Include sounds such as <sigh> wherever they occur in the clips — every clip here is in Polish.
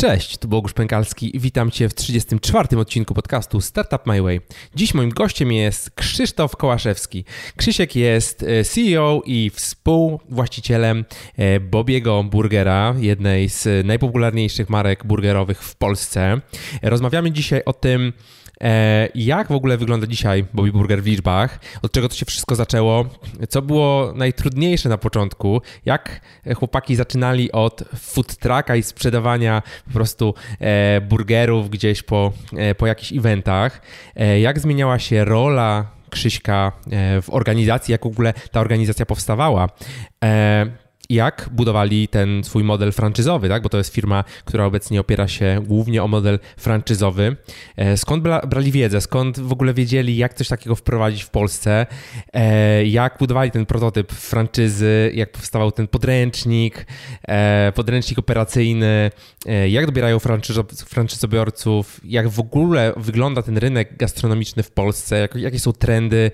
Cześć, tu Bogusz Pękalski. Witam Cię w 34. odcinku podcastu Startup My Way. Dziś moim gościem jest Krzysztof Kołaszewski. Krzysiek jest e, CEO i współwłaścicielem e, Bobiego Burgera, jednej z najpopularniejszych marek burgerowych w Polsce. Rozmawiamy dzisiaj o tym, jak w ogóle wygląda dzisiaj Bobby Burger w liczbach? Od czego to się wszystko zaczęło? Co było najtrudniejsze na początku? Jak chłopaki zaczynali od food trucka i sprzedawania po prostu e, burgerów gdzieś po, e, po jakichś eventach? Jak zmieniała się rola Krzyśka w organizacji, jak w ogóle ta organizacja powstawała? Jak budowali ten swój model franczyzowy, tak? bo to jest firma, która obecnie opiera się głównie o model franczyzowy. E, skąd brali wiedzę, skąd w ogóle wiedzieli, jak coś takiego wprowadzić w Polsce, e, jak budowali ten prototyp franczyzy, jak powstawał ten podręcznik, e, podręcznik operacyjny, jak dobierają franczyzobiorców, jak w ogóle wygląda ten rynek gastronomiczny w Polsce, jakie są trendy.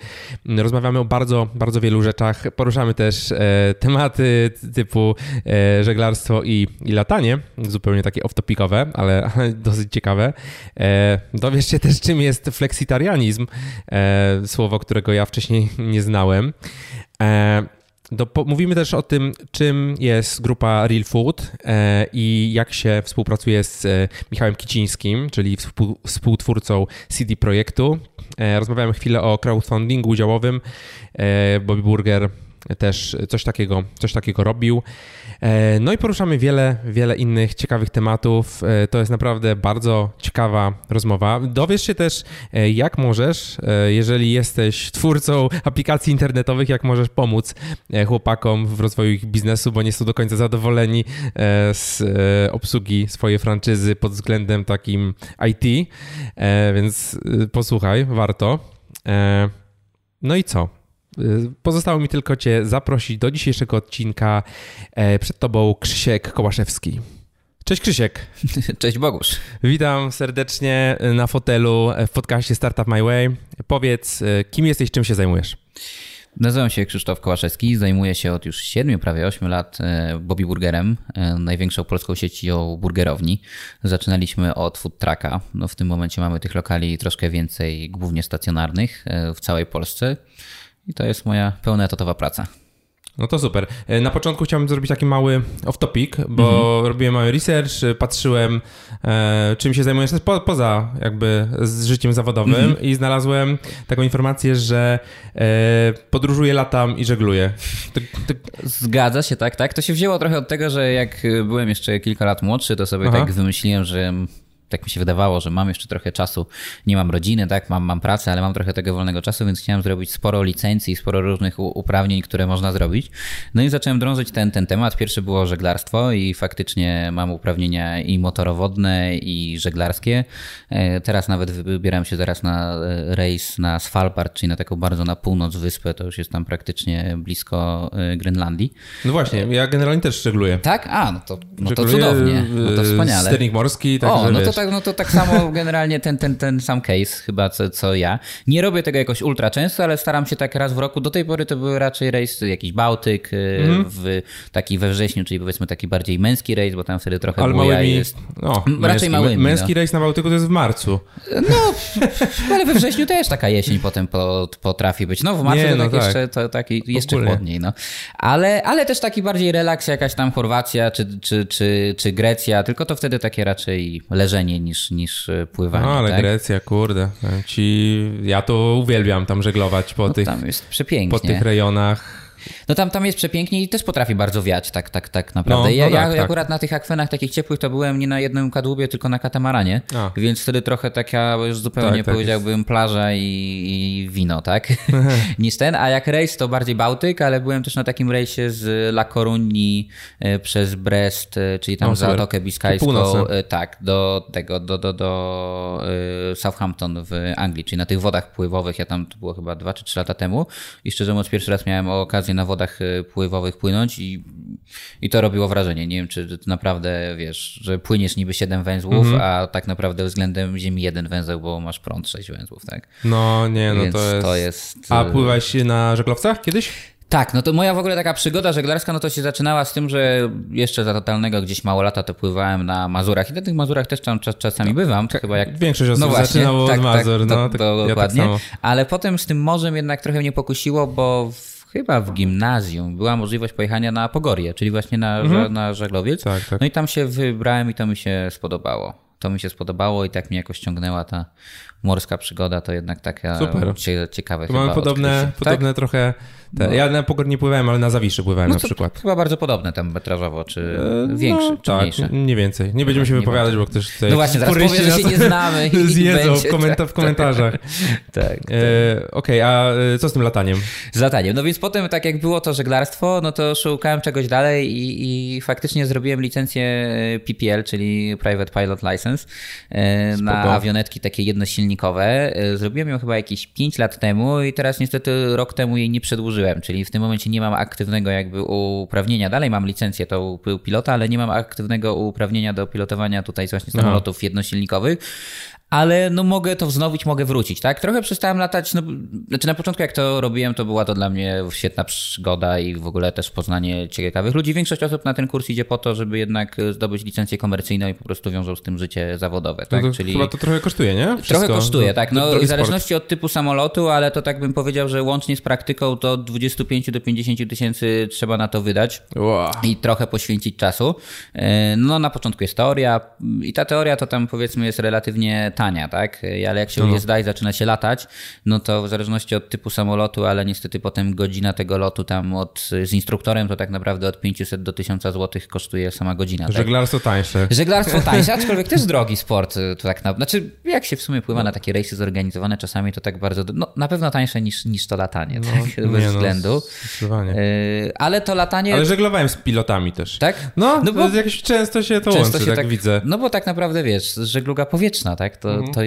Rozmawiamy o bardzo, bardzo wielu rzeczach. Poruszamy też tematy typu e, żeglarstwo i, i latanie, zupełnie takie off-topicowe, ale, dosyć ciekawe. E, dowiesz się też, czym jest fleksitarianizm, e, słowo, którego ja wcześniej nie znałem. Do, po, mówimy też o tym, czym jest grupa Real Food e, i jak się współpracuje z e, Michałem Kicińskim, czyli współ, współtwórcą CD Projektu. E, rozmawiamy chwilę o crowdfundingu udziałowym. Bobby Burger też coś takiego, coś takiego robił. E, no i poruszamy wiele, wiele innych ciekawych tematów. E, to jest naprawdę bardzo ciekawa rozmowa. Dowiesz się też, e, jak możesz, jeżeli jesteś twórcą aplikacji internetowych, jak możesz pomóc chłopakom w rozwoju ich biznesu, bo nie są do końca zadowoleni z obsługi swojej franczyzy pod względem takim IT. Więc posłuchaj, warto. No i co? Pozostało mi tylko Cię zaprosić do dzisiejszego odcinka. E, przed Tobą Krzysiek Kołaszewski. Cześć Krzysiek. <laughs> Cześć Bogusz. Witam serdecznie na fotelu w podcaście Startup My Way. Powiedz, e, kim jesteś, czym się zajmujesz? Nazywam się Krzysztof Kołaszewski, zajmuję się od już 7, prawie 8 lat e, Bobby Burgerem, największą polską siecią burgerowni. Zaczynaliśmy od food trucka. No w tym momencie mamy tych lokali troszkę więcej, głównie stacjonarnych w całej Polsce. I to jest moja pełnoetatowa praca. No to super. E, na początku chciałbym zrobić taki mały off-topic, bo mhm. robiłem mały research, patrzyłem e, czym się zajmujesz po, poza jakby z życiem zawodowym mhm. i znalazłem taką informację, że e, podróżuję, latam i żegluję. Zgadza się, tak, tak. To się wzięło trochę od tego, że jak byłem jeszcze kilka lat młodszy, to sobie Aha. tak wymyśliłem, że tak mi się wydawało, że mam jeszcze trochę czasu, nie mam rodziny, tak, mam, mam pracę, ale mam trochę tego wolnego czasu, więc chciałem zrobić sporo licencji, sporo różnych uprawnień, które można zrobić. No i zacząłem drążyć ten, ten temat. Pierwsze było żeglarstwo i faktycznie mam uprawnienia i motorowodne, i żeglarskie. E, teraz nawet wybieram się zaraz na e, rejs na Svalbard, czyli na taką bardzo na północ wyspę, to już jest tam praktycznie blisko e, Grenlandii. No właśnie, ja generalnie też żegluję. Tak? A, no to, no to cudownie, no to wspaniale. Sternik morski, tak O, no to tak, no to tak samo <laughs> generalnie ten, ten, ten sam case chyba co, co ja. Nie robię tego jakoś ultra często, ale staram się tak raz w roku. Do tej pory to były raczej rejsy, jakiś Bałtyk mm. w, taki we wrześniu, czyli powiedzmy taki bardziej męski rejs, bo tam wtedy trochę ale małymi, jest. No, raczej męski, małymi. Męski no. rejs na Bałtyku to jest w marcu. No, <laughs> ale we wrześniu też taka jesień potem potrafi być. No w marcu Nie, no tak, tak jeszcze, to taki jeszcze chłodniej. No. Ale, ale też taki bardziej relaks, jakaś tam Chorwacja czy, czy, czy, czy Grecja, tylko to wtedy takie raczej leżenie niż, niż e, pływanie. No ale tak? Grecja, kurde. Ci, ja to uwielbiam tam żeglować po, no, tych, tam jest przepięknie. po tych rejonach no tam, tam jest przepięknie i też potrafi bardzo wiać, tak, tak, tak naprawdę. No, ja, no tak, ja tak. akurat na tych akwenach takich ciepłych to byłem nie na jednym kadłubie, tylko na katamaranie, A. więc wtedy trochę taka już zupełnie tak, tak powiedziałbym jest. plaża i, i, wino, tak? <laughs> niż ten, a jak rejs to bardziej Bałtyk, ale byłem też na takim rejsie z La Coruni e, przez Brest, e, czyli tam no, Zatokę Biskajską, e, tak, do tego, do, do, do Southampton w Anglii, czyli na tych wodach pływowych, ja tam to było chyba dwa czy trzy lata temu i szczerze mówiąc pierwszy raz miałem okazję na wodach y, pływowych płynąć i, i to robiło wrażenie. Nie wiem, czy naprawdę wiesz, że płyniesz niby 7 węzłów, mm -hmm. a tak naprawdę względem Ziemi jeden węzeł, bo masz prąd 6 węzłów, tak? No nie, no to jest... to jest... A y, pływałeś na żeglowcach kiedyś? Tak, no to moja w ogóle taka przygoda żeglarska, no to się zaczynała z tym, że jeszcze za totalnego gdzieś mało lata to pływałem na Mazurach i na tych Mazurach też tam czas, czasami no, bywam. To chyba jak... Większość osób no właśnie, zaczynało tak, od tak, Mazur, tak, no, to, to, dokładnie. Ja tak Ale potem z tym morzem jednak trochę mnie pokusiło, bo w, chyba w gimnazjum była możliwość pojechania na Pogorię, czyli właśnie na, mhm. na żaglowiec. Tak, tak. No i tam się wybrałem i to mi się spodobało. To mi się spodobało i tak mnie jakoś ciągnęła ta morska przygoda, to jednak taka Super. ciekawe to Mamy podobne, podobne tak? trochę te, no. Ja na Pogor nie pływałem, ale na Zawiszy pływałem no na przykład. Chyba bardzo podobne tam metrażowo, czy e, większy, no, czy tak, mniejszy? nie więcej. Nie będziemy się nie wypowiadać, bo ktoś tutaj... No właśnie, zaraz powie, że się nie znamy i <laughs> zjedzą w, komenta w komentarzach. tak. tak. E, Okej, okay, a e, co z tym lataniem? Z lataniem. No więc potem, tak jak było to żeglarstwo, no to szukałem czegoś dalej i, i faktycznie zrobiłem licencję PPL, czyli Private Pilot License, e, na awionetki takie jednosilnikowe. Zrobiłem ją chyba jakieś 5 lat temu i teraz niestety rok temu jej nie przedłużyłem czyli w tym momencie nie mam aktywnego jakby uprawnienia. Dalej mam licencję to pilota, ale nie mam aktywnego uprawnienia do pilotowania tutaj właśnie samolotów Aha. jednosilnikowych ale no mogę to wznowić, mogę wrócić, tak? Trochę przestałem latać, no, znaczy na początku jak to robiłem, to była to dla mnie świetna przygoda i w ogóle też poznanie ciekawych ludzi. Większość osób na ten kurs idzie po to, żeby jednak zdobyć licencję komercyjną i po prostu wiążą z tym życie zawodowe, tak? No to Czyli... Chyba to trochę kosztuje, nie? Wszystko. Trochę kosztuje, tak. No w zależności od typu samolotu, ale to tak bym powiedział, że łącznie z praktyką to 25 do 50 tysięcy trzeba na to wydać wow. i trochę poświęcić czasu. E, no na początku jest teoria i ta teoria to tam powiedzmy jest relatywnie tania, tak? Ale jak się no. jest i zaczyna się latać, no to w zależności od typu samolotu, ale niestety potem godzina tego lotu tam od, z instruktorem to tak naprawdę od 500 do 1000 zł kosztuje sama godzina. Tak? Żeglarstwo tańsze. Żeglarstwo <laughs> tańsze, aczkolwiek też drogi sport. Y, to tak na, znaczy, jak się w sumie pływa no. na takie rejsy zorganizowane czasami, to tak bardzo, no na pewno tańsze niż, niż to latanie, no, tak? Bez no, względu. Yy, ale to latanie... Ale żeglowałem z pilotami też. Tak? No, no bo jakoś często się to często łączy, się tak, tak, widzę. No bo tak naprawdę, wiesz, żegluga powietrzna, tak? To, mhm. to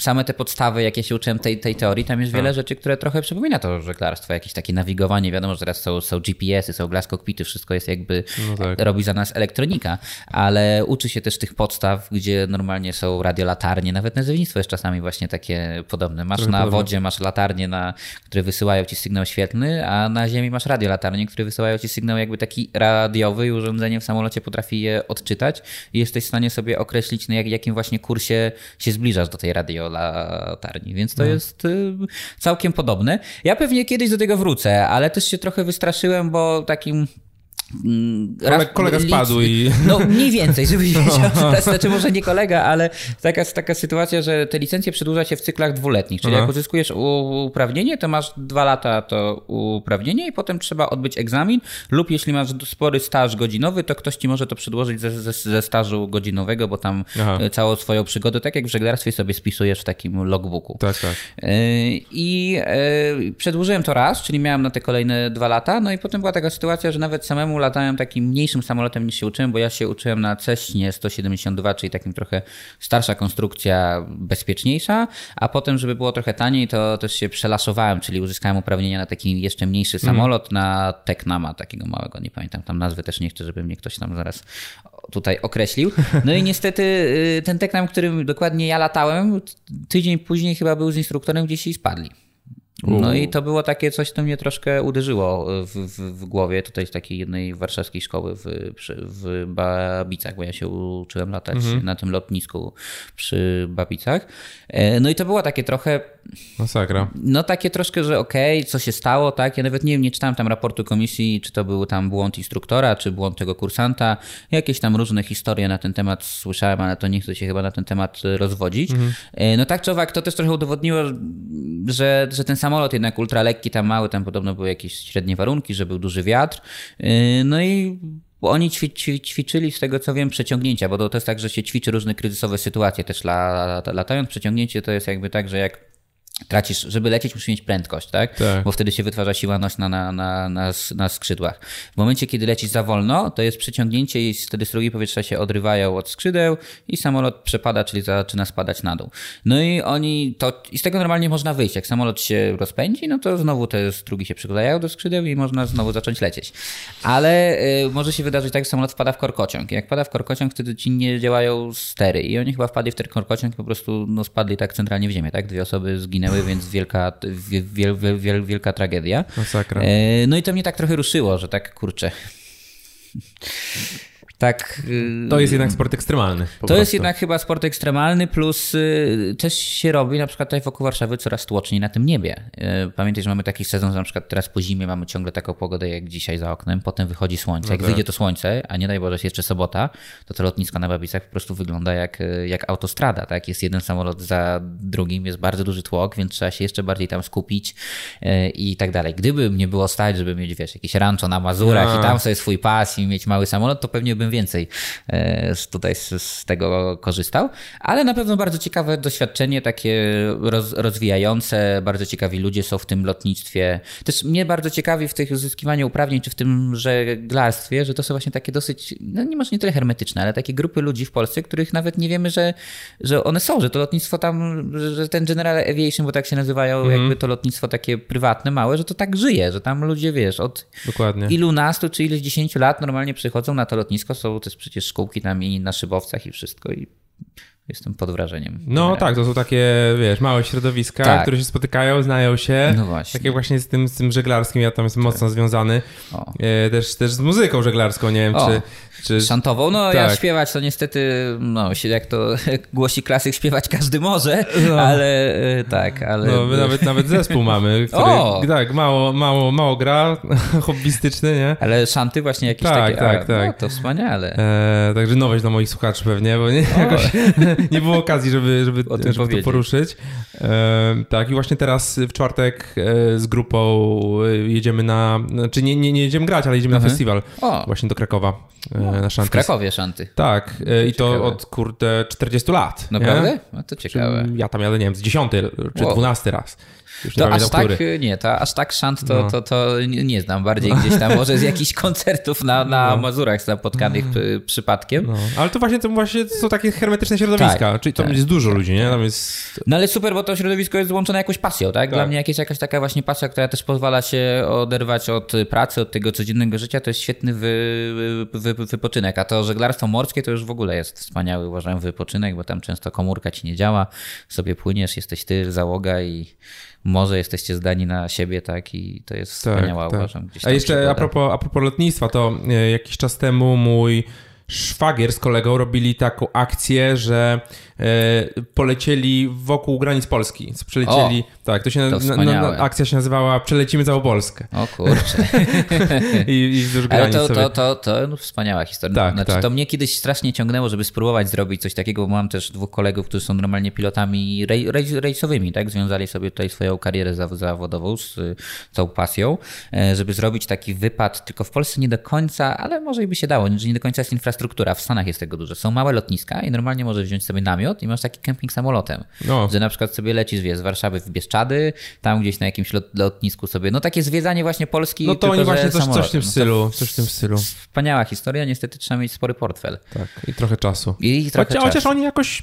same te podstawy, jakie się uczyłem tej, tej teorii, tam jest wiele tak. rzeczy, które trochę przypomina to żeglarstwo, jakieś takie nawigowanie, wiadomo, że teraz są, są GPS-y, są glass cockpity, wszystko jest jakby, no tak. robi za nas elektronika, ale uczy się też tych podstaw, gdzie normalnie są radiolatarnie, nawet nazewnictwo jest czasami właśnie takie podobne. Masz na podobne. wodzie, masz latarnie, na, które wysyłają ci sygnał świetlny, a na ziemi masz radiolatarnie, które wysyłają ci sygnał jakby taki radiowy i urządzenie w samolocie potrafi je odczytać i jesteś w stanie sobie określić, na jak, jakim właśnie kursie się zbliżasz do tej radiolatarni, więc to no. jest y, całkiem podobne. Ja pewnie kiedyś do tego wrócę, ale też się trochę wystraszyłem, bo takim raz, kolega spadł i... No mniej więcej, żebyś no. wiedział. Znaczy może nie kolega, ale taka, taka sytuacja, że te licencje przedłuża się w cyklach dwuletnich. Czyli Aha. jak uzyskujesz uprawnienie, to masz dwa lata to uprawnienie i potem trzeba odbyć egzamin lub jeśli masz spory staż godzinowy, to ktoś ci może to przedłożyć ze, ze, ze stażu godzinowego, bo tam Aha. Całą swoją przygodę, tak jak w żeglarstwie sobie spisujesz w takim logbooku. Tak, tak. E, I e, przedłużyłem to raz, czyli miałem na te kolejne dwa lata, no i potem była taka sytuacja, że nawet samemu latałem takim mniejszym samolotem niż się uczyłem, bo ja się uczyłem na Ceśnie 172, czyli takim trochę starsza konstrukcja, bezpieczniejsza, a potem, żeby było trochę taniej, to też się przelasowałem, czyli uzyskałem uprawnienia na taki jeszcze mniejszy mhm. samolot, mm. na Teknama, takiego małego, nie pamiętam tam nazwy, też nie chcę, żeby mnie ktoś tam zaraz tutaj określił. No i niestety y, ten Teknam, którym dokładnie ja latałem, tydzień później chyba był z instruktorem gdzieś i spadli. No i to było takie coś, co mnie troszkę uderzyło w, w, w głowie tutaj z takiej jednej warszawskiej szkoły w, przy, w Babicach, bo ja się uczyłem latać mhm. na tym lotnisku przy Babicach. E, no i to było takie trochę Masakra. No takie troszkę, że okej, okay, co się stało, tak? Ja nawet nie wiem, nie czytałem tam raportu komisji, czy to był tam błąd instruktora, czy błąd tego kursanta. Jakieś tam różne historie na ten temat słyszałem, ale to nie chcę się chyba na ten temat rozwodzić. Mhm. E, no tak czy owak, to też trochę udowodniło, że, że ten samolot jednak ultralekki, tam mały, tam podobno były jakieś średnie warunki, że był duży wiatr. E, no i oni ćwi, ćwiczyli, z tego co wiem, przeciągnięcia, bo to, to jest tak, że się ćwiczy różne kryzysowe sytuacje też latając. Przeciągnięcie to jest jakby tak, że jak tracisz, żeby lecieć musisz mieć prędkość, tak? tak? Bo wtedy się wytwarza siła nośna na, na, na, na skrzydłach. W momencie, kiedy lecisz za wolno, to jest przyciągnięcie i wtedy strugi powietrza się odrywają od skrzydeł i samolot przepada, czyli zaczyna spadać na dół. No i oni to, i z tego normalnie można wyjść. Jak samolot się rozpędzi, no to znowu te strugi się przyklejają do skrzydeł i można znowu zacząć lecieć. Ale y, może się wydarzyć tak, że samolot wpada w korkociąg. Jak pada w korkociąg, wtedy ci nie działają stery i oni chyba wpadli w ten korkociąg po prostu no, spadli tak centralnie w ziemię, tak? Dwie osoby zginęły zginęły, więc wielka, wiel, wiel, wiel, wielka tragedia. Masakra. No i to mnie tak trochę ruszyło, że tak kurczę tak. To jest jednak sport ekstremalny. To prostu. jest jednak chyba sport ekstremalny, plus y, też się robi na przykład tutaj wokół Warszawy coraz tłoczniej na tym niebie. Y, pamiętaj, że mamy taki sezon, że na przykład teraz po zimie mamy ciągle taką pogodę jak dzisiaj za oknem, potem wychodzi słońce. Jak no wyjdzie to słońce, a nie daj Boże, jest jeszcze sobota, to to lotnisko na Babicach po prostu wygląda jak, jak autostrada. Tak? Jest jeden samolot za drugim, jest bardzo duży tłok, więc trzeba się jeszcze bardziej tam skupić y, i tak dalej. Gdyby mnie było stać, żeby mieć, wiesz, jakieś rancho na Mazurach no. i tam sobie swój pas i mieć mały samolot, to pewnie bym więcej e, tutaj z, tego korzystał, ale na pewno bardzo ciekawe doświadczenie, takie roz, rozwijające, bardzo ciekawi ludzie są w tym lotnictwie. Też mnie bardzo ciekawi w tych uzyskiwaniu uprawnień, czy w tym żeglarstwie, że to są właśnie takie dosyć, no nie może nie tyle hermetyczne, ale takie grupy ludzi w Polsce, których nawet nie wiemy, że, że one są, że to lotnictwo tam, że ten General Aviation, bo tak się nazywają, mm. jakby to lotnictwo takie prywatne, małe, że to tak żyje, że tam ludzie, wiesz, od Dokładnie. ilu nastu czy ileś dziesięciu lat normalnie przychodzą na to lotnisko, są też przecież szkółki tam i na szybowcach i wszystko i Jestem pod wrażeniem. No tak, to są takie, wiesz, małe środowiska, tak. które się spotykają, znają się. No właśnie. Takie właśnie z tym, z tym żeglarskim, ja tam jestem tak. mocno związany. E, też, też z muzyką żeglarską, nie wiem, o. czy czy... Szantową? No tak. ja śpiewać to niestety, no jak to <laughs> głosi klasyk, śpiewać każdy może, no. ale e, tak, ale... No my nawet, nawet zespół mamy, <laughs> który o! tak, mało, mało, mało gra, <laughs> hobbystyczny, nie? Ale szanty właśnie jakieś tak, takie, tak, a, tak. No, to wspaniale. E, także nowość dla moich słuchaczy pewnie, bo nie, jakoś, <laughs> nie było okazji, żeby, żeby, żeby to poruszyć. E, tak i właśnie teraz w czwartek e, z grupą e, jedziemy na, znaczy nie, nie, nie jedziemy grać, ale jedziemy na mhm. festiwal o. właśnie do Krakowa. E, na szanty. W Krakowie szanty. Tak, e, i to od kurde 40 lat. Naprawdę? Nie? No to ciekawe. Ja tam jadę, nie wiem, z 10 czy wow. 12 raz. Już to aż tak, który. nie, to aż tak szant to, no. to, to nie znam. Bardziej gdzieś tam może z jakichś <laughs> koncertów na, na no. Mazurach zapotkanych no. przypadkiem. No. Ale to właśnie to właśnie są takie hermetyczne środowiska, tak, czyli tam tak. jest dużo ludzi, nie? Tam jest... No ale super, bo to środowisko jest złączone jakąś pasją, tak? Dla tak. mnie jakieś, jakaś taka właśnie pasja, która też pozwala się oderwać od pracy, od tego codziennego życia, to jest świetny wy, wy, wy, wypoczynek. A to żeglarstwo morskie to już w ogóle jest wspaniały, uważam, wypoczynek, bo tam często komórka ci nie działa, sobie płyniesz, jesteś ty, załoga i może jesteście zdani na siebie, tak? I to jest tak, wspaniała, tak. uważam. A jeszcze a propos, a propos lotnictwa, to e, jakiś czas temu mój szwagier z kolegą robili taką akcję, że polecieli wokół granic Polski. Przelecieli, o, tak, to się to na, na, akcja się nazywała Przelecimy całą Polskę. O kurczę. <laughs> I, I Ale to, to, to, to no, wspaniała historia. Tak, znaczy, tak. To mnie kiedyś strasznie ciągnęło, żeby spróbować zrobić coś takiego, bo mam też dwóch kolegów, którzy są normalnie pilotami rej, rej, rejsowymi, tak? Związali sobie tutaj swoją karierę zawodową z całą pasją, e, żeby zrobić taki wypad, tylko w Polsce nie do końca, ale może i by się dało, że nie do końca jest infrastruktura infrastruktura, w Stanach jest tego dużo. Są małe lotniska i normalnie możesz wziąć sobie namiot i masz taki kemping samolotem. No. Że na przykład sobie lecisz z Warszawy w Bieszczady, tam gdzieś na jakimś lotnisku sobie. No takie zwiedzanie właśnie Polski. No to tylko, oni właśnie coś, coś w tym no stylu. Coś w tym stylu. Wspaniała historia, niestety trzeba mieć spory portfel. Tak, i trochę czasu. I trochę chociaż, chociaż oni jakoś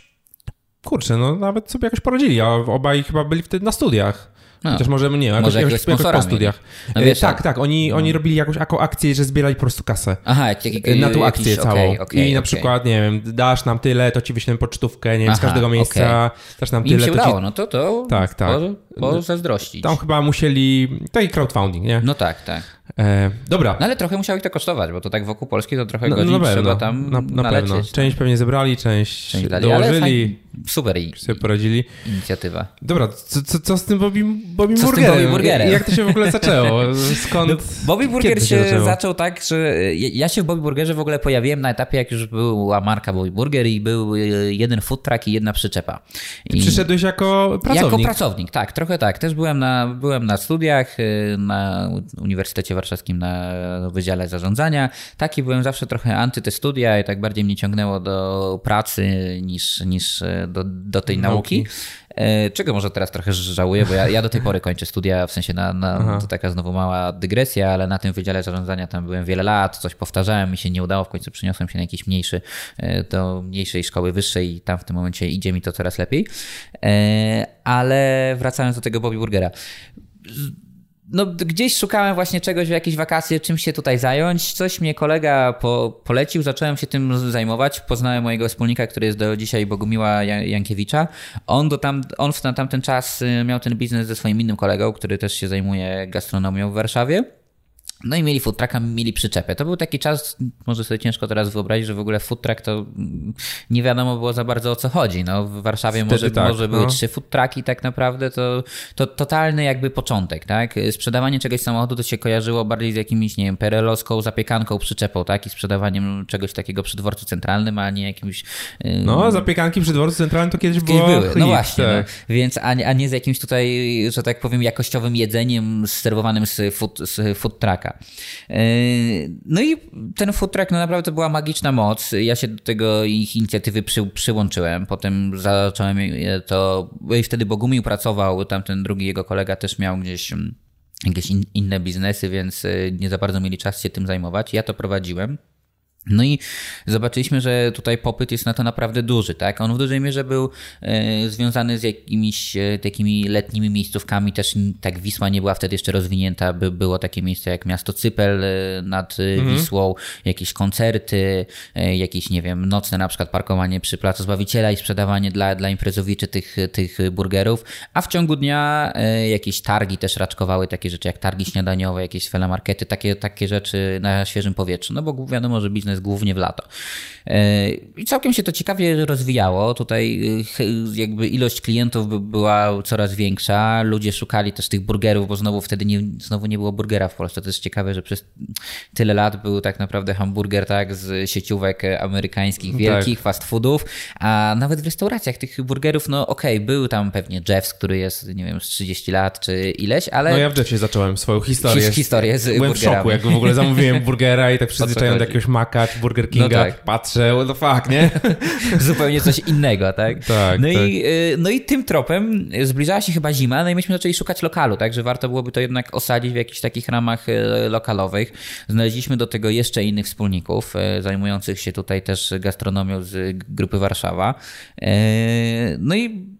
kurczę, no nawet sobie jakoś poradzili, a obaj chyba byli wtedy na studiach. No. Chociaż może nie, jakoś, może jakoś, jakoś po studiach. No wiesz, tak, tak, oni, no. oni robili jakąś akcję, że zbierali po prostu kasę. Aha, jak, jak, na tą akcję jakiś, całą. Okay, okay, I na okay. przykład, nie wiem, dasz nam tyle, to ci wyślemy pocztówkę, nie wiem, z każdego miejsca, dasz nam tyle. Im się to udało, ci... no to to tak, tak. Po zazdrościć. Tam chyba musieli, taki crowdfunding, nie? No tak, tak. E, dobra. No ale trochę musiało ich to kosztować, bo to tak wokół Polski to trochę no, godzin no, trzeba tam na, na nalecieć. pewno. Część pewnie zebrali, część, część dali, dołożyli. super i sobie poradzili. Inicjatywa. Dobra, co, co, co z tym Bobby, Bobby co Burgerem? Z tym Bobby Burgerem? Jak to się w ogóle zaczęło? <laughs> Skąd? No, Bobby Burger się, się zaczął tak, że ja się w Bobby Burgerze w ogóle pojawiłem na etapie, jak już była marka Bobby Burger i był jeden food truck i jedna przyczepa. I przyszedłeś jako pracownik? Jako pracownik, tak, trochę tak. Też byłem na, byłem na studiach y, na Uniwersytecie Warszawskim na Wydziale Zarządzania. Taki byłem zawsze trochę anty te studia i tak bardziej mnie ciągnęło do pracy niż, niż e, do, do tej nauki. nauki. E, czego może teraz trochę żałuję, bo ja, ja do tej pory kończę studia, w sensie na, na to taka znowu mała dygresja, ale na tym Wydziale Zarządzania tam byłem wiele lat, coś powtarzałem, mi się nie udało, w końcu przyniosłem się na jakiś mniejszy, e, do mniejszej szkoły wyższej i tam w tym momencie idzie mi to coraz lepiej. Ale wracając do tego Bobby Burgera no, gdzieś szukałem właśnie czegoś w jakieś wakacje, czym się tutaj zająć. Coś mnie kolega po, polecił, zacząłem się tym zajmować. Poznałem mojego wspólnika, który jest do dzisiaj Bogumiła Jankiewicza. On, do tam, on w tamten czas y, miał ten biznes ze swoim innym kolegą, który też się zajmuje gastronomią w Warszawie. No i mieli food trucka, mieli przyczepę. To był taki czas, może sobie ciężko teraz wyobrazić, że w ogóle food truck to nie wiadomo było za bardzo o co chodzi. No, w Warszawie Wtedy może, tak, może no. były trzy food trucki tak naprawdę, to, to totalny jakby początek, tak? Sprzedawanie czegoś samochodu to się kojarzyło bardziej z jakimś, nie wiem, perelowską zapiekanką, przyczepą, tak? I sprzedawaniem czegoś takiego przy dworcu centralnym, a nie jakimś... No, zapiekanki przy dworcu centralnym to kiedyś było były. No właśnie, tak. no. więc a, a nie z jakimś tutaj, że tak powiem, jakościowym jedzeniem serwowanym z food, z food trucka. E, no i ten food truck no naprawdę była magiczna moc. Ja się do tego ich inicjatywy przy, przyłączyłem. Potem zacząłem to, i wtedy Bogumił pracował, tamten drugi jego kolega też miał gdzieś mm, jakieś in, inne biznesy, więc e, nie za bardzo mieli czas się tym zajmować. Ja to prowadziłem. No i zobaczyliśmy, że tutaj popyt jest na to naprawdę duży, tak? On w dużej mierze był e, związany z jakimiś e, takimi letnimi miejscówkami, też tak Wisła nie była wtedy jeszcze rozwinięta, by było takie miejsce jak miasto Cypel e, nad mhm. Wisłą, jakieś koncerty, jakieś, nie wiem, nocne na przykład parkowanie przy Placu Zbawiciela i sprzedawanie dla, dla imprezowiczy tych, tych burgerów, a w ciągu dnia jakieś targi też raczkowały, takie rzeczy jak targi śniadaniowe, jakieś felamarkety, takie, takie rzeczy na świeżym powietrzu, no bo wiadomo, że biznes jest głównie w lato. E, I całkiem się to ciekawie rozwijało. Tutaj e, jakby ilość klientów była coraz większa. Ludzie szukali też tych burgerów, bo znowu wtedy nie, znowu nie było burgera w Polsce. To jest ciekawe, że przez tyle lat był tak naprawdę hamburger tak z sieciówek amerykańskich, tak. wielkich tak. fast foodów, a nawet w restauracjach tych burgerów, no okej, okay, był tam pewnie Jeffs, który jest, nie wiem, z 30 lat czy ileś, ale... No ja w Jeffsie zacząłem swoją historię. Historię z Byłem burgerami. w szoku, jak w ogóle zamówiłem burgera i tak przyzwyczaiłem do jakiegoś maka czy Burger Kinga, no tak. patrzę, the fuck, nie? <laughs> Zupełnie coś innego, tak? tak, no, tak. I, y, no i tym tropem zbliżała się chyba zima, no i myśmy zaczęli szukać lokalu, tak? Że warto byłoby to jednak osadzić w jakichś takich ramach y, lokalowych. Znaleźliśmy do tego jeszcze innych wspólników, y, zajmujących się tutaj też gastronomią z grupy Warszawa. No i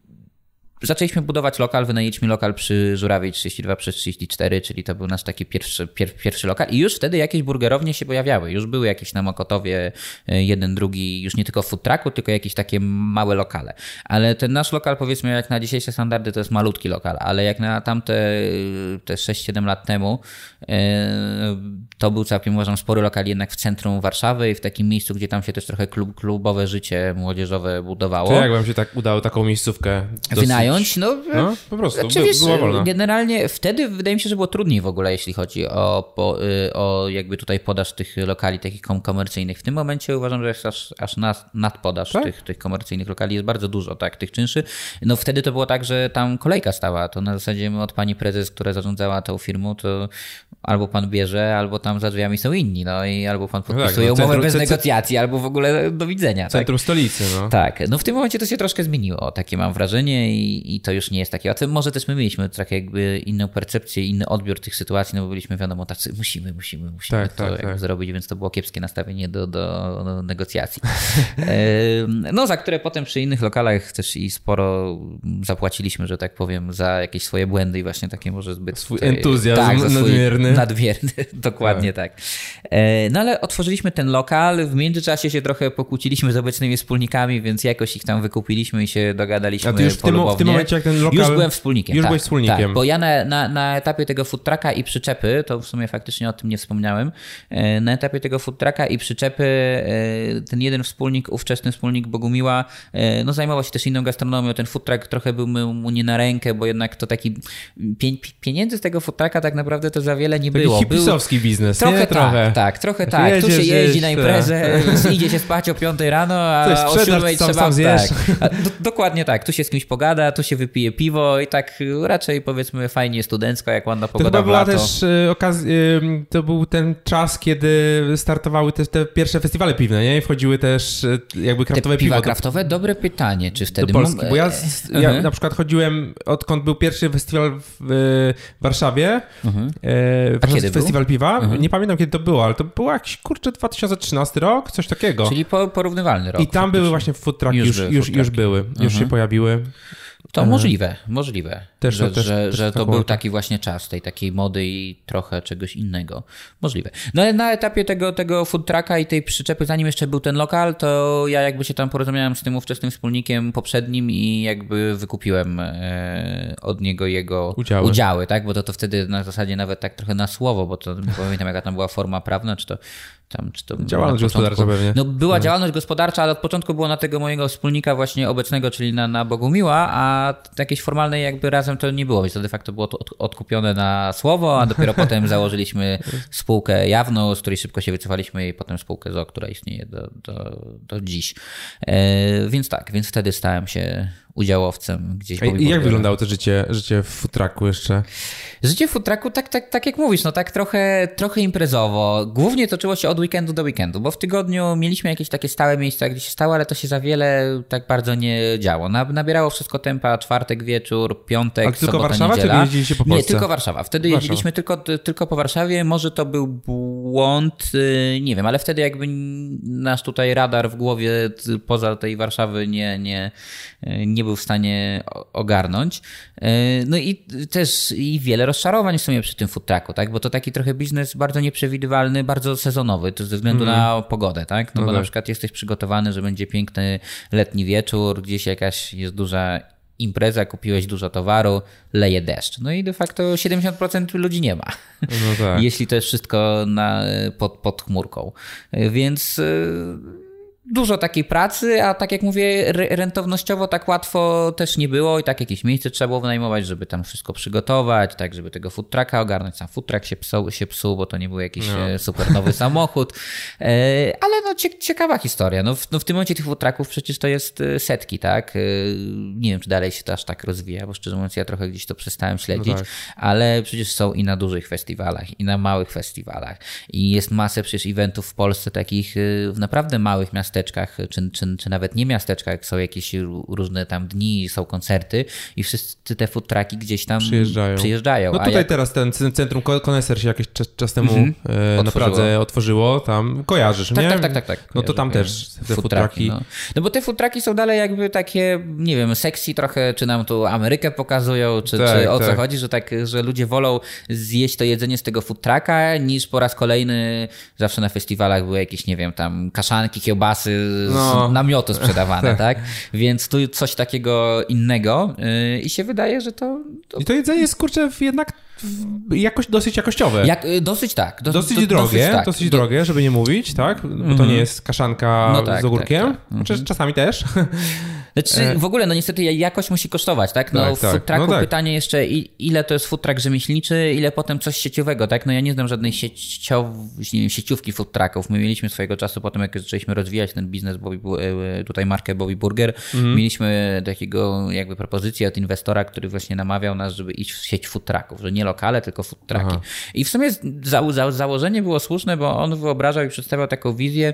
Zaczęliśmy budować lokal, wynajęliśmy lokal przy Żurawej 32 przez 34, czyli to był nasz taki pierwszy, pier, pierwszy lokal i już wtedy jakieś burgerownie się pojawiały. Już były jakieś na Mokotowie, e, jeden, drugi, już nie tylko food trucku, tylko jakieś takie małe lokale. Ale ten nasz lokal, powiedzmy, jak na dzisiejsze standardy, to jest malutki lokal, ale jak na tamte te 6-7 lat temu, e, to był całkiem, uważam, spory lokal jednak w centrum Warszawy i w takim miejscu, gdzie tam się też trochę klub, klubowe życie młodzieżowe budowało. To jak wam się tak udało taką miejscówkę wynająć? No, no po prostu, znaczy, by, była wolna. Generalnie wtedy wydaje mi się, że było trudniej w ogóle, jeśli chodzi o, po, y, o jakby tutaj podaż tych lokali takich komercyjnych. W tym momencie uważam, że jest aż, aż nad, nadpodaż tak? tych, tych komercyjnych lokali. Jest bardzo dużo, tak, tych czynszy. No wtedy to było tak, że tam kolejka stała. To na zasadzie od pani prezes, która zarządzała tą firmą, to albo pan bierze, albo tam za drzwiami są inni, no i albo pan podpisuje no tak, no, umowę bez negocjacji, albo w ogóle do widzenia. Tak? Centrum tak? stolicy, no. Tak, no w tym momencie to się troszkę zmieniło, takie mam wrażenie i, i to już nie jest takie łatwe. Może też my mieliśmy trochę jakby inną percepcję, inny odbiór tych sytuacji, no bo byliśmy wiadomo tacy, musimy, musimy, musimy tak, to tak, tak. zrobić, więc to było kiepskie nastawienie do, do, do negocjacji. <laughs> no za które potem przy innych lokalach też i sporo zapłaciliśmy, że tak powiem, za jakieś swoje błędy i właśnie takie może zbyt... Swój entuzjazm tak, nadmierny nadmierny, <laughs> dokładnie tak. tak. E, no ale otworzyliśmy ten lokal, w międzyczasie się trochę pokłóciliśmy z obecnymi wspólnikami, więc jakoś ich tam wykupiliśmy i się dogadaliśmy A ty już w tym, w tym momencie jak ten lokal... Już byłem wspólnikiem, Już tak, byłeś wspólnikiem. Tak, bo ja na, na, na etapie tego food i przyczepy, to w sumie faktycznie o tym nie wspomniałem, e, na etapie tego food i przyczepy e, ten jeden wspólnik, ówczesny wspólnik Bogumiła, no zajmował się też inną gastronomią, ten food trochę był mu nie na rękę, bo jednak to taki pieniędzy z tego food tak naprawdę to za wiele nie było. hipisowski biznes, trochę nie? Tak, trochę. tak, trochę tak. Jedziesz, tu się jeździ na imprezę, <laughs> idzie się spać o 5 rano, a o 7 trzeba... Sam tak. Do, dokładnie tak. Tu się z kimś pogada, tu się wypije piwo i tak raczej powiedzmy fajnie studencko, jak ładna pogoda to w była też y, okazja, y, to był ten czas, kiedy startowały te, te pierwsze festiwale piwne, nie? I wchodziły też y, jakby kraftowe te piwa piwo. kraftowe? Dobre pytanie, czy wtedy... Do Polski, bo ja, ja uh -huh. na przykład chodziłem, odkąd był pierwszy festiwal w, w Warszawie, uh -huh. e, kiedy festiwal był? piwa, uh -huh. nie pamiętam kiedy to było, ale to był jakiś, kurczę, 2013 rok, coś takiego. Czyli po, porównywalny rok. I tam były właśnie food trucki, już, już, już, już były, już się pojawiły. To e... możliwe, możliwe. Też, że, też, że, też że to był taki właśnie czas tej takiej mody i trochę czegoś innego. Możliwe. No ale na etapie tego, tego food trucka i tej przyczepy, zanim jeszcze był ten lokal, to ja jakby się tam porozumiałem z tym ówczesnym wspólnikiem poprzednim i jakby wykupiłem e, od niego jego udziały. udziały, tak? Bo to, to wtedy na zasadzie nawet tak trochę na słowo, bo to nie pamiętam jaka tam była forma prawna, czy to tam, czy to działalność gospodarcza pewnie. No była no. działalność gospodarcza, ale od początku było na tego mojego wspólnika właśnie obecnego, czyli na, na Bogumiła, a jakiejś formalnej jakby razem to nie było, więc to de facto było to odkupione na słowo, a dopiero <laughs> potem założyliśmy spółkę jawną, z której szybko się wycofaliśmy i potem spółkę ZO, która istnieje do, do, do dziś. E, więc tak, więc wtedy stałem się udziałowcem gdzieś. I jak wyglądało to życie, życie w futraku jeszcze? Życie w futraku, tak, tak, tak jak mówisz, no tak trochę, trochę imprezowo. Głównie toczyło się od weekendu do weekendu, bo w tygodniu mieliśmy jakieś takie stałe miejsca, gdzie się stało, ale to się za wiele tak bardzo nie działo. Nabierało wszystko tempa czwartek wieczór, piątek, Ale tylko Warszawa, niedziela. jeździliście po Polsce? Nie, tylko Warszawa. Wtedy Warszawa. jeździliśmy tylko, tylko po Warszawie. Może to był błąd, y, nie wiem, ale wtedy jakby nasz tutaj radar w głowie poza tej Warszawy nie, nie, nie był w stanie ogarnąć. Y, no i też i wiele rozczarowań w sumie przy tym food trucku, tak? Bo to taki trochę biznes bardzo nieprzewidywalny, bardzo sezonowy, to ze względu mm. na pogodę, tak? No, no bo tak. na przykład jesteś przygotowany, że będzie piękny letni wieczór, gdzieś jakaś jest duża impreza, kupiłeś dużo towaru, leje deszcz. No i de facto 70% ludzi nie ma. No tak. <laughs> Jeśli to jest wszystko na, pod, pod chmurką. Więc y, dużo takiej pracy, a tak jak mówię, rentownościowo tak łatwo też nie było i tak jakieś miejsce trzeba było wynajmować, żeby tam wszystko przygotować, tak żeby tego food trucka ogarnąć. Sam food truck się psuł, się psuł bo to nie był jakiś no. E, super nowy <laughs> samochód. E, ale no ciekawa historia. No w, no w tym momencie tych food trucków przecież to jest e, setki, tak? Nie wiem, czy dalej się to aż tak rozwija, bo szczerze mówiąc ja trochę gdzieś to przestałem śledzić, no tak. ale przecież są i na dużych festiwalach, i na małych festiwalach. I jest masę przecież eventów w Polsce takich w naprawdę małych miastach miasteczkach, czy, czy, czy nawet nie miasteczkach, są jakieś różne tam dni, są koncerty i wszyscy te food trucki gdzieś tam przyjeżdżają. przyjeżdżają. No tutaj jak... teraz ten Centrum Koneser się jakiś czas, czas temu mm -hmm. na Pradze otworzyło, tam kojarzysz, tak, nie? Tak, tak, tak. tak. No to tam też te food trucki. No. no. bo te food trucki są dalej jakby takie, nie wiem, sexy trochę, czy nam tu Amerykę pokazują, czy, tak, czy o tak. co chodzi, że tak, że ludzie wolą zjeść to jedzenie z tego food trucka, niż po raz kolejny zawsze na festiwalach były jakieś, nie wiem, tam kaszanki, kiełbasy, z no. namiotu sprzedawane, <laughs> tak. Więc tu coś takiego innego yy, i się wydaje, że to, to... I to jedzenie jest, kurczę, jednak jakoś, dosyć jakościowe. Jak, y, dosyć tak. Do, dosyć do, drogie, dosyć, tak. dosyć drogie, żeby nie mówić, tak? Bo to mhm. nie jest kaszanka no tak, z ogórkiem. Tak, tak. Znaczy, czasami też. <laughs> Znaczy, e. w ogóle, no niestety jakość musi kosztować, tak? No tak, w tak. trucku no tak. pytanie jeszcze, ile to jest food truck rzemieślniczy, ile potem coś sieciowego, tak? No ja nie znam żadnej sieciow, nie wiem, sieciówki food trucków. My mieliśmy swojego czasu, potem jak zaczęliśmy rozwijać ten biznes, Bobby, e, tutaj markę Bobby Burger, mhm. mieliśmy takiego jakby propozycję od inwestora, który właśnie namawiał nas, żeby iść w sieć food trucków, że nie lokale, tylko food trucki. Aha. I w sumie za, za, założenie było słuszne, bo on wyobrażał i przedstawiał taką wizję,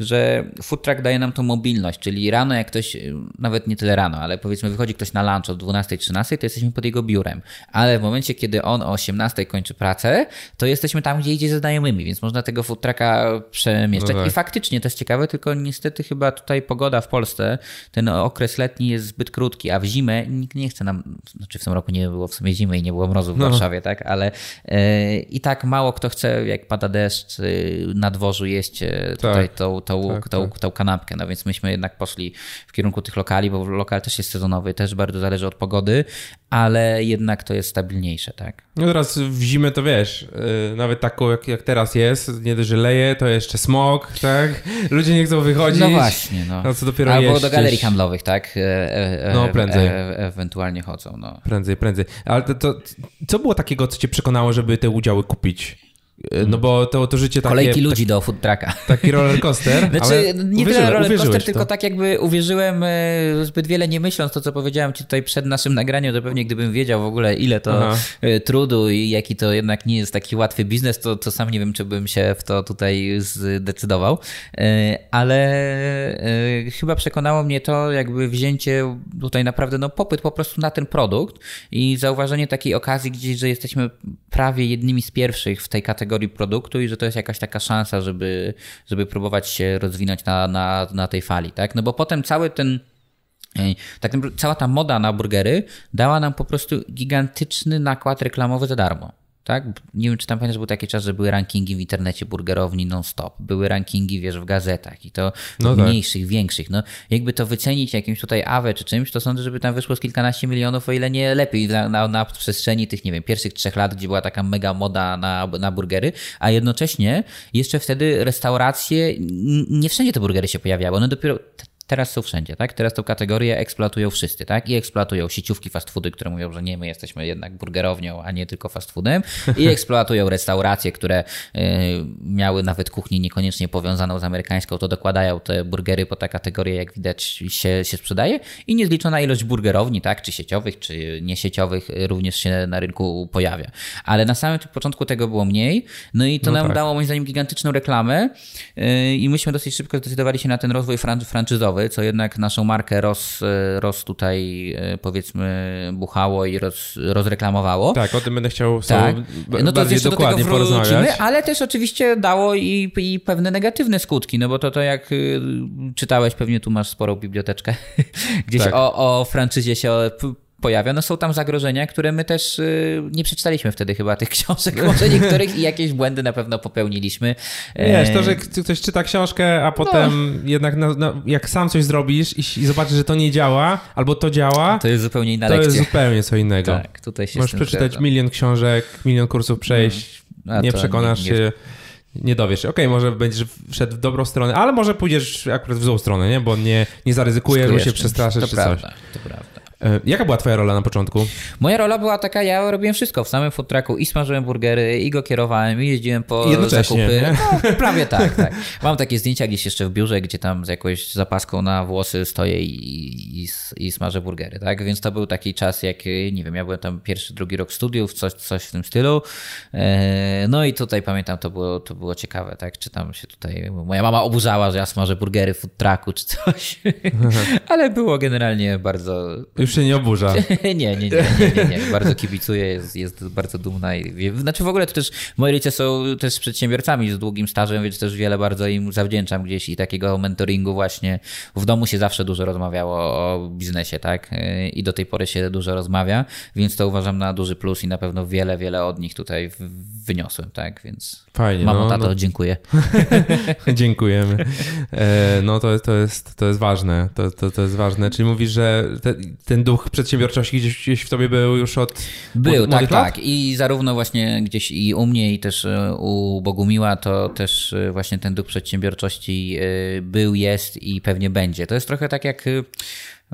że food truck daje nam tą mobilność, czyli rano jak ktoś nawet nie tyle rano, ale powiedzmy wychodzi ktoś na lunch o 12-13, to jesteśmy pod jego biurem. Ale w momencie, kiedy on o 18 kończy pracę, to jesteśmy tam, gdzie idzie ze znajomymi, więc można tego food trucka przemieszczać. No tak. I faktycznie to jest ciekawe, tylko niestety chyba tutaj pogoda w Polsce, ten okres letni jest zbyt krótki, a w zimę nikt nie chce nam, znaczy w tym roku nie było w sumie zimy i nie było mrozu w no. Warszawie, tak, ale yy, i tak mało kto chce, jak pada deszcz, yy, na dworzu jeść yy, tutaj tak. tą, tą, tak, tą, tą, tą kanapkę, no więc myśmy jednak poszli w kierunku tych lokali, bo lokal też jest sezonowy, też bardzo zależy od pogody, ale jednak to jest stabilniejsze, tak? No teraz w zimę to wiesz, yy, nawet taką jak, jak teraz jest, nie dość, że leje, to jeszcze smog, tak? Ludzie nie chcą wychodzić. No właśnie, no. no co dopiero Albo jeść, do galerii handlowych, tak? E, e, no prędzej. E, ewentualnie chodzą, no. Prędzej, prędzej. Ale to, to, co było takiego, co cię przekonało, żeby te udziały kupić? No bo to, to życie takie... Kolejki ludzi do food trucka. Taki roller coaster, <laughs> Znaczy, nie tyle roller coaster, tylko tak jakby uwierzyłem e, zbyt wiele nie myśląc to, co powiedziałem ci tutaj przed naszym nagraniem, to pewnie gdybym wiedział w ogóle ile to Aha. E, trudu i jaki to jednak nie jest taki łatwy biznes, to, to sam nie wiem, czy bym się w to tutaj zdecydował. E, ale chyba przekonało mnie to jakby wzięcie tutaj naprawdę no popyt po prostu na ten produkt i zauważenie takiej okazji gdzieś, że jesteśmy prawie jednymi z pierwszych w tej kategorii kategorii produktu i że to jest jakaś taka szansa, żeby, żeby próbować się rozwinąć na, na, na tej fali, tak? No bo potem cały ten Tak cała ta moda na burgery dała nam po prostu gigantyczny nakład reklamowy za darmo. Tak? Nie wiem, czy tam pamiętasz, był taki czas, że były rankingi w internecie burgerowni non-stop. Były rankingi, wiesz, w gazetach i to no tak. mniejszych, większych. No, jakby to wycenić jakimś tutaj AWE czy czymś, to sądzę, żeby tam wyszło z kilkanaście milionów, o ile nie lepiej na, na, na przestrzeni tych, nie wiem, pierwszych trzech lat, gdzie była taka mega moda na, na burgery, a jednocześnie jeszcze wtedy restauracje, nie wszędzie te burgery się pojawiały. One dopiero teraz są wszędzie, tak? Teraz tą kategorię eksploatują wszyscy, tak? I eksploatują sieciówki fast foody, które mówią, że nie, my jesteśmy jednak burgerownią, a nie tylko fast foodem. I <laughs> eksploatują restauracje, które y, miały nawet kuchnię niekoniecznie powiązaną z amerykańską, to dokładają te burgery po ta kategoria, jak widać, się, się sprzedaje. I niezliczona ilość burgerowni, tak? Czy sieciowych, czy niesieciowych również się na rynku pojawia. Ale na samym początku tego było mniej. No i to no nam tak. dało moim zdaniem gigantyczną reklamę y, i myśmy dosyć szybko zdecydowali się na ten rozwój fran co jednak naszą markę roz, roz tutaj e, powiedzmy buchało i roz, rozreklamowało. Tak, o tym będę chciał tak. no to jeszcze dokładnie do tego wrócimy, ale też oczywiście dało i, i pewne negatywne skutki, no bo to to jak y, czytałeś, pewnie tu masz sporą biblioteczkę, <laughs> gdzieś tak. o, o franczyzie się pojawia. No są tam zagrożenia, które my też y, nie przeczytaliśmy wtedy chyba tych <laughs> książek, może niektórych i jakieś błędy na pewno popełniliśmy. Wiesz, to, że ktoś czyta książkę, a potem no. jednak no, no, jak sam coś zrobisz i, i zobaczysz, że to nie działa, albo to działa, to jest zupełnie inna to lekcja. jest zupełnie co innego. Tak, tutaj się Możesz przeczytać zgadza. milion książek, milion kursów przejść, no. nie przekonasz nie, nie... się nie dowiesz. Okej, okay, może będziesz wszedł w dobrą stronę, ale może pójdziesz akurat w złą stronę, nie? Bo nie, nie zaryzykujesz, bo się przestraszysz czy prawda, coś. To prawda. E, jaka była twoja rola na początku? Moja rola była taka, ja robiłem wszystko w samym food trucku i smażyłem burgery, i go kierowałem, i jeździłem po zakupy. No, prawie tak, tak. Mam takie zdjęcia gdzieś jeszcze w biurze, gdzie tam z jakąś zapaską na włosy stoję i, i, i smażę burgery, tak? Więc to był taki czas, jak, nie wiem, ja byłem tam pierwszy, drugi rok studiów, coś, coś w tym stylu. E, no i tutaj pamiętam, to było, to było ciekawe, tak? Czy tam się tutaj, moja mama oburzała, że ja smażę burgery w food trucku, czy coś. <laughs> Ale było generalnie bardzo... Już już się nie oburza. <laughs> nie, nie, nie, nie, nie. Bardzo kibicuję, jest, jest bardzo dumna. I, znaczy w ogóle to też moi rodzice są też przedsiębiorcami z długim stażem, więc też wiele bardzo im zawdzięczam gdzieś i takiego mentoringu właśnie. W domu się zawsze dużo rozmawiało o biznesie, tak? I do tej pory się dużo rozmawia, więc to uważam na duży plus i na pewno wiele, wiele od nich tutaj wyniosłem, tak? Więc Fajnie. Mamo, no, tato, no. dziękuję. <laughs> Dziękujemy. E, no to, to, jest, to jest ważne. To, to, to jest ważne. Czyli mówisz, że te, ten ten duch przedsiębiorczości gdzieś, gdzieś w tobie był już od Był, od tak, tak. I zarówno właśnie gdzieś i u mnie, i też e, u Bogumiła, to też e, właśnie ten duch przedsiębiorczości e, był, jest i pewnie będzie. To jest trochę tak jak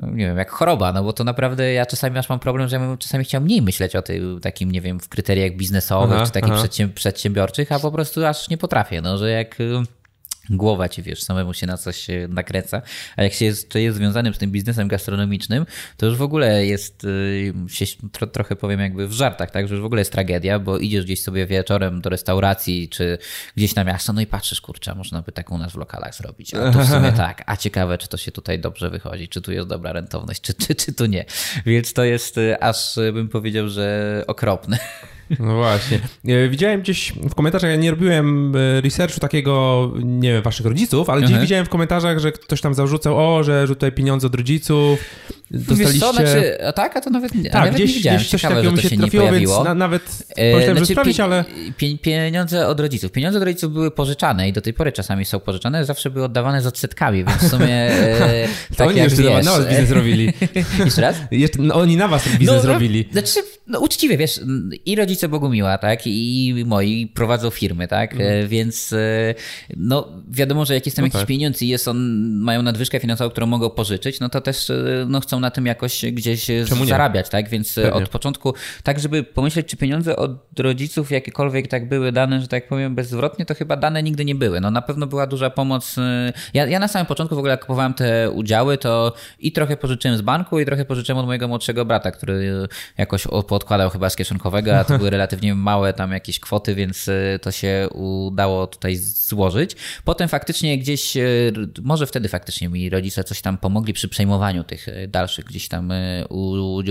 nie wiem, jak choroba, no bo to naprawdę ja czasami aż mam problem, że ja bym czasami chciał mniej myśleć o tym takim, nie wiem, w kryteriach biznesowych aha, czy takich przedsiębiorczych, a po prostu aż nie potrafię, no, że jak głowa ci, wiesz, samemu się na coś nakręca, a jak się jest, to jest związanym z tym biznesem gastronomicznym, to już w ogóle jest, y, się, tro, trochę powiem jakby w żartach, tak, że już w ogóle jest tragedia, bo idziesz gdzieś sobie wieczorem do restauracji, czy gdzieś na miasto, no i patrzysz, kurczę, można by tak u nas w lokalach zrobić, a tu w sumie <laughs> tak, a ciekawe, czy to się tutaj dobrze wychodzi, czy tu jest dobra rentowność, czy, czy, czy tu nie. Więc to jest y, aż bym powiedział, że okropne. No właśnie. E, widziałem gdzieś w komentarzach, ja nie robiłem e, researchu takiego, nie wiem, waszych rodziców, ale gdzieś mhm. widziałem w komentarzach, że ktoś tam zarzucał, o, że tutaj pieniądze od rodziców dostaliście... Co, znaczy, a tak, a to nawet, tak, nawet gdzieś, nie widziałem. Gdzieś Ciekawe, takiego mi się, się trafiło, więc na, nawet pomyślałem, znaczy, że ale... Pieniądze od rodziców. Pieniądze od rodziców były pożyczane i do tej pory czasami są pożyczane, zawsze były oddawane z odsetkami, więc w sumie e, <laughs> to tak oni jak jeszcze wiesz... na was biznes zrobili. <laughs> Jeszcze raz? Jeszcze, no, oni na was biznes no, zrobili. Znaczy, no, uczciwie, wiesz, i rodzice Bogumiła, tak, i moi prowadzą firmy, tak, mm. więc e, no wiadomo, że jak jest tam no jakiś tak. pieniądz i jest on, mają nadwyżkę finansową, którą mogą pożyczyć, no to też no, chcą na tym jakoś gdzieś zarabiać, tak, więc Pewnie. od początku, tak żeby pomyśleć, czy pieniądze od rodziców jakiekolwiek tak były dane, że tak powiem bezzwrotnie, to chyba dane nigdy nie były. No na pewno była duża pomoc. Ja, ja na samym początku w ogóle jak kupowałem te udziały, to i trochę pożyczyłem z banku i trochę pożyczyłem od mojego młodszego brata, który jakoś podkładał chyba z kieszonkowego, a to były <laughs> relatywnie małe tam jakieś kwoty, więc e, to się udało tutaj złożyć. Potem faktycznie gdzieś, e, może wtedy faktycznie mi rodzice coś tam pomogli przy przejmowaniu tych e, dalszych gdzieś tam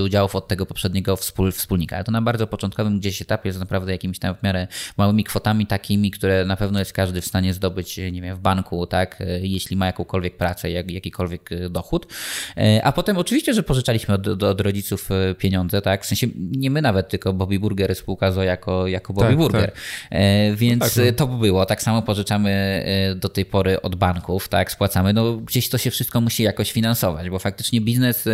udziałów od tego poprzedniego wspólnika. Ale to na bardzo początkowym gdzieś etapie jest naprawdę jakimiś tam w miarę małymi kwotami takimi, które na pewno jest każdy w stanie zdobyć, nie wiem, w banku, tak, jeśli ma jakąkolwiek pracę, jak, jakikolwiek dochód. A potem oczywiście, że pożyczaliśmy od, od rodziców pieniądze, tak, w sensie nie my nawet, tylko Bobby Burger, spółka ZO jako, jako Bobby tak, Burger. Tak. Więc no tak, no. to było. Tak samo pożyczamy do tej pory od banków, tak, spłacamy. No gdzieś to się wszystko musi jakoś finansować, bo faktycznie biznes,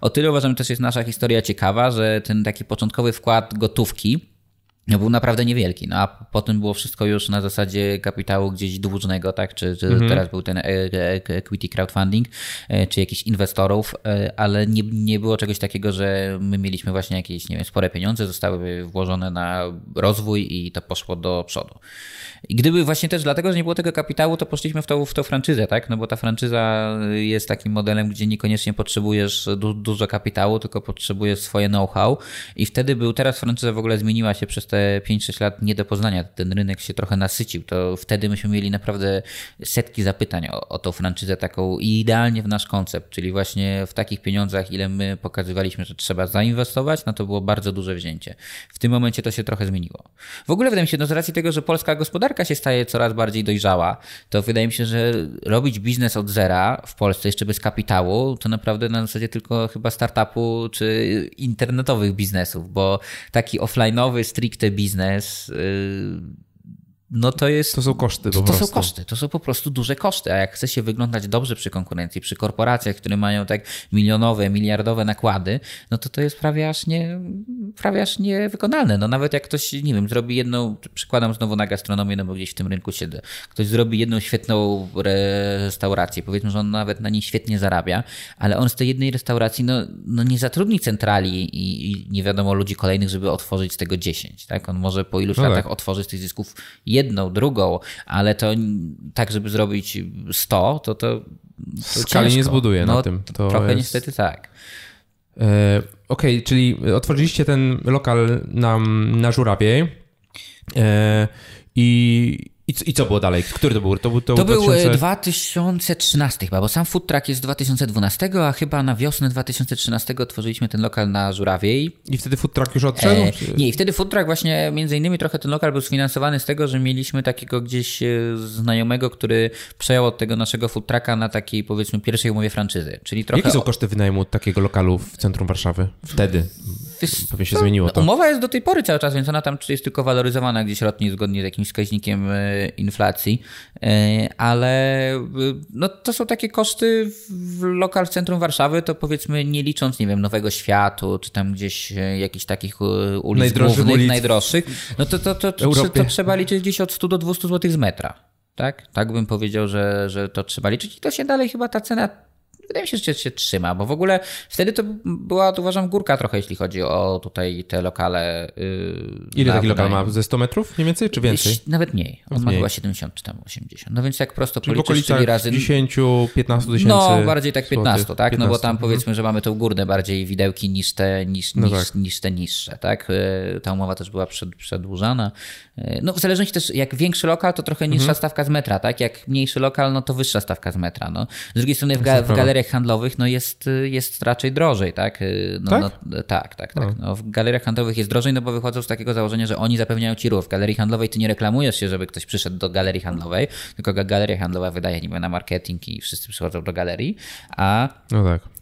o tyle uważam, też jest nasza historia ciekawa, że ten taki początkowy wkład gotówki, no, był naprawdę niewielki, no a potem było wszystko już na zasadzie kapitału gdzieś dłużnego, tak, czy, czy mhm. teraz był ten e, e, equity crowdfunding, e, czy jakichś inwestorów, ale nie, nie było czegoś takiego, że my mieliśmy właśnie jakieś, nie wiem, spore pieniądze, zostały włożone na rozwój i to poszło do przodu. I gdyby właśnie też dlatego, że nie było tego kapitału, to poszliśmy w tą, w tą franczyzę, tak? No bo ta franczyza jest takim modelem, gdzie niekoniecznie potrzebujesz du dużo kapitału, tylko potrzebujesz swoje know-how i wtedy był, teraz franczyza w ogóle zmieniła się przez te 5-6 lat nie do poznania. Ten rynek się trochę nasycił. To wtedy myśmy mieli naprawdę setki zapytań o, o tą franczyzę taką i idealnie w nasz koncept, czyli właśnie w takich pieniądzach, ile my pokazywaliśmy, że trzeba zainwestować, no to było bardzo duże wzięcie. W tym momencie to się trochę zmieniło. W ogóle wydaje mi się, no z racji tego, że polska gospodarka gospodarka się staje coraz bardziej dojrzała, to wydaje mi się, że robić biznes od zera w Polsce jeszcze bez kapitału, to naprawdę na zasadzie tylko chyba startupu czy internetowych biznesów, bo taki offline'owy, stricte biznes. Yy no to jest. To są koszty. To, to są koszty. To są po prostu duże koszty. A jak chce się wyglądać dobrze przy konkurencji, przy korporacjach, które mają tak milionowe, miliardowe nakłady, no to to jest prawie aż, nie, prawie aż niewykonalne. No nawet jak ktoś, nie wiem, zrobi jedną, przykładam znowu na gastronomię, no bo gdzieś w tym rynku siedzę, ktoś zrobi jedną świetną restaurację, powiedzmy, że on nawet na niej świetnie zarabia, ale on z tej jednej restauracji, no, no nie zatrudni centrali i, i nie wiadomo ludzi kolejnych, żeby otworzyć z tego 10. Tak? On może po iluś no latach tak. otworzyć z tych zysków jedną, drugą, ale to tak, żeby zrobić 100, to to. to Skali ciężko. nie zbuduje no, na tym. To trochę jest... niestety tak. E, Okej, okay, czyli otworzyliście ten lokal na, na Żurawiej e, i i, I co było dalej? Który to był? To był, to to był 2000... 2013 chyba, bo sam food truck jest z 2012, a chyba na wiosnę 2013 otworzyliśmy ten lokal na Żurawiej. I wtedy food truck już odszedł? E, nie, i wtedy food truck właśnie, między innymi trochę ten lokal był sfinansowany z tego, że mieliśmy takiego gdzieś e, znajomego, który przejął od tego naszego food trucka na takiej powiedzmy pierwszej umowie franczyzy. Czyli trochę... Jakie są koszty wynajmu takiego lokalu w centrum Warszawy? Wtedy. Pewnie się zmieniło to. Umowa jest do tej pory cały czas, więc ona tam jest tylko waloryzowana gdzieś rocznie zgodnie z jakimś wskaźnikiem e, inflacji, e, ale e, no, to są takie koszty w lokal w centrum Warszawy, to powiedzmy nie licząc, nie wiem, Nowego Światu, czy tam gdzieś jakichś takich ulic Najdroższych głównych, ulic najdroższych, no to, to, to, to, to trzeba liczyć gdzieś od 100 do 200 zł z metra. Tak? Tak bym powiedział, że, że to trzeba liczyć i to się dalej chyba ta cena wydaje mi się, że się trzyma, bo w ogóle wtedy to była, to uważam, górka trochę, jeśli chodzi o tutaj te lokale. Yy, Ile taki lokal ma? Ze 100 metrów mniej więcej, czy więcej? Nawet mniej. On ma chyba 70 czy tam 80. No więc jak prosto czyli policzysz, czyli razy... 10, 15 tysięcy No, bardziej tak 15, złotych, tak? 15. No bo tam mhm. powiedzmy, że mamy tą górne bardziej widełki niż te, niż, no niż, tak. niż te niższe, tak? Y, ta umowa też była przed, przedłużana. Y, no w zależności też, jak większy lokal, to trochę niższa mhm. stawka z metra, tak? Jak mniejszy lokal, no to wyższa stawka z metra, no. Z drugiej strony w, ga w galeriach handlowych no jest, jest raczej drożej, tak? No, tak? No, tak, tak, tak. No, w galeriach handlowych jest drożej, no bo wychodzą z takiego założenia, że oni zapewniają ci ruch. W galerii handlowej ty nie reklamujesz się, żeby ktoś przyszedł do galerii handlowej, tylko galeria handlowa wydaje niby na marketing i wszyscy przychodzą do galerii, a no tak e,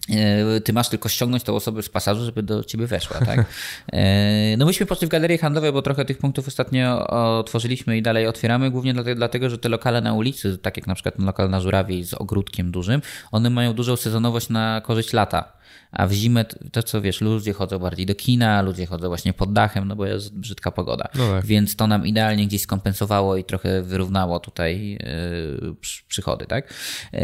ty masz tylko ściągnąć tą osobę z pasażu, żeby do ciebie weszła, tak? E, no myśmy poszli w galerie handlowe, bo trochę tych punktów ostatnio otworzyliśmy i dalej otwieramy, głównie dlatego, że te lokale na ulicy, tak jak na przykład ten lokal na Żurawie z ogródkiem dużym, one mają dużą sezonowość na korzyść lata. A w zimę to, co wiesz, ludzie chodzą bardziej do kina, ludzie chodzą właśnie pod dachem, no bo jest brzydka pogoda. No tak. Więc to nam idealnie gdzieś skompensowało i trochę wyrównało tutaj yy, przychody, tak? Yy,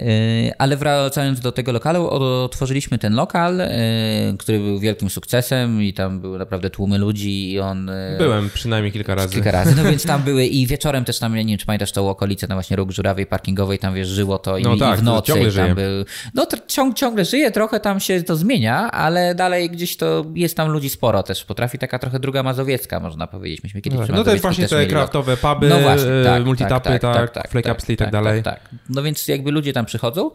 ale wracając do tego lokalu, otworzyliśmy ten lokal, yy, który był wielkim sukcesem i tam były naprawdę tłumy ludzi i on... Byłem przynajmniej kilka razy. Kilka razy, no więc tam <laughs> były i wieczorem też tam, nie wiem, czy pamiętasz tą okolicę, na właśnie róg żurawej parkingowej, tam wiesz, żyło to i, no tak, i w nocy. Ciągle żyje. Był, no ciąg, ciągle żyje, trochę tam się to zmienia, ale dalej gdzieś to jest tam ludzi sporo też. Potrafi taka trochę druga mazowiecka, można powiedzieć. Myśmy kiedyś no, no to jest właśnie te kraftowe puby, no właśnie, tak, tak multitapy, tak, tak, tak, tak, tak, tak, tak dalej. Tak, No więc jakby ludzie tam przychodzą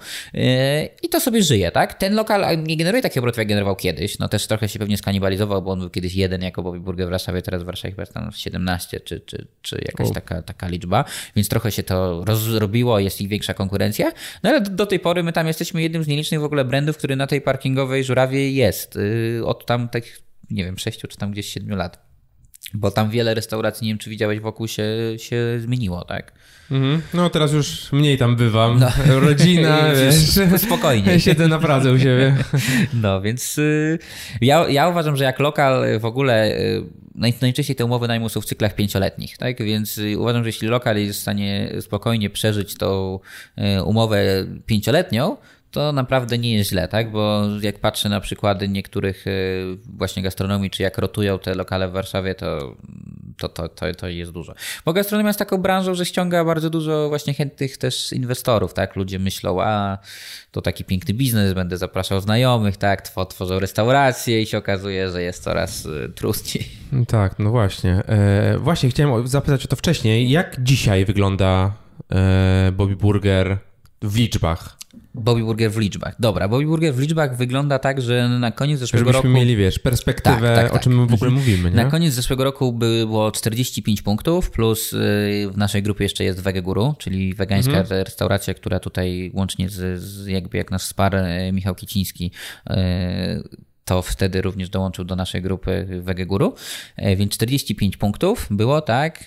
i to sobie żyje, tak? Ten lokal lokal nie generuje takiego obrotów, jak generował kiedyś. No też trochę się pewnie skanibalizował, bo on był kiedyś jeden jako Bobby Burger w Warszawie, teraz w Warszawie chyba tam 17 czy, czy, czy jakaś taka, taka liczba, więc trochę się to rozrobiło, jest ich większa konkurencja. No ale do, do, tej pory my tam jesteśmy jednym z nielicznych w ogóle brandów, który na tej parkingowej żurawie jest. Yy, od tam takich, nie wiem, 6 czy tam gdzieś 7 lat. Bo tam wiele restauracji, nie wiem czy widziałeś, wokół się, się zmieniło, tak? Mhm. No teraz już mniej tam bywam. No. Rodzina, <laughs> wiesz. Spokojnie. <laughs> Siedzę na Pradze u siebie. <laughs> No więc y, ja, ja uważam, że jak lokal w ogóle y, najczęściej te umowy najmu są w cyklach pięcioletnich, tak? Więc y, uważam, że jeśli lokal jest w stanie spokojnie przeżyć tą umowę pięcioletnią, to naprawdę nie jest źle, tak? Bo jak patrzę na przykłady niektórych y, właśnie gastronomii, czy jak rotują te lokale w Warszawie, to, to, to, to, to jest dużo. Bo gastronomia jest taką branżą, że ściąga bardzo dużo właśnie chętnych też inwestorów, tak? Ludzie myślą, a to taki piękny biznes, będę zapraszał znajomych, tak? Tworzą restauracje i się okazuje, że jest coraz y, trudniej. Tak, no właśnie. E, właśnie chciałem zapytać o to wcześniej. Jak dzisiaj wygląda e, Bobby Burger w liczbach? Bobby Burger w liczbach. Dobra, Bobby Burger w liczbach wygląda tak, że na koniec zeszłego Żebyśmy roku... mieli, wiesz, perspektywę, tak, tak, tak. o czym my w ogóle mówimy, nie? Na koniec zeszłego roku było 45 punktów, plus y, w naszej grupie jeszcze jest Wegeguru, czyli wegańska mhm. restauracja, która tutaj łącznie z, z, jakby jak nasz spar y, Michał Kiciński y, to wtedy również dołączył do naszej grupy Wegeguru, więc 45 punktów było, tak.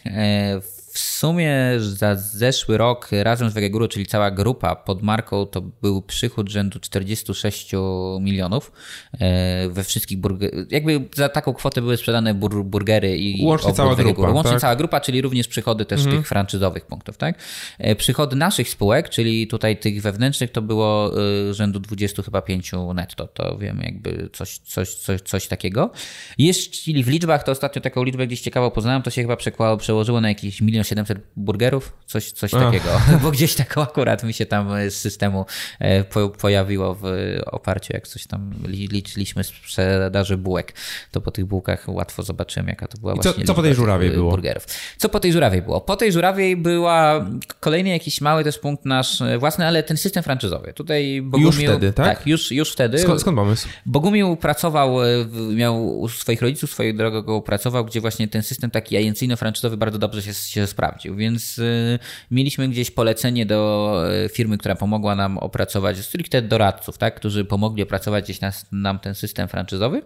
W sumie za zeszły rok razem z Wegeguru, czyli cała grupa pod marką, to był przychód rzędu 46 milionów e, we wszystkich burgerach. Jakby za taką kwotę były sprzedane bur burgery i Łącznie cała grupa. Łącznie tak? cała grupa, czyli również przychody też mhm. tych franczyzowych punktów, tak? E, przychody naszych spółek, czyli tutaj tych wewnętrznych, to było e, rzędu 20 chyba 5 netto. To wiem, jakby coś, coś, coś, coś takiego. Jeśli w liczbach, to ostatnio taką liczbę gdzieś ciekawo poznałem, to się chyba przełożyło na jakieś milion 700 burgerów, coś, coś takiego. <laughs> Bo gdzieś tak akurat mi się tam z systemu e, pojawiło w oparciu, jak coś tam liczyliśmy sprzedaży bułek. To po tych bułkach łatwo zobaczyłem, jaka to była I właśnie. Co, co po tej żurawej było? Burgerów. Co po tej żurawej było? Po tej żurawej była kolejny jakiś mały też punkt nasz e, własny, ale ten system franczyzowy. Tutaj Bogumił, już wtedy, tak? Tak, już, już wtedy. Skąd, skąd pomysł? Bogumił pracował, e, miał u swoich rodziców, swojej drogą pracował, gdzie właśnie ten system taki agencyjno-franczyzowy bardzo dobrze się, się sprawdził, więc y, mieliśmy gdzieś polecenie do y, firmy, która pomogła nam opracować, stricte doradców, tak, którzy pomogli opracować gdzieś nas, nam ten system franczyzowy.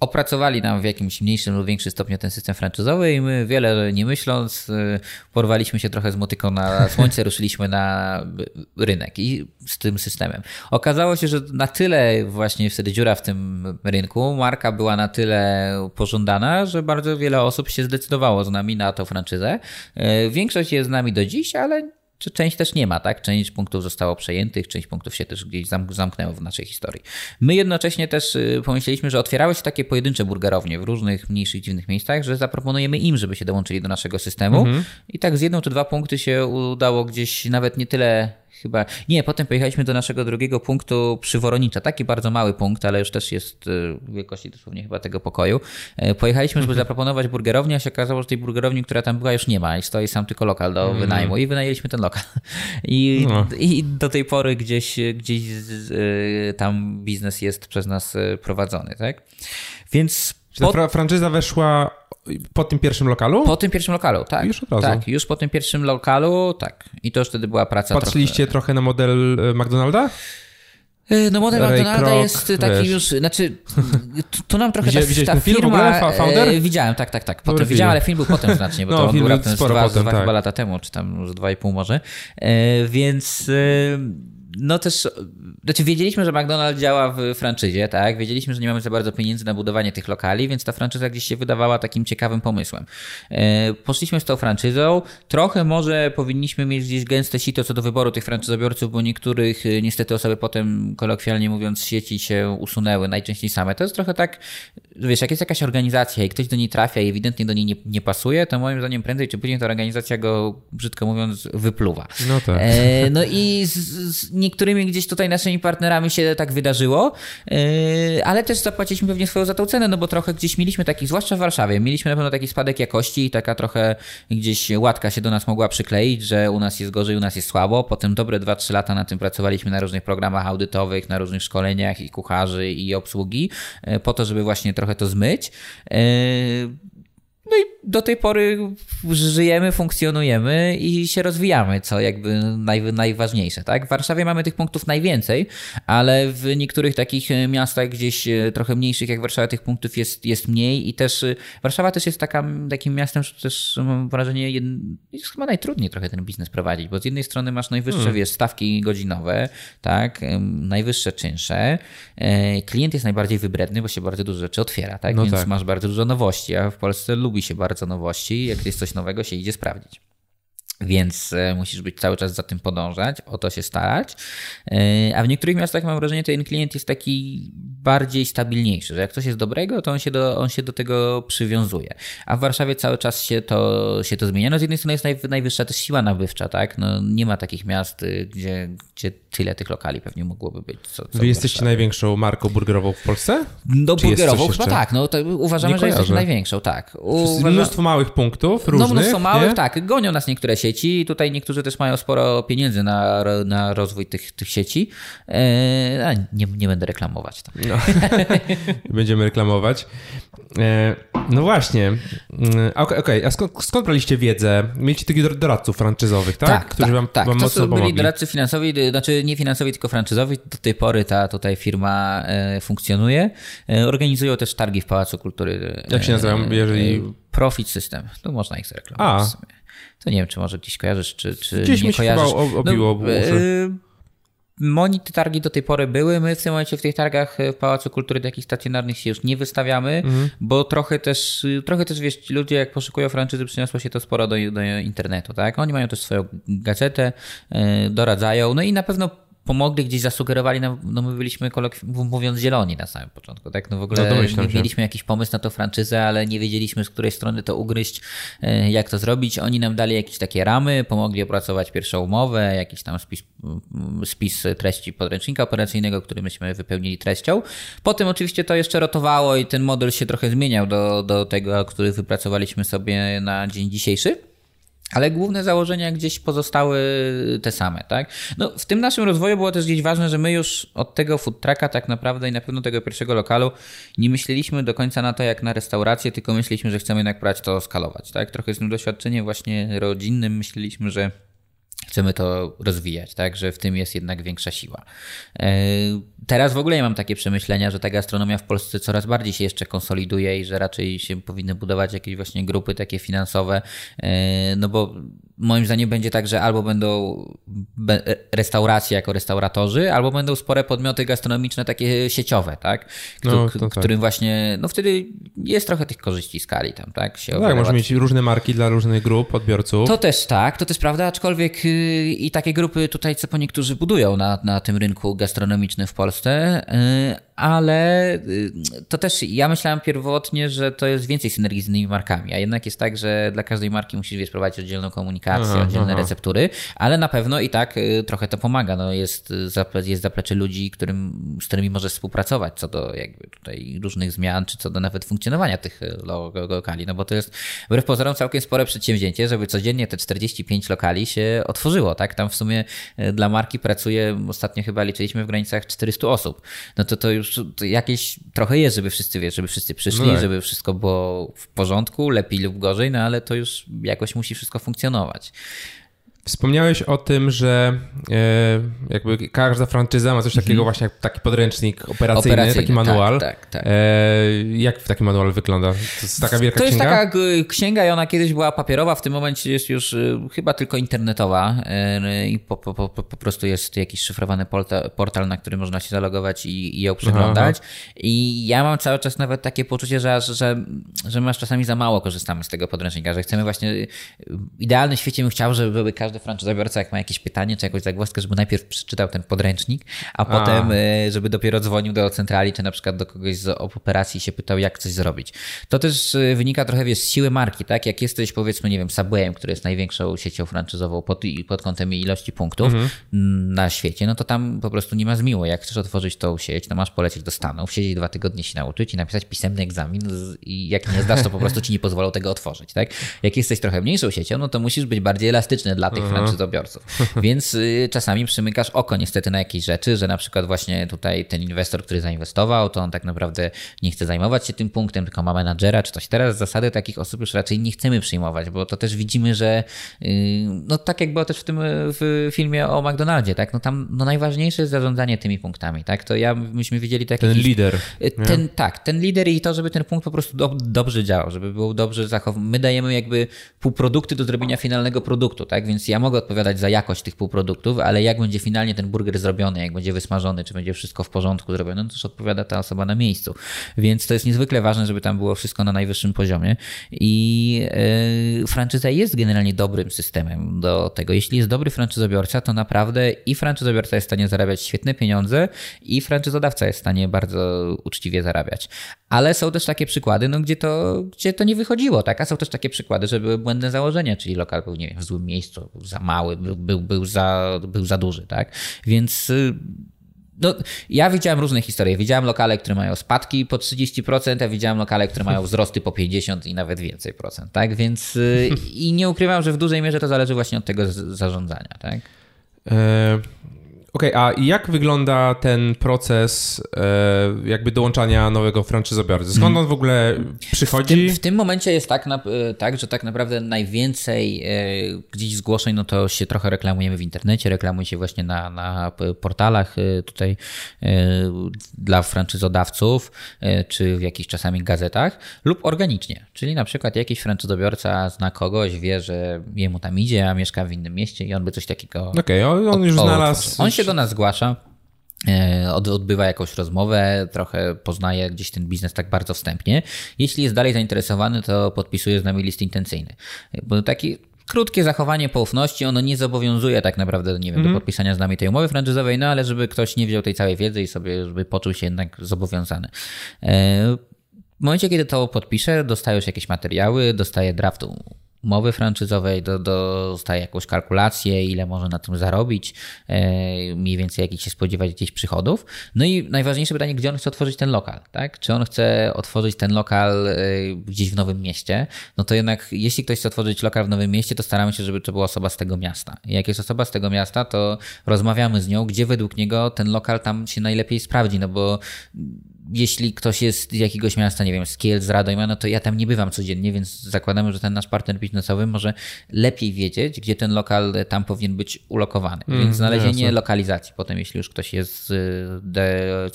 Opracowali nam w jakimś mniejszym lub większym stopniu ten system franczyzowy i my wiele nie myśląc y, porwaliśmy się trochę z motyką na <laughs> słońce, ruszyliśmy na rynek i z tym systemem. Okazało się, że na tyle właśnie wtedy dziura w tym rynku, marka była na tyle pożądana, że bardzo wiele osób się zdecydowało z nami na tą franczyzę. Y, większość jest z nami do dziś, ale czy część też nie ma, tak? Część punktów zostało przejętych, część punktów się też gdzieś zamknęło w naszej historii. My jednocześnie też y, pomyśleliśmy, że otwierały się takie pojedyncze burgerownie w różnych mniejszych, dziwnych miejscach, że zaproponujemy im, żeby się dołączyli do naszego systemu. Mhm. I tak z jedną czy dwa punkty się udało gdzieś nawet nie tyle chyba. Nie, potem pojechaliśmy do naszego drugiego punktu przy Woronicza. Taki bardzo mały punkt, ale już też jest y, wielkości dosłownie chyba tego pokoju. E, pojechaliśmy, żeby <laughs> zaproponować burgerownię, a się okazało, że tej burgerowni, która tam była, już nie ma i stoi sam tylko lokal do mhm. wynajmu i wynajęliśmy ten lokal. <laughs> I, no. i do tej pory gdzieś, gdzieś y, tam biznes jest przez nas y, prowadzony, tak? Więc. Czy ta franczyza weszła po tym pierwszym lokalu? Po tym pierwszym lokalu, tak. Już od razu. Tak, już po tym pierwszym lokalu, tak. I to już wtedy była praca Patrzyliście trochę, trochę na model e, McDonalda? E, no model Ray McDonalda Kroc, jest taki wiesz. już, znaczy <laughs> to nam trochę Widziałeś ta, ta firma... Film w ogóle? E, widziałem, tak, tak, tak. Potem widziałem, ale film był potem znacznie, bo <laughs> no, to był raptem dwa, potem, dwa tak. chyba lata temu, czy tam już dwa i pół może. E, więc... E, no też, znaczy wiedzieliśmy, że McDonald's działa w franczyzie, tak? Wiedzieliśmy, że nie mamy za bardzo pieniędzy na budowanie tych lokali, więc ta franczyza gdzieś się wydawała takim ciekawym pomysłem. E, poszliśmy z tą franczyzą. Trochę może powinniśmy mieć gdzieś gęste sito co do wyboru tych franczyzobiorców, bo niektórych e, niestety osoby potem, kolokwialnie mówiąc, z sieci się usunęły, najczęściej same. To jest trochę tak, wiesz, jak jest jakaś organizacja i ktoś do niej trafia i ewidentnie do niej nie, nie pasuje, to moim zdaniem prędzej czy później ta organizacja go, brzydko mówiąc, wypluwa. No tak. E, no i z, z, nie niektórymi gdzieś tutaj naszymi partnerami się tak wydarzyło, yy, ale też zapłaciliśmy pewnie swoją za tą cenę, no bo trochę gdzieś mieliśmy takich, zwłaszcza w Warszawie, mieliśmy na pewno taki spadek jakości i taka trochę gdzieś łatka się do nas mogła przykleić, że u nas jest gorzej, u nas jest słabo. Potem dobre 2-3 lata na tym pracowaliśmy na różnych programach audytowych, na różnych szkoleniach i kucharzy i obsługi, yy, po to, żeby właśnie trochę to zmyć. No i do tej pory żyjemy, funkcjonujemy i się rozwijamy, co jakby naj, najważniejsze, tak? W Warszawie mamy tych punktów najwięcej, ale w niektórych takich miastach gdzieś e, trochę mniejszych jak Warszawa tych punktów jest, jest mniej i też e, Warszawa też jest taka, takim miastem, że też mam wrażenie, jest chyba najtrudniej trochę ten biznes prowadzić, bo z jednej strony masz najwyższe, hmm. wiesz, stawki godzinowe, tak? Najwyższe czynsze. E, klient jest najbardziej wybredny, bo się bardzo dużo rzeczy otwiera, tak? No Więc tak. masz bardzo dużo nowości, a w Polsce lubi się bardzo nowości. Jak jest coś nowego, się idzie sprawdzić. Więc e, musisz być cały czas za tym podążać, o to się starać. E, a w niektórych miastach mam wrażenie, że ten klient jest taki bardziej stabilniejszy, że jak coś jest dobrego, to on się do, on się do tego przywiązuje. A w Warszawie cały czas się to, się to zmienia. No z jednej strony jest naj, najwyższa też siła nabywcza, tak? No nie ma takich miast, y, gdzie, gdzie tyle tych lokali pewnie mogłoby być. Co, co Wy jesteście największą marką burgerową w Polsce? No Czy burgerową chyba tak. No, to uważamy, nie że jesteśmy największą, tak. Uważa... Mnóstwo małych punktów różnych. No mnóstwo małych, nie? tak. Gonią nas niektóre sieci. Tutaj niektórzy też mają sporo pieniędzy na, na rozwój tych, tych sieci. Eee, nie, nie będę reklamować. Tam. No. <laughs> Będziemy reklamować. E, no właśnie. Mm, okej, okay, a skąd, skąd braliście wiedzę? Mieliście takich doradców franczyzowych, tak? Tak, Którzy tak, wam, tak. wam to mocno byli doradcy finansowi, znaczy nie finansowi, tylko franczyzowi. Do tej pory ta tutaj firma e, funkcjonuje. E, organizują też targi w Pałacu Kultury. Jak się nazywają? Jeżeli... Profit System. Tu można ich zareklamować. A. To nie wiem, czy może gdzieś kojarzysz, czy, czy gdzieś nie mi kojarzysz. Chyba obiło no, Moni te targi do tej pory były. My w tym momencie w tych targach w Pałacu Kultury takich stacjonarnych się już nie wystawiamy, mhm. bo trochę też, trochę też wiesz, ludzie jak poszukują franczyzy, przyniosło się to sporo do, do internetu, tak? Oni mają też swoją gazetę, yy, doradzają, no i na pewno pomogli, gdzieś zasugerowali nam, no my byliśmy mówiąc zieloni na samym początku, tak? No w ogóle no mieliśmy jakiś pomysł na tą franczyzę, ale nie wiedzieliśmy z której strony to ugryźć, e, jak to zrobić. Oni nam dali jakieś takie ramy, pomogli opracować pierwszą umowę, jakiś tam spis, spis treści podręcznika operacyjnego, który myśmy wypełnili treścią. Potem oczywiście to jeszcze rotowało i ten model się trochę zmieniał do, do tego, który wypracowaliśmy sobie na dzień dzisiejszy. Ale główne założenia gdzieś pozostały te same, tak? No, w tym naszym rozwoju było też gdzieś ważne, że my już od tego food trucka tak naprawdę i na pewno tego pierwszego lokalu nie myśleliśmy do końca na to jak na restaurację, tylko myśleliśmy, że chcemy jednak brać to skalować, tak? Trochę z tym doświadczeniem właśnie rodzinnym myśleliśmy, że chcemy to rozwijać, tak, że w tym jest jednak większa siła. E, teraz w ogóle ja mam takie przemyślenia, że ta gastronomia w Polsce coraz bardziej się jeszcze konsoliduje i że raczej się powinny budować jakieś właśnie grupy takie finansowe, e, no bo moim zdaniem będzie tak, że albo będą restauracje jako restauratorzy, albo będą spore podmioty gastronomiczne takie sieciowe, tak? no, tak. którym właśnie, no wtedy jest trochę tych korzyści skali tam, tak? Się no tak, może mieć różne marki dla różnych grup odbiorców. To też tak, to też prawda, aczkolwiek y, i takie grupy tutaj, co po niektórzy budują na, na tym rynku gastronomicznym w Polsce, y, ale y, to też ja myślałem pierwotnie, że to jest więcej synergii z innymi markami, a jednak jest tak, że dla każdej marki musisz wiesz, prowadzić oddzielną komunikację, aha, oddzielne aha. receptury, ale na pewno i tak y, trochę to pomaga. No jest, jest zaplecze ludzi, którym, z którymi możesz współpracować co do jakby tutaj różnych zmian, czy co do nawet funkcjonowania tych y, lokali, no bo to jest wbrew pozorom całkiem spore przedsięwzięcie, żeby codziennie te 45 lokali się otworzyło, tak? Tam w sumie dla marki pracuje, ostatnio chyba liczyliśmy w granicach 400 osób. No to to już jakieś trochę jest, żeby wszyscy, wiesz, żeby wszyscy przyszli, no tak. żeby wszystko było w porządku, lepiej lub gorzej, no ale to już jakoś musi wszystko funkcjonować. Wspomniałeś o tym, że e, jakby każda franczyza ma coś takiego mm -hmm. właśnie jak taki podręcznik operacyjny, operacyjny taki manual. Tak, tak, tak. E, jak taki manual wygląda? To jest taka wielka to księga? To jest taka księga i ona kiedyś była papierowa, w tym momencie jest już e, chyba tylko internetowa e, i po, po, po, po prostu jest jakiś szyfrowany portal, portal, na który można się zalogować i, i ją przeglądać. Aha, aha. I ja mam cały czas nawet takie poczucie, że, że, że my czasami za mało korzystamy z tego podręcznika, że chcemy właśnie w idealnym świecie bym chciał, żeby każdy każdy franczyzobiorca, jak ma jakieś pytanie czy jakąś zagwozdkę, żeby najpierw przeczytał ten podręcznik, a, a, potem, e, żeby dopiero dzwonił do centrali, czy na przykład do kogoś z operacji się pytał, jak coś zrobić. To też e, wynika trochę wiesz, z siły marki, tak? Jak jesteś powiedzmy, nie wiem, Subwayem, który jest największą siecią franczyzową pod, pod kątem ilości punktów mhm. na świecie, no to tam po prostu nie ma zmiłu. Jak chcesz otworzyć tą sieć, to masz polecieć do Stanów, siedzieć dwa tygodnie się nauczyć i napisać pisemny egzamin i jak nie zdasz, to po prostu ci nie pozwolą tego otworzyć, tak? Jak jesteś trochę mniejszą siecią, no to musisz być bardziej elastyczny dla tych franczyzobiorców. <laughs> Więc y, czasami przymykasz oko niestety na jakieś rzeczy, że na przykład właśnie tutaj ten inwestor, który zainwestował, to on tak naprawdę nie chce zajmować się tym punktem, tylko ma menadżera czy coś. Teraz zasady takich osób już raczej nie chcemy przyjmować, bo to też widzimy, że y, no tak jak było też w tym w filmie o McDonaldzie, tak? No tam no najważniejsze jest zarządzanie tymi punktami, tak? To ja, myśmy widzieli tak Ten lider. Y, ten, nie? tak, ten lider i to, żeby ten punkt po prostu do, dobrze działał, żeby był dobrze zachowany. My dajemy jakby półprodukty do zrobienia finalnego produktu, tak? Więc ja mogę odpowiadać za jakość tych półproduktów, ale jak będzie finalnie ten burger zrobiony, jak będzie wysmażony, czy będzie wszystko w porządku zrobione, no to też odpowiada ta osoba na miejscu. Więc to jest niezwykle ważne, żeby tam było wszystko na najwyższym poziomie i yy, franczyza jest generalnie dobrym systemem do tego. Jeśli jest dobry franczyzobiorca, to naprawdę i franczyzobiorca jest w stanie zarabiać świetne pieniądze i franczyzodawca jest w stanie bardzo uczciwie zarabiać. Ale są też takie przykłady, no, gdzie, to, gdzie to nie wychodziło, tak? A są też takie przykłady, że były błędne założenia, czyli lokal był, nie wiem, w złym miejscu, był za mały, był, był, był, za, był za duży, tak? Więc y, no, ja widziałem różne historie. Widziałem lokale, które mają spadki po 30%, a widziałem lokale, które mają wzrosty po 50 i nawet więcej procent, tak? Więc y, i nie ukrywam, że w dużej mierze to zależy właśnie od tego zarządzania, tak? E Okej, okay, a jak wygląda ten proces e, jakby dołączania nowego franczyzobiorcy? Skąd on w ogóle przychodzi? W tym, w tym momencie jest tak, na, e, tak, że tak naprawdę najwięcej e, gdzieś zgłoszeń, no to się trochę reklamujemy w internecie, reklamuje się właśnie na, na portalach e, tutaj e, dla franczyzodawców, e, czy w jakichś czasami gazetach, lub organicznie. Czyli na przykład jakiś franczyzobiorca zna kogoś, wie, że jemu tam idzie, a mieszka w innym mieście i on by coś takiego... Okej, okay, on, on już znalazł... On się do nas zgłasza, e, odbywa jakąś rozmowę, trochę poznaje gdzieś ten biznes tak bardzo wstępnie. Jeśli jest dalej zainteresowany, to podpisuje z nami list intencyjny. Bo taki krótkie zachowanie poufności, ono nie zobowiązuje tak naprawdę, nie wiem, mm. do mhm. podpisania z nami tej umowy franczyzowej, no ale żeby ktoś nie wziął tej całej wiedzy i sobie, żeby poczuł się jednak zobowiązany. E, w momencie, kiedy to podpiszę, dostajesz jakieś materiały, dostaję draft umowy franczyzowej, do, dostaje jakąś kalkulację, ile może na tym zarobić, e, mniej więcej jakich się spodziewać gdzieś przychodów. No i najważniejsze pytanie, gdzie on chce otworzyć ten lokal, tak? Czy on chce otworzyć ten lokal e, gdzieś w nowym mieście? No to jednak, jeśli ktoś chce otworzyć lokal w nowym mieście, to staramy się, żeby to była osoba z tego miasta. I jak jest osoba z tego miasta, to rozmawiamy z nią, gdzie według niego ten lokal tam się najlepiej sprawdzi, no bo jeśli ktoś jest z jakiegoś miasta, nie wiem, z Kielc, z Radomia, no to ja tam nie bywam codziennie, więc zakładamy, że ten nasz partner biznesowy może lepiej wiedzieć, gdzie ten lokal tam powinien być ulokowany. Mm, więc znalezienie jasne. lokalizacji potem, jeśli już ktoś jest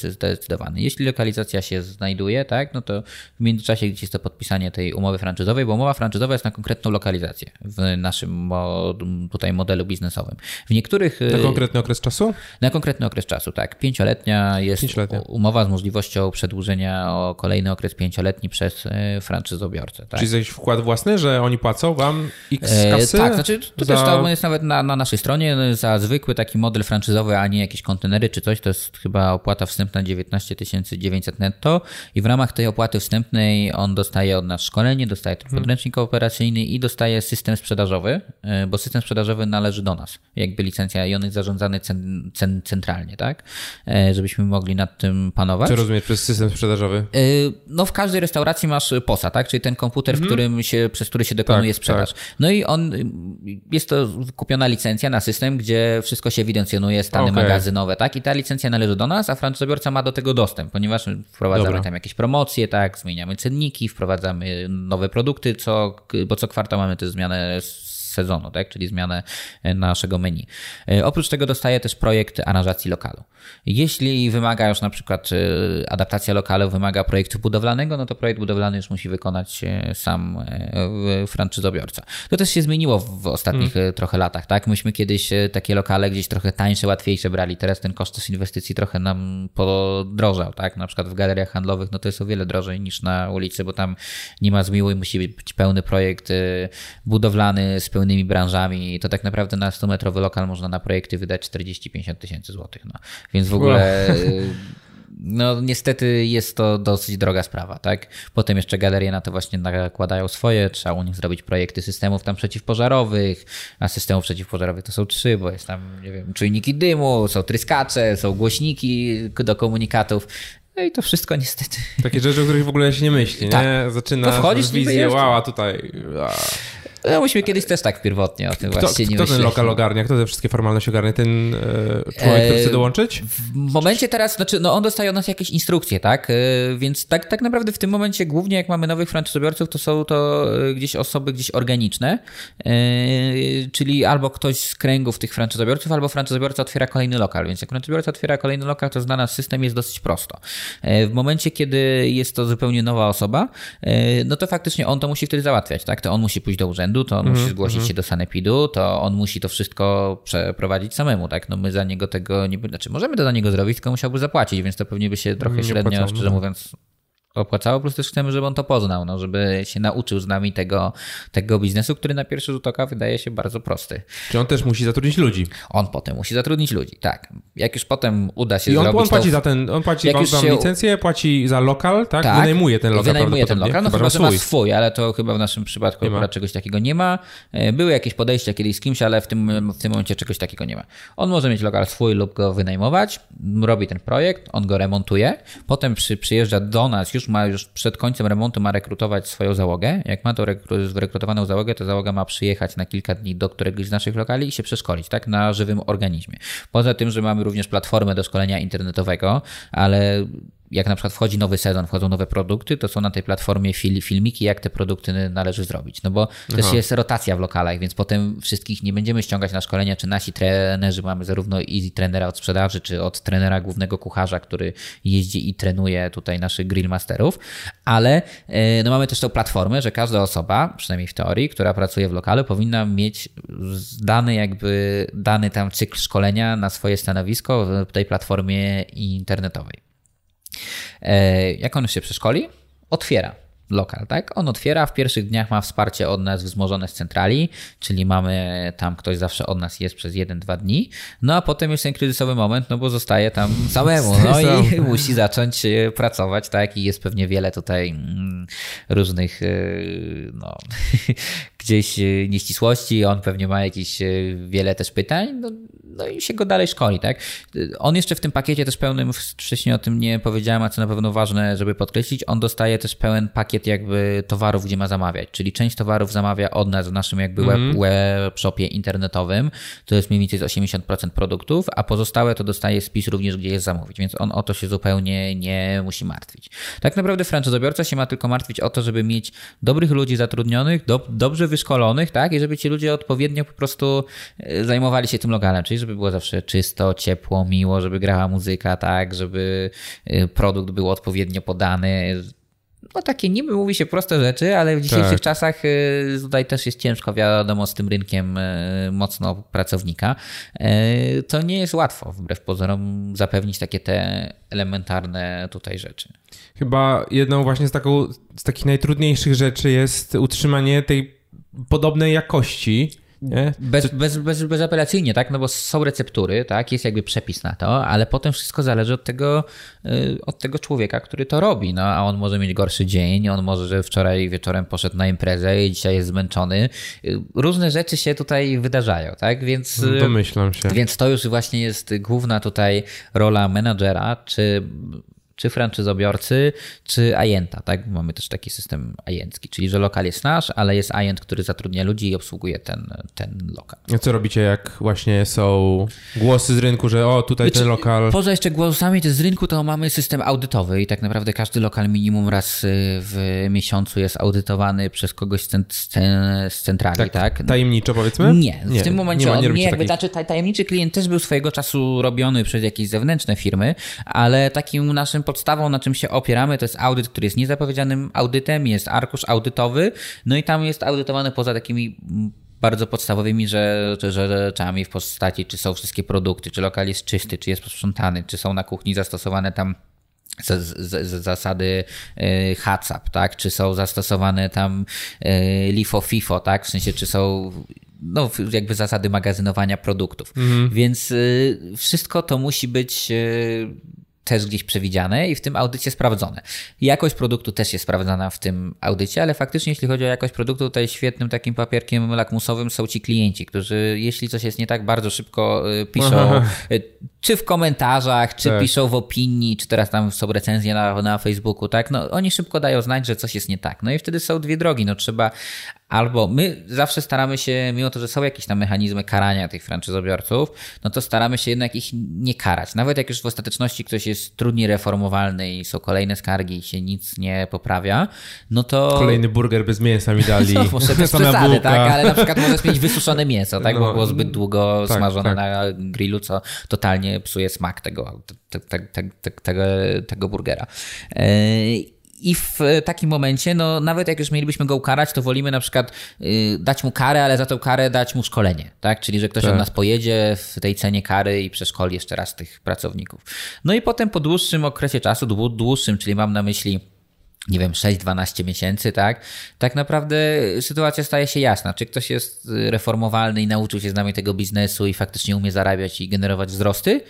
zdecydowany. Jeśli lokalizacja się znajduje, tak, no to w międzyczasie gdzieś jest to podpisanie tej umowy franczyzowej, bo umowa franczyzowa jest na konkretną lokalizację w naszym tutaj modelu biznesowym. W niektórych... Na konkretny okres czasu? Na konkretny okres czasu, tak. Pięcioletnia jest Pięcioletnia. umowa z możliwością przedłużenia o kolejny okres pięcioletni przez e, franczyzobiorcę. Tak? Czyli jest jakiś wkład własny, że oni płacą wam x e, kasy? E, tak, znaczy to za... też to jest nawet na, na naszej stronie za zwykły taki model franczyzowy, a nie jakieś kontenery czy coś, to jest chyba opłata wstępna 19 900 netto i w ramach tej opłaty wstępnej on dostaje od nas szkolenie, dostaje ten hmm. podręcznik operacyjny i dostaje system sprzedażowy, e, bo system sprzedażowy należy do nas, jakby licencja i on jest zarządzany cen, cen, centralnie, tak? Żebyśmy mogli nad tym panować. Czy rozumiesz, przez system sprzedażowy? Y, no w każdej restauracji masz POSA, tak? Czyli ten komputer, mhm. w którym się, przez który się dokonuje tak, sprzedaż. Tak. No i on, y, jest to kupiona licencja na system, gdzie wszystko się ewidencjonuje, stany okay. magazynowe, tak? I ta licencja należy do nas, a franczyzobiorca ma do tego dostęp, ponieważ wprowadzamy Dobra. tam jakieś promocje, tak? Zmieniamy cenniki, wprowadzamy nowe produkty, co, bo co kwartał mamy te zmiany sezonu, tak? czyli zmianę e, naszego menu. E, oprócz tego dostaję też projekt aranżacji lokalu. Jeśli wymaga już na przykład e, adaptacja lokalu, wymaga projektu budowlanego, no to projekt budowlany już musi wykonać sam franczyzobiorca. To też się zmieniło w ostatnich hmm. trochę latach. tak? Myśmy kiedyś takie lokale gdzieś trochę tańsze, łatwiejsze brali. Teraz ten koszt inwestycji trochę nam podrożał. Tak? Na przykład w galeriach handlowych no to jest o wiele drożej niż na ulicy, bo tam nie ma zmiłu i musi być pełny projekt budowlany, spełniony pełnymi branżami, to tak naprawdę na 100-metrowy lokal można na projekty wydać 40-50 tysięcy złotych. No. Więc w ogóle... no niestety jest to dosyć droga sprawa, tak? Potem jeszcze galerie na to właśnie nakładają swoje, trzeba u nich zrobić projekty systemów tam przeciwpożarowych, a systemów przeciwpożarowych to są trzy, bo jest tam, nie wiem, czujniki dymu, są tryskacze, są głośniki do komunikatów, no i to wszystko niestety. Takie rzeczy, o których w ogóle się nie myśli, tak. nie? Zaczyna to wchodzisz wizję, wow, tutaj... No myśmy kiedyś też tak pierwotnie o tym kto, właśnie nie Kto ten lokal ogarnia? Kto te wszystkie formalności ogarnia? Ten e, człowiek, który chce e, dołączyć? W momencie teraz, znaczy no on dostaje od nas jakieś instrukcje, tak? E, więc tak, tak naprawdę w tym momencie głównie jak mamy nowych franczyzobiorców, to są to e, gdzieś osoby gdzieś organiczne, czyli albo ktoś z kręgów tych franczyzobiorców, albo franczyzobiorca otwiera kolejny lokal. Więc jak franczyzobiorca otwiera kolejny lokal, to znana system jest dosyć prosto. W momencie, kiedy jest to zupełnie nowa osoba, no to faktycznie on to musi wtedy załatwiać, tak? To on musi pójść do urzędu, urzędu, to on mm, musi mhm, zgłosić mm. się do sanepidu, to on musi to wszystko przeprowadzić samemu, tak? No my za niego tego nie... Znaczy możemy to za niego zrobić, tylko musiałby zapłacić, więc to pewnie by się trochę nie średnio, szczerze mówiąc, opłacało, po prostu też chcemy, żeby on to poznał, no, żeby się nauczył z nami tego, tego biznesu, który na pierwszy rzut oka wydaje się bardzo prosty. Czy on też musi zatrudnić ludzi? On potem musi zatrudnić ludzi, tak. Jak już potem uda się I on, zrobić... on płaci to, za ten, on płaci jak wam, się... licencję, płaci za lokal, tak? tak wynajmuje ten lokal Wynajmuje ten lokal, no chyba, chyba że ma swój, ale to chyba w naszym przypadku akurat czegoś takiego nie ma. E, były jakieś podejścia kiedyś z kimś, ale w tym, w tym momencie czegoś takiego nie ma. On może mieć lokal swój lub go wynajmować, robi ten projekt, on go remontuje, potem przy, przyjeżdża do nas, już ma już przed końcem remontu ma rekrutować swoją załogę. Jak ma to zrekrutowaną załogę, to załoga ma przyjechać na kilka dni do któregoś z naszych lokali i się przeszkolić, tak, na żywym organizmie. Poza tym, że mamy również platformę do szkolenia internetowego, ale jak na przykład wchodzi nowy sezon, wchodzą nowe produkty, to są na tej platformie fil, filmiki, jak te produkty należy zrobić. No bo Aha. też jest rotacja w lokalach, więc potem wszystkich nie będziemy ściągać na szkolenia, czy nasi trenerzy mamy zarówno easy trenera od sprzedaży, czy od trenera głównego kucharza, który jeździ i trenuje tutaj naszych grillmasterów, ale e, no mamy też tą platformę, że każda osoba, przynajmniej w teorii, która pracuje w lokalu, powinna mieć dany jakby, dany tam cykl szkolenia na swoje stanowisko w tej platformie internetowej. E, jak on się przeszkoli? Otwiera lokal, tak? On otwiera, w pierwszych dniach ma wsparcie od nas wzmożone z centrali, czyli mamy tam ktoś zawsze od nas jest przez 1-2 dni, no a potem jest ten kryzysowy moment, no bo zostaje tam samemu, <laughs> no i <laughs> musi zacząć e, pracować, tak? I jest pewnie wiele tutaj mm, różnych, e, no, <laughs> gdzieś nieścisłości, on pewnie ma jakieś wiele też pytań, no, no i się go dalej szkoli, tak? On jeszcze w tym pakiecie też pełnym, wcześniej o tym nie powiedziałem, a co na pewno ważne, żeby podkreślić, on dostaje też pełen pakiet jakby towarów, gdzie ma zamawiać, czyli część towarów zamawia od nas w naszym jakby mm -hmm. web, webshopie internetowym, to jest mniej więcej z 80% produktów, a pozostałe to dostaje spis również, gdzie jest zamówić, więc on o to się zupełnie nie musi martwić. Tak naprawdę franczyzobiorca się ma tylko martwić o to, żeby mieć dobrych ludzi zatrudnionych, do, dobrze wyszkolonych, tak? I żeby ci ludzie odpowiednio po prostu e, zajmowali się tym lokalem, czyli żeby było zawsze czysto, ciepło, miło, żeby grała muzyka, tak, żeby y, produkt był odpowiednio podany. No takie niby mówi się proste rzeczy, ale w dzisiejszych tak. czasach y, tutaj też jest ciężko, wiadomo, z tym rynkiem mocno pracownika. To nie jest łatwo, wbrew pozorom, zapewnić takie te elementarne tutaj rzeczy. Chyba jedną właśnie z, taką, z takich najtrudniejszych rzeczy jest utrzymanie tej podobnej jakości nie? Bez, bez, bez, bezapelacyjnie, tak? No bo są receptury, tak? Jest jakby przepis na to, ale potem wszystko zależy od tego, y, od tego człowieka, który to robi. No, a on może mieć gorszy dzień, on może, że wczoraj wieczorem poszedł na imprezę i dzisiaj jest zmęczony. Y, różne rzeczy się tutaj wydarzają, tak? Więc, no, Domyślam się. Więc to już właśnie jest główna tutaj rola menadżera, czy czy franczyzobiorcy, czy ajenta, tak? Mamy też taki system ajencki, czyli że lokal jest nasz, ale jest ajent, który zatrudnia ludzi i obsługuje ten, ten lokal. A co robicie, jak właśnie są głosy z rynku, że o, tutaj ten lokal... Poza jeszcze głosami z rynku, to mamy system audytowy i tak naprawdę każdy lokal minimum raz y, w miesiącu jest audytowany przez kogoś z, centrali, tak? tak? Tajemniczo powiedzmy? Nie, w nie, tym momencie nie, ma, nie, on, nie jakby, znaczy tajemniczy klient też był swojego czasu robiony przez jakieś zewnętrzne firmy, ale takim naszym podstawą, na czym się opieramy, to jest audyt, który jest niezapowiedzianym audytem, jest arkusz audytowy, no i tam jest audytowany poza takimi bardzo podstawowymi rzeczami w postaci, czy są wszystkie produkty, czy lokal jest czysty, czy jest posprzątany, czy są na kuchni zastosowane tam z, z, z, zasady y, HACCP, tak? Czy są zastosowane tam y, LIFO, FIFO, tak? W sensie, czy są no, jakby zasady magazynowania produktów. Mhm. Więc y, wszystko to musi być y, też gdzieś przewidziane i w tym audycie sprawdzone. Jakość produktu też jest sprawdzana w tym audycie, ale faktycznie jeśli chodzi o jakość produktu, tutaj świetnym takim papierkiem lakmusowym są ci klienci, którzy jeśli coś jest nie tak, bardzo szybko y, piszą, Aha. Czy w komentarzach, czy tak. piszą w opinii, czy teraz tam są recenzje na, na Facebooku, tak? No oni szybko dają znać, że coś jest nie tak. No i wtedy są dwie drogi, no trzeba Albo my zawsze staramy się, mimo to, że są jakieś tam mechanizmy karania tych franczyzobiorców, no to staramy się jednak ich nie karać. Nawet jak już w ostateczności ktoś jest trudniej reformowalny i są kolejne skargi i się nic nie poprawia, no to... Kolejny burger bez mięsa mi dali. <laughs> No, może bez przesady, tak, ale na przykład możesz mieć wysuszone mięso, tak, no, bo było zbyt długo tak, smażone tak. na grillu, co totalnie psuje smak tego, te, te, te, tego, tego burgera. Yy, i w takim momencie, no nawet jak już mielibyśmy go ukarać, to wolimy na przykład y, dać mu karę, ale za tą karę dać mu szkolenie, tak? Czyli, że ktoś tak. od nas pojedzie w tej cenie kary i przeszkoli jeszcze raz tych pracowników. No i potem po dłuższym okresie czasu, dłuższym, czyli mam na myśli nie wiem, 6-12 miesięcy, tak? Tak naprawdę sytuacja staje się jasna. Czy ktoś jest reformowalny i nauczył się z nami tego biznesu i faktycznie umie zarabiać i generować wzrosty,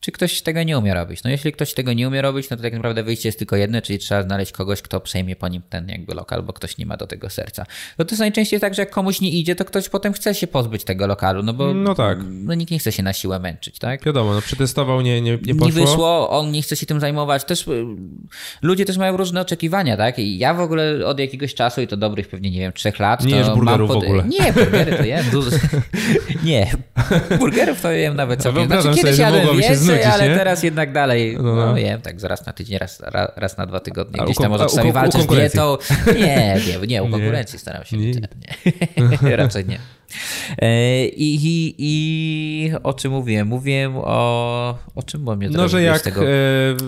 czy ktoś tego nie umie robić. No jeśli ktoś tego nie umie robić, no to tak naprawdę wyjście jest tylko jedno, czyli trzeba znaleźć kogoś, kto przejmie po nim ten jakby lokal, bo ktoś nie ma do tego serca. No to jest najczęściej tak, że jak komuś nie idzie, to ktoś potem chce się pozbyć tego lokalu, no bo no, tak. no nikt nie chce się na siłę męczyć, tak? Wiadomo, no przetestował, nie, nie, nie poszło. Nie wyszło, on nie chce się tym zajmować. Też y, ludzie też mają różne oczekiwania, tak? I ja w ogóle od jakiegoś czasu i to dobrych pewnie, nie wiem, trzech lat. Nie jesz burgerów pod... w ogóle. Nie, burgery to jem. <laughs> <laughs> nie, burgerów to jem nawet całkiem. Znaczy, kiedyś jadłem więcej, ale nie? teraz jednak dalej, no, no. no jem tak raz na tydzień, raz, raz na dwa tygodnie. Gdzieś tam może czasami walczę z dietą. Nie, nie, nie, u <laughs> konkurencji nie. staram się. Nie. nie. <laughs> Raczej nie. E, I, i, I o czym mówiłem? Mówiłem o. O czym bo mnie No, że jak. Tego... E,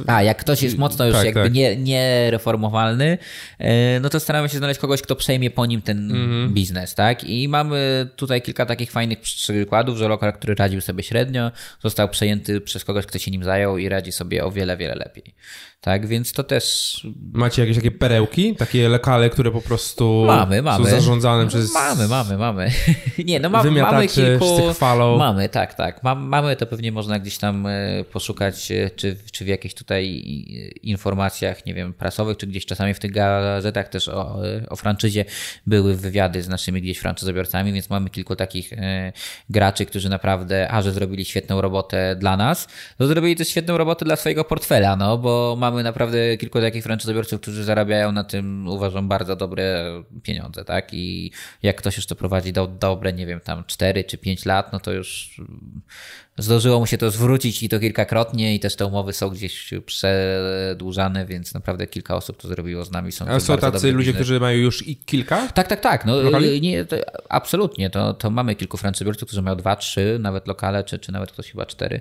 A, jak ktoś jest mocno już tak, jakby tak. Nie, niereformowalny, e, no to staramy się znaleźć kogoś, kto przejmie po nim ten mhm. biznes, tak? I mamy tutaj kilka takich fajnych przykładów, że lokal, który radził sobie średnio, został przejęty przez kogoś, kto się nim zajął i radzi sobie o wiele, wiele lepiej. Tak, więc to też. Macie jakieś takie perełki, takie lokale, które po prostu mamy, mamy. są zarządzane przez. Mamy, mamy, mamy. <laughs> Nie, no ma, mamy kilku. Chwalą. Mamy, tak, tak. mamy to pewnie można gdzieś tam e, poszukać, e, czy, czy w jakichś tutaj informacjach, nie wiem, prasowych, czy gdzieś czasami w tych gazetach też o, o franczyzie były wywiady z naszymi gdzieś franczyzobiorcami, więc mamy kilku takich e, graczy, którzy naprawdę, a że zrobili świetną robotę dla nas, to zrobili też świetną robotę dla swojego portfela, no bo mamy mamy naprawdę kilku takich franczyzobiorców, którzy zarabiają na tym, uważam, bardzo dobre pieniądze, tak? I jak ktoś już to prowadzi do, dobre, nie wiem, tam 4 czy 5 lat, no to już Zdążyło mu się to zwrócić i to kilkakrotnie i też te umowy są gdzieś przedłużane, więc naprawdę kilka osób to zrobiło z nami. Są A są tacy ludzie, którzy mają już i kilka? Tak, tak, tak. No, nie, to, absolutnie. To, to mamy kilku franczyzobiorców, którzy mają dwa, trzy, nawet lokale, czy, czy nawet ktoś chyba cztery.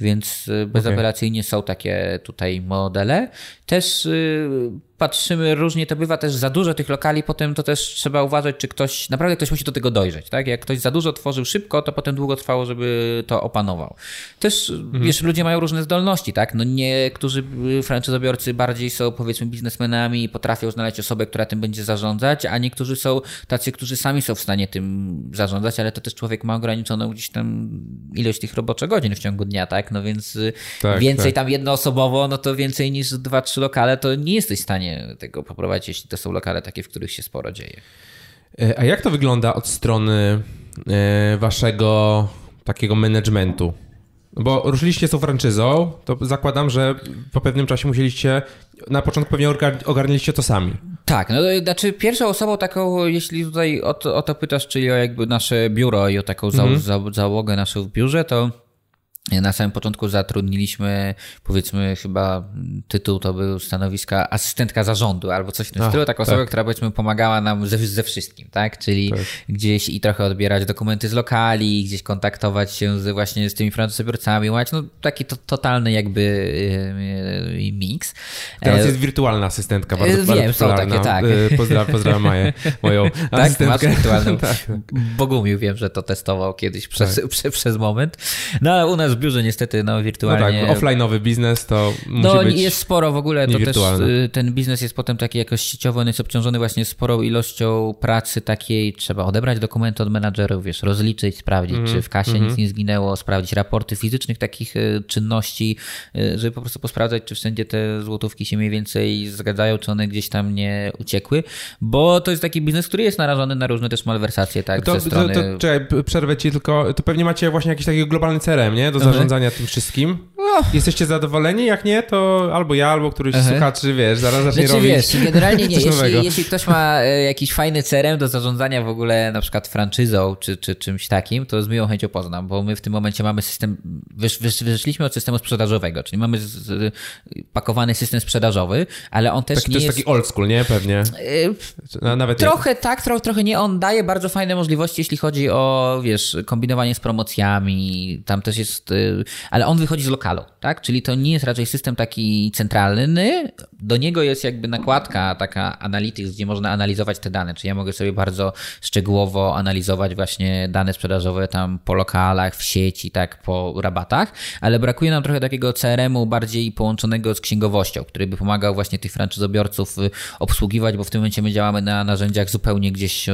Więc y, bezapelacyjnie okay. są takie tutaj modele. Też y, patrzymy różnie, to bywa też za dużo tych lokali, potem to też trzeba uważać, czy ktoś, naprawdę ktoś musi do tego dojrzeć, tak? Jak ktoś za dużo tworzył szybko, to potem długo trwało, żeby to opanował. Też, mhm. wiesz, ludzie mają różne zdolności, tak? No niektórzy franczyzobiorcy bardziej są, powiedzmy, biznesmenami i potrafią znaleźć osobę, która tym będzie zarządzać, a niektórzy są tacy, którzy sami są w stanie tym zarządzać, ale to też człowiek ma ograniczoną gdzieś tam ilość tych roboczych godzin w ciągu dnia, tak? No więc tak, więcej tak. tam jednoosobowo, no to więcej niż dwa, trzy lokale, to nie jesteś w stanie tego poprowadzić, jeśli to są lokale takie, w których się sporo dzieje. E, a jak to wygląda od strony e, waszego takiego managementu? Bo ruszyliście z tą franczyzą, to zakładam, że po pewnym czasie musieliście, na początku pewnie ogarnęliście to sami. Tak, no to znaczy pierwszą osobą taką, jeśli tutaj o to, o to pytasz, czyli o jakby nasze biuro i o taką mhm. za, za, załogę naszą w biurze, to na samym początku zatrudniliśmy, powiedzmy, chyba tytuł to był stanowiska asystentka zarządu albo coś w tym stylu, taką tak. osobę, która powiedzmy pomagała nam ze, ze wszystkim, tak? Czyli tak. gdzieś i trochę odbierać dokumenty z lokali, gdzieś kontaktować się z, właśnie z tymi francuzobiorcami, łać, no taki to, totalny jakby yy, miks. Teraz jest wirtualna asystentka, bardzo, Wiem, bardzo są takie, tak. Pozdrawiam, pozdrawiam Maję, moją <laughs> tak, asystentkę. Masz wirtualną. <laughs> tak. Bogumił wiem, że to testował kiedyś przez, tak. <laughs> przez, przez moment. No ale u nas w biurze niestety no wirtualnie... No tak, offline'owy biznes to musi no, być jest sporo w ogóle, to też y, ten biznes jest potem taki jakoś sieciowy, on jest obciążony właśnie sporą ilością pracy takiej, trzeba odebrać dokumenty od menadżerów, wiesz, rozliczyć, sprawdzić, mm, czy w kasie mm. nic nie zginęło, sprawdzić raporty fizycznych takich y, czynności, y, żeby po prostu posprawdzać, czy wszędzie te złotówki się mniej więcej zgadzają, czy one gdzieś tam nie uciekły, bo to jest taki biznes, który jest narażony na różne też malwersacje, tak, to, ze strony... To, to, czekaj, przerwę ci tylko, to pewnie macie właśnie jakiś taki globalny CRM, nie? Do mhm. zarządzania mhm. tym wszystkim. No. Jesteście zadowoleni? Jak nie, to albo ja, albo któryś mhm. słuchaczy, wiesz, zaraz zacznie znaczy, robić wiesz, generalnie nie, jeśli, jeśli, ktoś ma e, jakiś fajny CRM do zarządzania w ogóle na przykład franczyzą, czy, czy czymś takim, to z miłą chęcią poznam, bo my w tym momencie mamy system, wysz, wysz, wyszliśmy od systemu sprzedażowego, czyli mamy z, z, pakowany system sprzedażowy, ale on też taki, nie to jest... taki old school, nie? Pewnie. E, nawet trochę nie. tak, trochę, trochę nie. On daje bardzo fajne możliwości, jeśli chodzi o, wiesz, kombinowanie z promocjami, tam też jest, y, ale on wychodzi z lokalu, tak? Czyli to nie jest raczej system taki centralny, do niego jest jakby nakładka taka analytics, gdzie można analizować te dane, czyli ja mogę sobie bardzo szczegółowo analizować właśnie dane sprzedażowe tam po lokalach, w sieci, tak, po rabatach, ale brakuje nam trochę takiego CRM-u bardziej połączonego z księgowością, który by pomagał właśnie tych franczyzobiorców y, obsługiwać, bo w tym momencie my działamy na narzędziach zupełnie gdzieś y,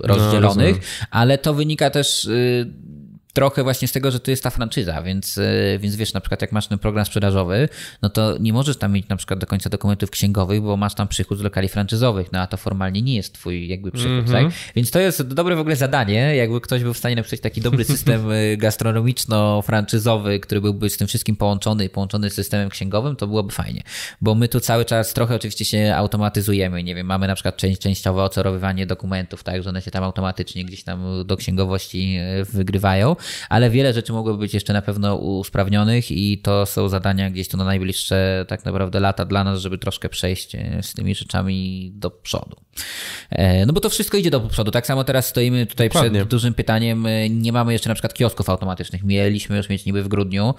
rozdzielonych, no, ale to wynika też trochę właśnie z tego, że to jest ta franczyza, więc, e, więc wiesz, na przykład jak masz ten program sprzedażowy, no to nie możesz tam mieć na przykład do końca dokumentów księgowych, bo masz tam przychód z lokali franczyzowych, no a to formalnie nie jest twój jakby przychód, mm -hmm. tak? Więc to jest dobre w ogóle zadanie, jakby ktoś był w stanie napisać taki dobry <laughs> system e, gastronomiczno-franczyzowy, który byłby z tym wszystkim połączony i połączony z systemem księgowym, to byłoby fajnie, bo my tu cały czas trochę oczywiście się automatyzujemy, nie wiem, mamy na przykład część, częściowe ocorowywanie dokumentów, tak, że one się tam automatycznie gdzieś tam do księgowości e, wygrywają, ale wiele rzeczy mogłoby być jeszcze na pewno usprawnionych i to są zadania gdzieś tu na najbliższe tak naprawdę lata dla nas, żeby troszkę przejść e, z tymi rzeczami do przodu. E, no bo to wszystko idzie do przodu. Tak samo teraz stoimy tutaj Dokładnie. przed dużym pytaniem. E, nie mamy jeszcze na przykład kiosków automatycznych. Mieliśmy już mieć niby w grudniu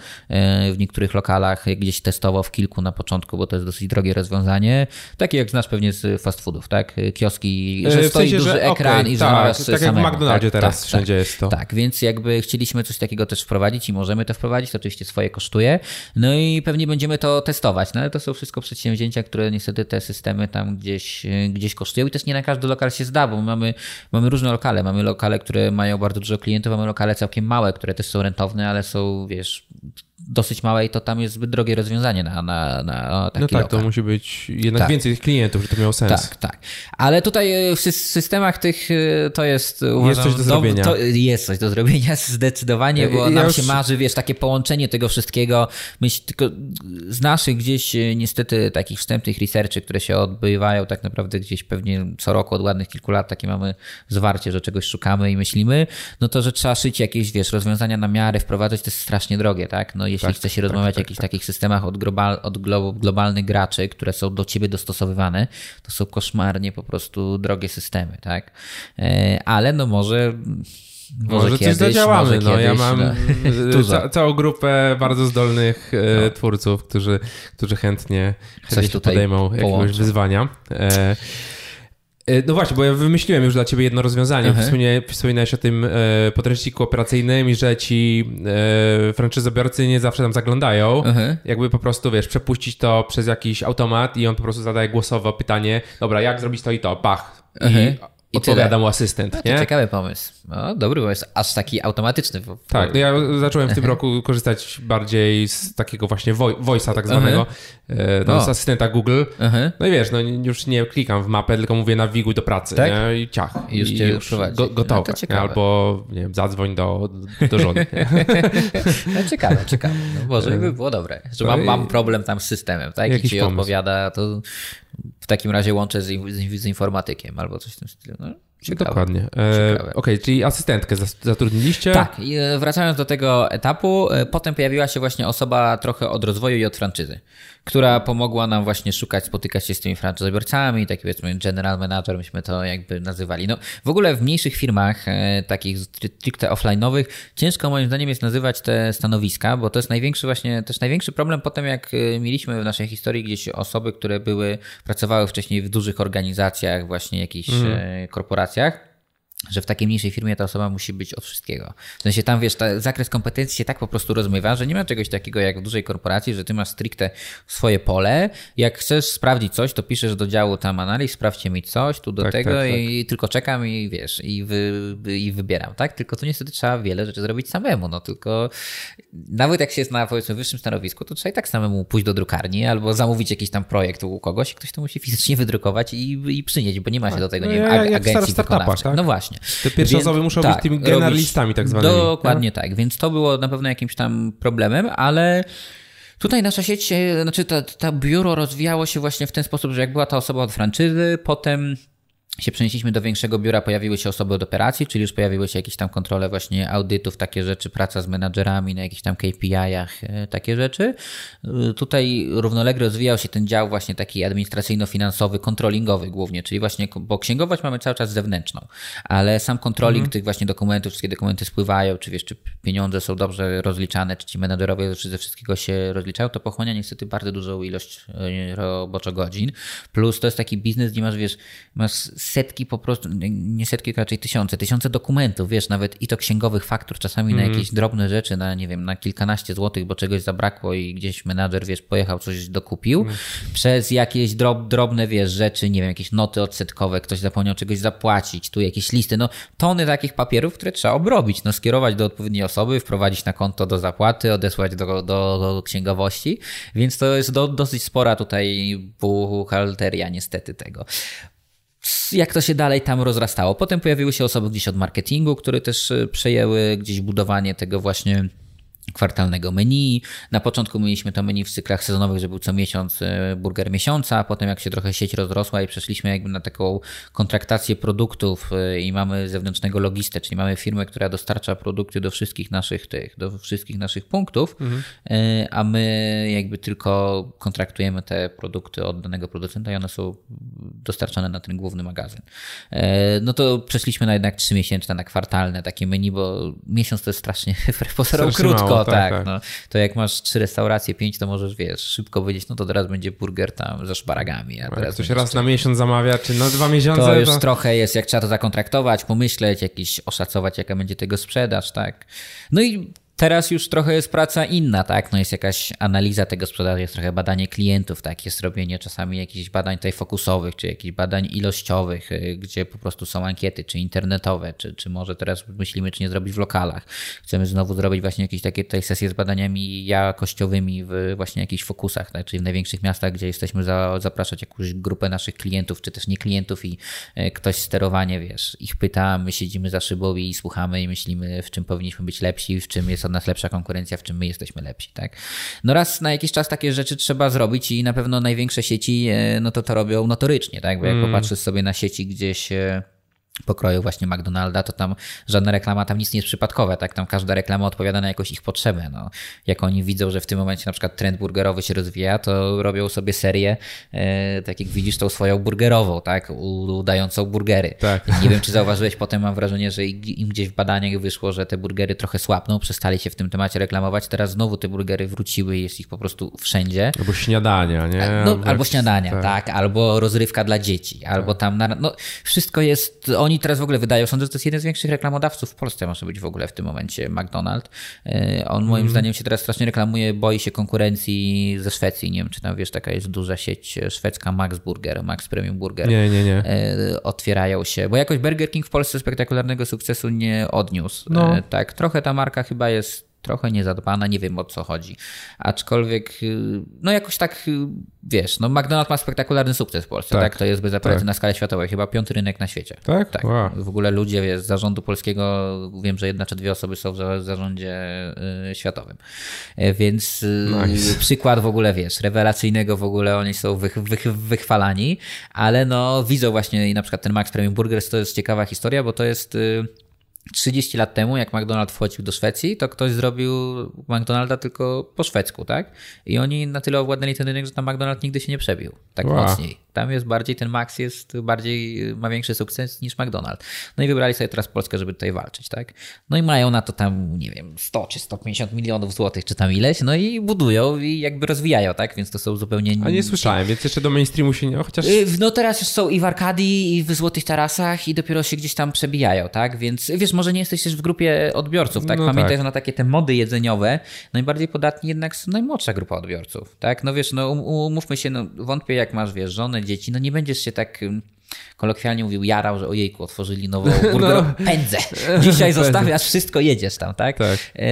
w niektórych lokalach, gdzieś testowo w kilku na początku, bo to jest dosyć drogie rozwiązanie. Takie jak znasz pewnie z fast foodów, tak? Kioski, że w stoi sensie, duży że, ekran okay, i że tak, tak jak w McDonaldzie tak, teraz tak, wszędzie tak, jest to. Tak, więc jakby chcieli chcieliśmy coś takiego też wprowadzić i możemy to wprowadzić, to oczywiście swoje kosztuje. No i pewnie będziemy to testować, no ale to są wszystko przedsięwzięcia, które niestety te systemy tam gdzieś, gdzieś kosztują i też nie na każdy lokal się zda, bo mamy, mamy różne lokale. Mamy lokale, które mają bardzo dużo klientów, mamy lokale całkiem małe, które też są rentowne, ale są, wiesz, dosyć małe i to tam jest zbyt drogie rozwiązanie na, na, na taki No tak, lokal. to musi być jednak tak. więcej tych klientów, żeby to miało sens. Tak, tak. Ale tutaj e, w systemach tych e, to jest uważam, Jest coś do zrobienia. To jest coś do zrobienia <laughs> zdecydowanie, bo ja nam już... się marzy, wiesz, takie połączenie tego wszystkiego. Myśl, tylko z naszych gdzieś e, niestety takich wstępnych researchy, które się odbywają tak naprawdę gdzieś pewnie co roku od ładnych kilku lat takie mamy zwarcie, że czegoś szukamy i myślimy, no to, że trzeba szyć jakieś, wiesz, rozwiązania na miarę, wprowadzać, to jest strasznie drogie, tak? No jeśli tak, chce się tak, rozmawiać tak, o jakichś tak. takich systemach od, global, od globalnych graczy, które są do ciebie dostosowywane, to są koszmarnie po prostu drogie systemy, tak? E, ale no może może, może kiedyś, coś zadziałamy. Może no, kiedyś, ja mam no. <laughs> ca całą grupę bardzo zdolnych e, no. twórców, którzy, którzy chętnie, chętnie podejmą jakiegoś wyzwania. E, no właśnie, bo ja wymyśliłem już dla ciebie jedno rozwiązanie. Wspominałeś o tym e, podręczniku operacyjnym i że ci e, franczyzobiorcy nie zawsze tam zaglądają. Uh-huh. Jakby po prostu, wiesz, przepuścić to przez jakiś automat i on po prostu zadaje głosowo pytanie, dobra, jak zrobić to i to, bach. I i odpowiada mu asystent. No, nie? Ciekawy pomysł. No, dobry pomysł, aż taki automatyczny. Tak, no ja <laughs> zacząłem w tym roku korzystać bardziej z takiego właśnie voice'a tak zwanego, no, z asystenta Google. No i wiesz, no już nie klikam w mapę, tylko mówię nawiguj do pracy tak? nie? i ciach. I już cię już go, gotowe. No, Albo nie wiem, zadzwoń do, do żony. <laughs> no, ciekawe, ciekawe. No, może by było dobre. Że mam, mam problem tam z systemem, tak? Jakiś I ci pomysł. odpowiada, to w takim razie łączę z, z, z informatykiem albo coś w tym stylu. No, ciekawe. Dokładnie. E, Okej, okay, czyli asystentkę zatrudniliście? Tak, e, wracając do tego etapu, e, potem pojawiła się właśnie osoba trochę od rozwoju i od franczyzy która pomogła nam właśnie szukać, spotykać się z tymi franczyzobiorcami, taki powiedzmy general manager, myśmy to jakby nazywali. No, w ogóle w mniejszych firmach, e, takich stricte offline'owych, ciężko moim zdaniem jest nazywać te stanowiska, bo to jest największy właśnie, też największy problem potem, jak e, mieliśmy w naszej historii gdzieś osoby, które były, pracowały wcześniej w dużych organizacjach, właśnie jakichś mm. korporacjach, że w takiej mniejszej firmie ta osoba musi być od wszystkiego. W sensie tam, wiesz, ta, zakres kompetencji się tak po prostu rozmywa, że nie ma czegoś takiego jak w dużej korporacji, że ty masz stricte swoje pole. Jak chcesz sprawdzić coś, to piszesz do działu tam analiz, sprawdźcie mi coś, tu do tak, tego tak, tak. i tylko czekam i wiesz, i, wy, i wybieram, tak? Tylko tu niestety trzeba wiele rzeczy zrobić samemu, no tylko nawet jak się jest na powiedzmy wyższym stanowisku, to trzeba i tak samemu pójść do drukarni albo zamówić jakiś tam projekt u kogoś i ktoś to musi fizycznie wydrukować i, i przynieść, bo nie ma się tak. do tego, no, nie wiem, ag agencji wykonawczej. Tak? No właśnie właśnie. Te pierwsze więc, osoby muszą tak, być tymi generalistami tak zwanymi. Dokładnie tak? tak, więc to było na pewno jakimś tam problemem, ale... Tutaj nasza sieć, znaczy to, to biuro rozwijało się właśnie w ten sposób, że jak była ta osoba od franczyzy, potem się przenieśliśmy do większego biura, pojawiły się osoby od operacji, czyli już pojawiły się jakieś tam kontrole właśnie audytów, takie rzeczy, praca z menadżerami na jakichś tam KPI-ach, e, takie rzeczy. E, tutaj równolegle rozwijał się ten dział właśnie taki administracyjno-finansowy, kontrolingowy głównie, czyli właśnie, bo księgowość mamy cały czas zewnętrzną, ale sam kontroling mhm. tych właśnie dokumentów, wszystkie dokumenty spływają, czy wiesz, czy pieniądze są dobrze rozliczane, czy ci menadżerowie ze wszystkiego się rozliczają, to pochłania niestety bardzo dużą ilość e, roboczo godzin. Plus to jest taki biznes, gdzie masz, wiesz, masz setki po prostu, nie setki, raczej tysiące, tysiące dokumentów, wiesz, nawet i to księgowych faktur, czasami mm. na mhm. jakieś drobne rzeczy, na nie wiem, na kilkanaście złotych, bo czegoś zabrakło i gdzieś menadżer, wiesz, pojechał, coś dokupił, mm. przez jakieś drob, drobne, wiesz, rzeczy, nie wiem, jakieś noty odsetkowe, ktoś zapomniał czegoś zapłacić, tu jakieś listy, no tony takich papierów, które trzeba obrobić, no skierować do odpowiedniej osoby, wprowadzić na konto do zapłaty, odesłać do, do księgowości, więc to jest do, dosyć spora tutaj buchalteria niestety tego jak to się dalej tam rozrastało. Potem pojawiły się osoby gdzieś od marketingu, które też e, przejęły gdzieś budowanie tego właśnie kwartalnego menu. Na początku mieliśmy to menu w cyklach sezonowych, że był co miesiąc e, burger miesiąca, potem jak się trochę sieć rozrosła i przeszliśmy jakby na taką kontraktację produktów e, i mamy zewnętrznego logistę, czyli mamy firmę, która dostarcza produkty do wszystkich naszych tych, do wszystkich naszych punktów, mhm. E, a my jakby tylko kontraktujemy te produkty od danego producenta i one są dostarczane na ten główny magazyn. No to przeszliśmy na jednak trzy miesięczne, na kwartalne takie menu, bo miesiąc to jest strasznie <laughs> wbrew krótko, tak, tak, tak. No, to jak masz trzy restauracje, pięć, to możesz, wiesz, szybko powiedzieć, no to teraz będzie burger tam ze szparagami. A teraz ktoś raz na miesiąc zamawia, czy na dwa miesiące? To już to... trochę jest, jak trzeba to zakontraktować, pomyśleć, jakiś oszacować, jaka będzie tego sprzedaż, tak. No i Teraz już trochę jest praca inna, tak? No jest jakaś analiza tego sprzedaży, jest trochę badanie klientów, tak? Jest robienie czasami jakichś badań tutaj fokusowych, czy jakichś badań ilościowych, y, gdzie po prostu są ankiety, czy internetowe, czy, czy może teraz myślimy, czy nie zrobić w lokalach. Chcemy znowu zrobić właśnie jakieś takie tutaj sesje z badaniami jakościowymi w właśnie jakichś fokusach, tak? Czyli w największych miastach, gdzie jesteśmy za, zapraszać jakąś grupę naszych klientów, czy też nie klientów i y, ktoś sterowanie, wiesz, ich pyta, my siedzimy za szybą i słuchamy i myślimy, w czym powinniśmy być lepsi, w czym jest od nas lepsza konkurencja, w czym my jesteśmy lepsi, tak? No raz na jakiś czas takie rzeczy trzeba zrobić i na pewno największe sieci, e, no to to robią notorycznie, tak? Bo jak mm. popatrzysz sobie na sieci gdzieś e, pokroju właśnie McDonalda, to tam żadna reklama tam nic nie jest przypadkowe, tak? Tam każda reklama odpowiada na jakąś ich potrzebę. No, jak oni widzą, że w tym momencie na przykład trend burgerowy się rozwija, to robią sobie serię, e, tak jak widzisz, tą swoją burgerową, tak? Udającą burgery. Tak. Nie wiem, czy zauważyłeś, potem mam wrażenie, że im gdzieś w badaniach wyszło, że te burgery trochę słabną, przestali się w tym temacie reklamować, teraz znowu te burgery wróciły, jest ich po prostu wszędzie. Albo śniadania, nie? No, albo, albo śniadania, tak. tak. Albo rozrywka dla dzieci, albo tak. tam, na, no wszystko jest, oni teraz w ogóle wydają, sądzę, że to jest jeden z większych reklamodawców w Polsce, może być w ogóle w tym momencie McDonald's. E, on moim mm. zdaniem się teraz strasznie reklamuje, boi się konkurencji ze Szwecji. Nie wiem, czy tam wiesz, taka jest duża sieć szwedzka Max Burger, Max Premium Burger. Nie, nie, nie. E, otwierają się, bo jakoś Burger King w Polsce spektakularnego sukcesu nie odniósł. No. E, tak, trochę ta marka chyba jest trochę niezadbana, nie wiem o co chodzi. Aczkolwiek, y, no jakoś tak, y, wiesz, no McDonald's ma spektakularny sukces w Polsce, tak? tak? To jest bez tak. na skalę światową, chyba piąty rynek na świecie. Tak? tak. Wow. W ogóle ludzie, wiesz, z zarządu polskiego, wiem, że jedna czy dwie osoby są w zarządzie y, światowym. E, więc nice. przykład w ogóle, wiesz, rewelacyjnego w ogóle, oni są wych, wych, wychwalani, ale no widzą właśnie i na przykład ten Max Premium Burgers to jest ciekawa historia, bo to jest 30 lat temu, jak McDonald's wchodził do Szwecji, to ktoś zrobił McDonalda tylko po szwedzku, tak? I oni na tyle owładnęli ten rynek, że tam McDonald's nigdy się nie przebił tak wow. mocniej. Tam jest bardziej, ten Max jest bardziej, ma większy sukces niż McDonald's. No i wybrali sobie teraz Polskę, żeby tutaj walczyć, tak? No i mają na to tam, nie wiem, 100 czy 150 milionów złotych, czy tam ileś, no i budują i jakby rozwijają, tak? Więc to są zupełnie... A nie słyszałem, więc jeszcze do mainstreamu się nie... Chociaż... Y, no teraz już są i w Arkadii, i w Złotych Tarasach i dopiero się gdzieś tam przebijają, tak? Więc wiesz, może nie jesteś też w grupie odbiorców, tak? No Pamiętaj, tak. że na takie te mody jedzeniowe najbardziej podatni jednak są najmłodsza grupa odbiorców, tak? No wiesz, no um, umówmy się, no wątpię jak masz, wiesz, żonę, dzieci, no nie będziesz się tak kolokwialnie mówił, jarał, że ojejku, otworzyli nową <laughs> burgerową. No. Pędzę. Dzisiaj <laughs> zostawiasz wszystko, jedziesz tam, tak? tak. E,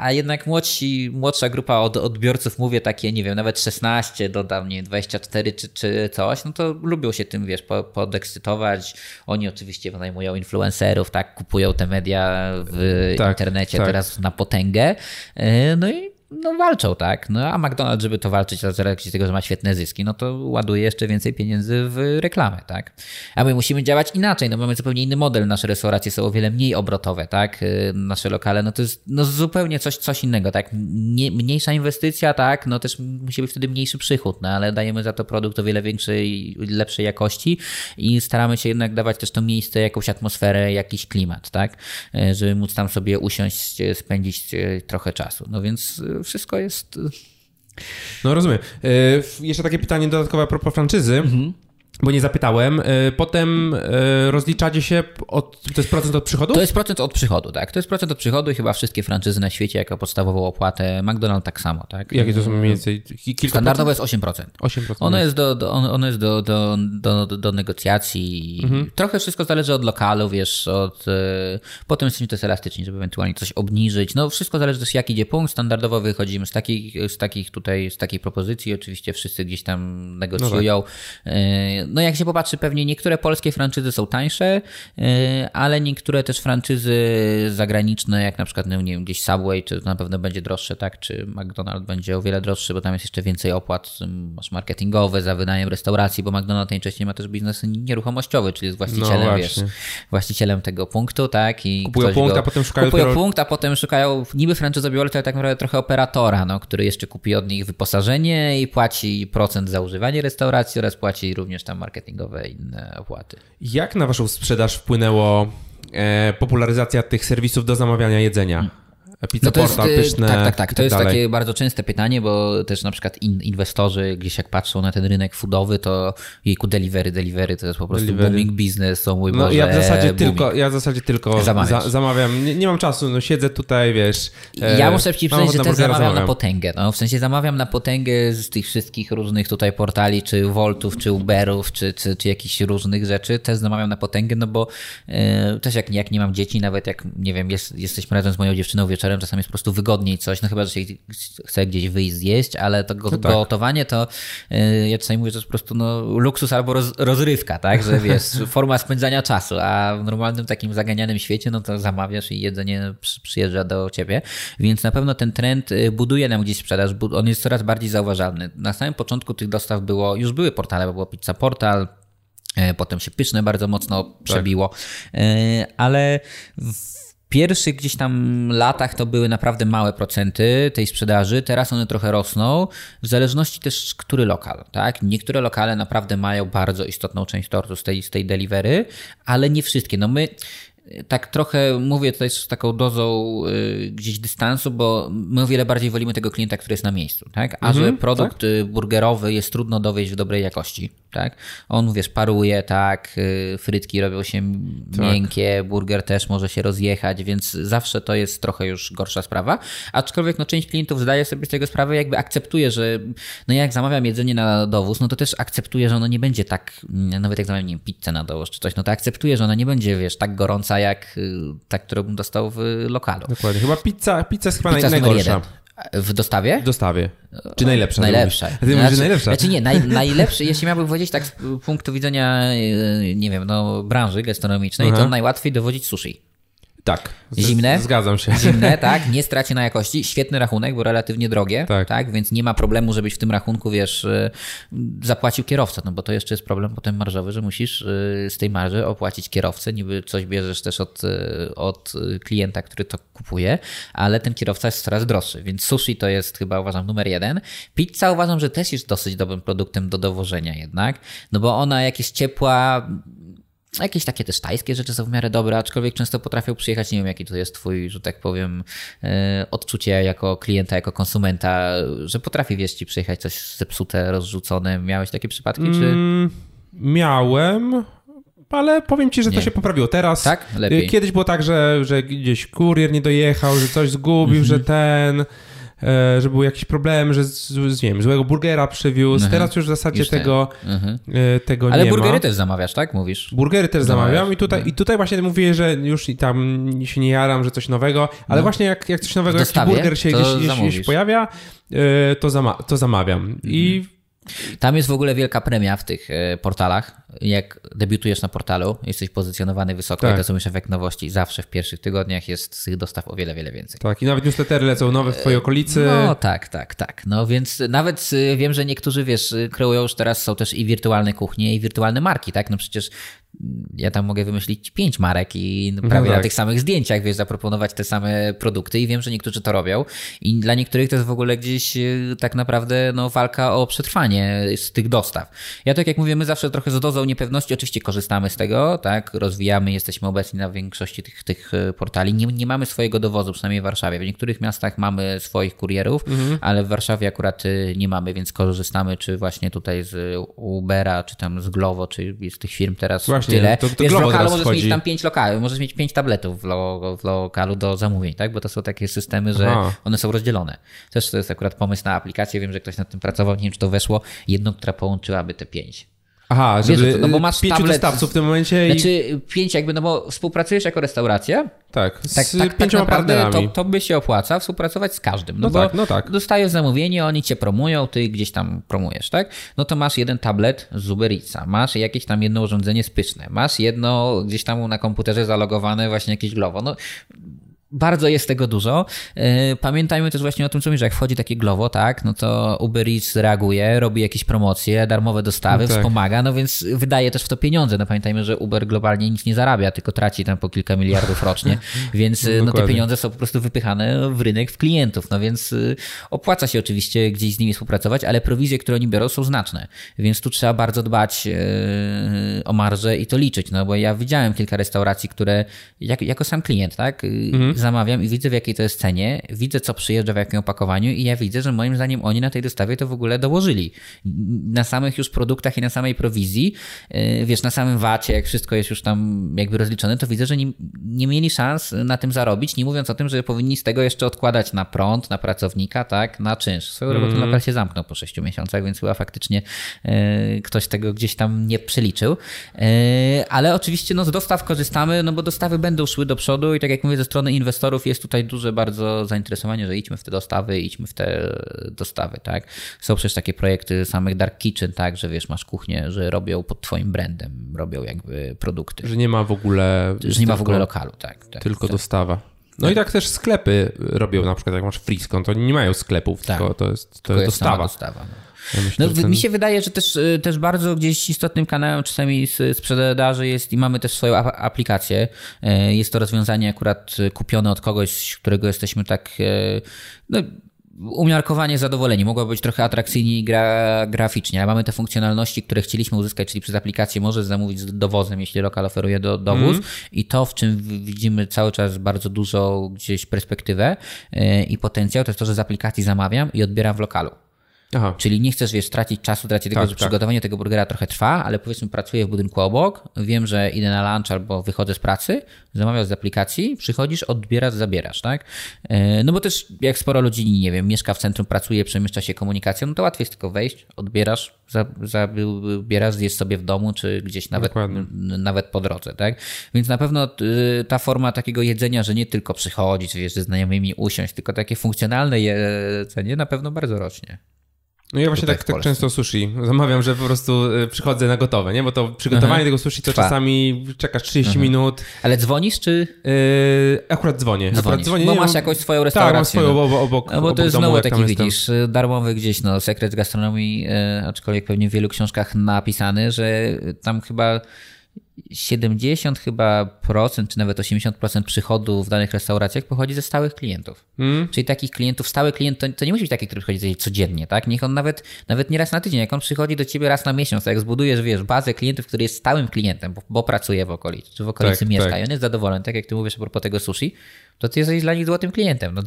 a jednak młodsi, młodsza grupa od, odbiorców, mówię takie, nie wiem, nawet 16, dodam, nie 24 czy, czy coś, no to lubią się tym, wiesz, podekscytować. Oni oczywiście wynajmują influencerów, tak? Kupują te media w tak, internecie tak. teraz na potęgę. E, no i no walczą, tak? No a McDonald's, żeby to walczyć z tego, że ma świetne zyski, no to ładuje jeszcze więcej pieniędzy w reklamę, tak? A my musimy działać inaczej, no mamy zupełnie inny model. Nasze restauracje są o wiele mniej obrotowe, tak? Y, nasze lokale, no to jest no zupełnie coś, coś innego, tak? mniejsza inwestycja, tak? No też musi być wtedy mniejszy przychód, no ale dajemy za to produkt o wiele większej, lepszej jakości i staramy się jednak dawać też to miejsce, jakąś atmosferę, jakiś klimat, tak? Y, żeby móc tam sobie usiąść, spędzić y, trochę czasu. No więc wszystko jest. Y, no rozumiem. Y, jeszcze takie pytanie dodatkowe a propos franczyzy. Mhm bo nie zapytałem. E, potem e, rozliczacie się, od, to jest procent od przychodu? To jest procent od przychodu, tak. To jest procent od przychodu i chyba wszystkie franczyzy na świecie jako podstawową opłatę. McDonald's tak samo, tak. Jakie to są mniej więcej? Kilka Standardowe procent? jest 8%. 8%. Ono jest do, do, ono jest do, do, do, do negocjacji. Mhm. Trochę wszystko zależy od lokalu, wiesz, od... E, potem jesteśmy też elastyczni, żeby ewentualnie coś obniżyć. No wszystko zależy też jak idzie punkt. Standardowo wychodzimy z takich, z takich tutaj, z takiej propozycji. Oczywiście wszyscy gdzieś tam negocjują. No tak no jak się popatrzy, pewnie niektóre polskie franczyzy są tańsze, y, ale niektóre też franczyzy zagraniczne, jak na przykład, no nie wiem, gdzieś Subway, czy to na pewno będzie droższe, tak, czy McDonald's będzie o wiele droższy, bo tam jest jeszcze więcej opłat, masz marketingowe za wynajem restauracji, bo McDonald's najczęściej ma też biznes nieruchomościowy, czyli jest właścicielem, no wiesz, właścicielem tego punktu, tak, i kupują punkt, a potem szukają kupują dopiero... punkt, a potem szukają niby franczyzobiorcy, ale tak naprawdę trochę operatora, no, który jeszcze kupi od nich wyposażenie i płaci procent za używanie restauracji oraz płaci również tam marketingowe i inne opłaty. Jak na Waszą sprzedaż wpłynęło e, popularyzacja tych serwisów do zamawiania jedzenia? Pizza no to portal, jest, pyszne. Tak, tak, tak. To tak jest dalej. takie bardzo częste pytanie, bo też na przykład in, inwestorzy gdzieś jak patrzą na ten rynek foodowy, to jejku delivery, delivery to jest po prostu delivery. booming business, o mój no, Boże, ja w zasadzie booming. tylko, ja w zasadzie tylko za, zamawiam. Nie, nie, mam czasu, no siedzę tutaj, wiesz. E, ja muszę ci przyznać, że też zamawiam, zamawiam na potęgę. No, w sensie zamawiam na potęgę z tych wszystkich różnych tutaj portali, czy Voltów, czy Uberów, czy, czy, czy jakichś różnych rzeczy. Też zamawiam na potęgę, no bo e, też jak, jak nie mam dzieci, nawet jak, nie wiem, jest, jesteśmy razem z moją dziewczyną wieczorem, czasami jest po prostu wygodniej coś, no chyba, że się chce gdzieś wyjść zjeść, ale to go, no tak. gotowanie to yy, ja czasami mówię, że to jest po prostu no, luksus albo roz, rozrywka, tak, że wiesz, <laughs> forma spędzania czasu, a w normalnym takim zaganianym świecie, no to zamawiasz i jedzenie przy, przyjeżdża do ciebie, więc na pewno ten trend y, buduje nam gdzieś sprzedaż, on jest coraz bardziej zauważalny. Na samym początku tych dostaw było, już były portale, bo było Pizza Portal, y, Potem się pyszne bardzo mocno tak. przebiło, tak. ale w pierwszych gdzieś tam latach to były naprawdę małe procenty tej sprzedaży, teraz one trochę rosną, w zależności też który lokal, tak? Niektóre lokale naprawdę mają bardzo istotną część tortu z tej, z tej delivery, ale nie wszystkie. No my tak trochę mówię tutaj z taką dozą y, gdzieś dystansu, bo my o wiele bardziej wolimy tego klienta, który jest na miejscu, tak? A mhm, że produkt tak? Y, burgerowy jest trudno dowieść w dobrej jakości, tak? On, wiesz, paruje, tak, y, frytki robią się tak. miękkie, burger też może się rozjechać, więc zawsze to jest trochę już gorsza sprawa. Aczkolwiek, no, część klientów zdaje sobie z tego sprawę, jakby akceptuje, że no jak zamawiam jedzenie na dowóz, no to też akceptuje, że ono nie będzie tak, nawet jak zamawiam, nie wiem, pizzę na dowóz czy coś, no to akceptuje, że ona nie będzie, wiesz, tak gorąca jak ta, którą bym dostał w lokalu. Dokładnie. Chyba pizza, pizza jest chyba pizza najgorsza. W dostawie? W dostawie. Czy najlepsza? Najlepsza. Ty znaczy, mówisz, najlepsza. Znaczy nie, naj, <laughs> najlepszy, jeśli miałbym powiedzieć tak z punktu widzenia, e, nie wiem, no, branży gastronomicznej, Aha. to najłatwiej dowodzić sushi. Tak. Zimne. Zgadzam się. Zimne, <laughs> tak. Nie straci na jakości. Świetny rachunek, bo relatywnie drogie. Tak. tak. Więc nie ma problemu, żebyś w tym rachunku, wiesz, y, zapłacił kierowcę, no bo to jeszcze jest problem potem marżowy, że musisz y, z tej marży opłacić kierowcę. Niby coś bierzesz też od, y, od klienta, który to kupuje, ale ten kierowca jest coraz droższy. Więc sushi to jest chyba uważam numer jeden. Pizza uważam, że też jest dosyć dobrym produktem do dowożenia jednak, no bo ona jak jest ciepła, Jakieś takie też tajskie rzeczy są w miarę dobre, aczkolwiek często potrafią przyjechać. Nie wiem, jaki to jest twój, że tak powiem, e, odczucie jako klienta, jako konsumenta, że potrafi wiesz ci przyjechać coś zepsute, rozrzucone. Miałeś takie przypadki, czy? Mm, miałem, ale powiem ci, że nie. to się poprawiło teraz. Tak? Lepiej. Kiedyś było tak, że, że gdzieś kurier nie dojechał, że coś zgubił, mm -hmm. że ten E, że były jakieś problemy, że z, z, nie wiem, złego burgera przywiózł. Mhm. Teraz już w zasadzie już tego, mhm. E, tego Ale nie ma. Ale burgery też zamawiasz, tak? Mówisz? Burgery też zamawiam i tutaj, no. i tutaj właśnie mówię, że już i tam się nie jaram, że coś nowego, ale no. właśnie jak, jak coś nowego, jak burger się gdzieś, gdzieś pojawia, e, to, zama to zamawiam. Mhm. I tam jest w ogóle wielka premia w tych e, portalach. Jak debiutujesz na portalu, jesteś pozycjonowany wysoko tak. i to są już efekt nowości. Zawsze w pierwszych tygodniach jest tych dostaw o wiele, wiele więcej. Tak, i nawet newslettery lecą nowe w twojej okolicy. No tak, tak, tak. No więc nawet e, wiem, że niektórzy, wiesz, kreują już teraz, są też i wirtualne kuchnie, i wirtualne marki, tak? No przecież ja tam mogę wymyślić pięć marek i no prawie no tak. na tych samych zdjęciach, wiesz, zaproponować te same produkty i wiem, że niektórzy to robią i dla niektórych to jest w ogóle gdzieś e, tak naprawdę no, walka o przetrwanie z tych dostaw. Ja tak jak mówię, my zawsze trochę z dozą niepewności oczywiście korzystamy z tego, tak, rozwijamy, jesteśmy obecni na większości tych, tych e, portali. Nie, nie mamy swojego dowozu, przynajmniej w Warszawie. W niektórych miastach mamy swoich kurierów, mhm. ale w Warszawie akurat e, nie mamy, więc korzystamy czy właśnie tutaj z Ubera, czy tam z Glovo, czy z tych firm teraz Właśnie. Tyle. To, to Wiesz, w lokalu możesz wchodzi. mieć tam pięć lokalów, możesz mieć pięć tabletów w, lo, w, lokalu do zamówień, tak? Bo to są takie systemy, że Aha. one są rozdzielone. Też to jest akurat pomysł na aplikację, wiem, że ktoś nad tym pracował, nie wiem, czy to weszło. Jedną, która połączyłaby te pięć. Aha, żeby Wiesz, no bo masz pięciu tablet, dostawców w tym momencie. I... Znaczy pięć jakby, no bo współpracujesz jako restauracja. Tak, z tak, tak, tak naprawdę to, to by się opłaca współpracować z każdym. No, no tak, no tak. Dostajesz zamówienie, oni cię promują, ty gdzieś tam promujesz, tak? No to masz jeden tablet z Uber Eatsa, masz jakieś tam jedno urządzenie spyszne, masz jedno gdzieś tam na komputerze zalogowane właśnie jakieś Glovo. No bardzo jest tego dużo. E, pamiętajmy też właśnie o tym, co mówisz, że jak wchodzi takie Glovo, tak, no to Uber Eats reaguje, robi jakieś promocje, darmowe dostawy, no tak. wspomaga, no więc wydaje też w to pieniądze. No pamiętajmy, że Uber globalnie nic nie zarabia, tylko traci tam po kilka miliardów rocznie, <laughs> więc no, no te pieniądze są po prostu wypychane w rynek, w klientów, no więc y, opłaca się oczywiście gdzieś z nimi współpracować, ale prowizje, które oni biorą są znaczne, więc tu trzeba bardzo dbać o marżę i to liczyć, no bo ja widziałem kilka restauracji, które jak, jako sam klient, tak, y, mhm zamawiam i widzę w jakiej to jest cenie, widzę co przyjeżdża w jakim opakowaniu i ja widzę, że moim zdaniem oni na tej dostawie to w ogóle dołożyli. Na samych już produktach i na samej prowizji, y, wiesz, na samym wacie, jak wszystko jest już tam jakby rozliczone, to widzę, że nie, nie mieli szans na tym zarobić, nie mówiąc o tym, że powinni z tego jeszcze odkładać na prąd, na pracownika, tak, na czynsz. Swoją mm. robotę lokal się zamknął po 6 miesiącach, więc chyba faktycznie y, ktoś tego gdzieś tam nie przeliczył. Y, ale oczywiście no, z dostaw korzystamy, no bo dostawy będą szły do przodu i tak jak mówię, ze strony inwestorów inwestorów jest tutaj duże bardzo zainteresowanie, że idźmy w te dostawy, idźmy w te dostawy, tak. Są przecież takie projekty samych Dark Kitchen, tak, że wiesz, masz kuchnię, że robią pod twoim brandem, robią jakby produkty. Że nie ma w ogóle... Że nie ma w ogóle lokalu, tak. tak tylko tak. dostawa. No tak. i tak też sklepy robią, na przykład jak masz Frisco, to nie mają sklepów, tak. tylko to jest, to jest, dostawa. dostawa no. Ja myślę, no, ten... Mi się wydaje, że też, y, też bardzo gdzieś istotnym kanałem czasami sprzedaży jest i mamy też swoją aplikację. Y, jest to rozwiązanie akurat kupione od kogoś, którego jesteśmy tak y, no, umiarkowanie zadowoleni. Mogło być trochę atrakcyjniej gra, graficznie, ale mamy te funkcjonalności, które chcieliśmy uzyskać, czyli przez aplikację możesz zamówić z dowozem, jeśli lokal oferuje do, dowóz mm. i to, w czym widzimy cały czas bardzo dużo gdzieś perspektywę i potencjał, to jest to, że z aplikacji zamawiam i odbieram w lokalu. Aha. Czyli nie chcesz, wiesz, tracić czasu, tracić tego, tak, że tak. przygotowanie tego burgera trochę trwa, ale powiedzmy pracuję w budynku obok, wiem, że idę na lunch albo wychodzę z pracy, zamawiasz z aplikacji, przychodzisz, odbierasz, zabierasz, tak? E, no bo też jak sporo ludzi, nie wiem, mieszka w centrum, pracuje, przemieszcza się komunikacją, no to łatwiej jest tylko wejść, odbierasz, zabierasz, zjesz sobie w domu, czy gdzieś nawet, nawet po drodze, tak? Więc na pewno y, ta forma takiego jedzenia, że nie tylko przychodzić, wiesz, ze znajomymi usiąść, tylko takie funkcjonalne jedzenie na pewno bardzo rośnie. No ja właśnie tak, tak często sushi zamawiam, że po prostu y, przychodzę na gotowe, nie? Bo to przygotowanie Aha. tego sushi to Trwa. czasami czekasz 30 Aha. minut. Ale dzwonisz czy? Yy, akurat dzwonię. Akurat dzwonię. Bo masz jakąś swoją restaurację. Tak, mam swoją obok, obok No bo obok to jest domu, znowu taki, widzisz, darmowy gdzieś, no, sekret gastronomii, yy, aczkolwiek pewnie w wielu książkach napisany, że tam chyba 70 chyba procent, czy nawet 80% przychodu w danych restauracjach pochodzi ze stałych klientów. Mm. Czyli takich klientów, stały klient to, to, nie musi być taki, który przychodzi codziennie, tak? Niech on nawet, nawet nie raz na tydzień, jak on przychodzi do ciebie raz na miesiąc, jak zbudujesz, wiesz, bazę klientów, który jest stałym klientem, bo, bo pracuje w okolicy, czy w okolicy tak, mieszka tak. i on jest zadowolony, tak jak ty mówisz a propos tego sushi, to ty jesteś dla nich złotym klientem. No,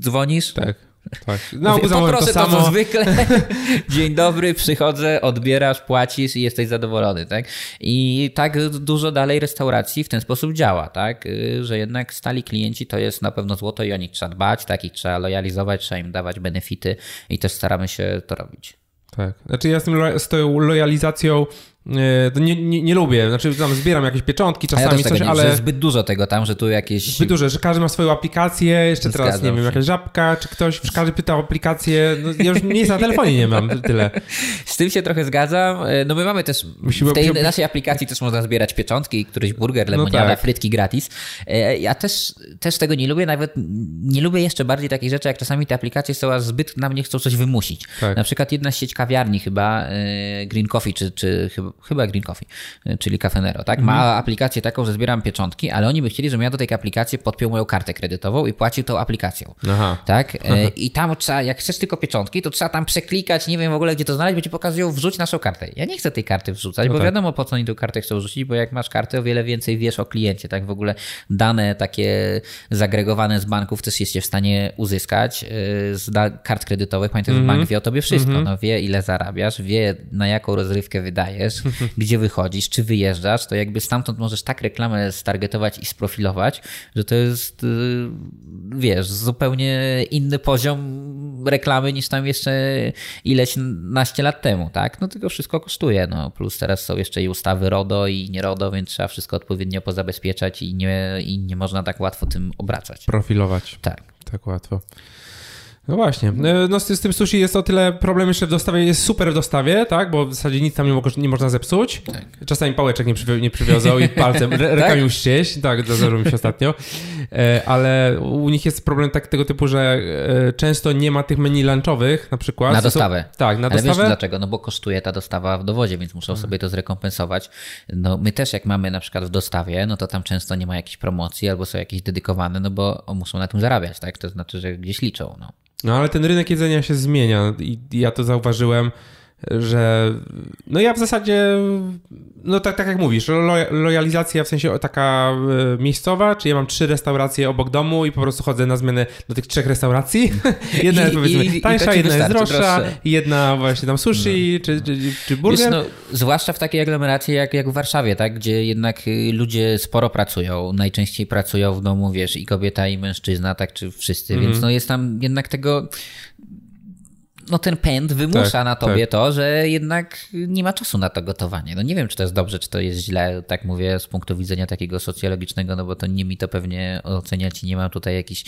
dzwonisz, tak tak. No, Poproszę to, samo. to zwykle. <laughs> Dzień dobry, przychodzę, odbierasz, płacisz i jesteś zadowolony, tak? I tak dużo dalej restauracji w ten sposób działa, tak? Y, że jednak stali klienci to jest na pewno złoto i o nich trzeba dbać, tak? Ich trzeba lojalizować, trzeba im dawać benefity i też staramy się to robić. Tak. Znaczy ja z, tym, z tą lojalizacją nie, nie, nie, lubię, znaczy tam zbieram jakieś pieczątki czasami, ja coś, nie, ale... Że zbyt dużo tego tam, że tu jakieś... Zbyt dużo, że każdy ma swoją aplikację, jeszcze teraz, Zgadzam nie wiem, jakaś żabka, czy ktoś, każdy pyta o aplikację, no, ja już nic na telefonie nie mam, tyle. Z tym się trochę zgadzam, no my mamy też, Musimy... w tej naszej aplikacji też można zbierać pieczątki, któryś burger, no lemoniada, no tak. frytki gratis. E, ja też, też tego nie lubię, nawet nie lubię jeszcze bardziej takich rzeczy, jak czasami te aplikacje są aż zbyt na mnie chcą coś wymusić. Tak. Na przykład jedna sieć kawiarni chyba, e, Green Coffee, czy, czy chyba chyba Green Coffee, y, czyli Cafenero, tak? Ma mhm. aplikację taką, że zbieram pieczątki, ale oni by chcieli, żebym ja do tej aplikacji podpiął moją kartę kredytową i płacił tą aplikacją. Aha. Tak? Y, Aha. I tam trzeba, jak chcesz tylko pieczątki, to trzeba tam przeklikać, nie wiem w ogóle gdzie to znaleźć, bo ci pokazują wrzuć naszą kartę. Ja nie chcę tej karty wrzucać, no bo tak. wiadomo po co oni tę kartę chcą wrzucić, bo jak masz kartę, o wiele więcej wiesz o kliencie, tak? W ogóle dane takie zagregowane z banków też jesteście w stanie uzyskać y, z kart kredytowych. Pamiętaj, że mm -hmm. bank wie o tobie wszystko. Mm -hmm. No, wie ile zarabiasz, wie na jaką rozrywkę wydajesz, <laughs> gdzie wychodzisz, czy wyjeżdżasz, to jakby stamtąd możesz tak reklamę stargetować i sprofilować, że to jest, y, wiesz, zupełnie inny poziom reklamy niż tam jeszcze ileś naście lat temu, tak? No tylko wszystko kosztuje, no plus teraz są jeszcze i ustawy RODO i nie RODO, więc trzeba wszystko odpowiednio pozabezpieczać i nie, i nie można tak łatwo tym obracać. Profilować. Tak. Tak łatwo. No właśnie. E, no z, z, tym sushi jest o tyle problem jeszcze w dostawie, jest super w dostawie, tak? Bo w zasadzie nic tam nie, nie można zepsuć. Tak. Czasami pałeczek nie, przywi nie i palcem re <laughs> rękami tak? ścieś. Tak, zdarzyło mi się ostatnio. E, ale u nich jest problem tak tego typu, że e, często nie ma tych menu lunchowych na przykład. Na dostawę. Są, tak, na ale dostawę. Wiesz dlaczego? No bo kosztuje ta dostawa w dowozie, więc muszą sobie to zrekompensować. No my też jak mamy na przykład w dostawie, no to tam często nie ma jakiejś promocji albo są jakieś dedykowane, no bo muszą na tym zarabiać, tak? To znaczy, że gdzieś liczą, no. No ale ten rynek jedzenia się zmienia i ja to zauważyłem, że no ja w zasadzie, no tak, tak jak mówisz, lo, lojalizacja w sensie taka y, miejscowa, czy ja mam trzy restauracje obok domu i po prostu chodzę na zmianę do tych trzech restauracji. <laughs> jedna jest powiedzmy i, tańsza, i jedna jest droższa, jedna właśnie tam sushi no. czy, czy, czy burger. Wiesz, no, zwłaszcza w takiej aglomeracji jak, jak w Warszawie, tak, gdzie jednak y, ludzie sporo pracują, najczęściej pracują w domu, wiesz, i kobieta i mężczyzna, tak, czy wszyscy, mm więc mhm. no jest tam jednak tego no ten pęd wymusza tak, na tobie tak. to, że jednak nie ma czasu na to gotowanie. No nie wiem, czy to jest dobrze, czy to jest źle, tak mówię z punktu widzenia takiego socjologicznego, no bo to nie mi to pewnie oceniać i nie mam tutaj jakichś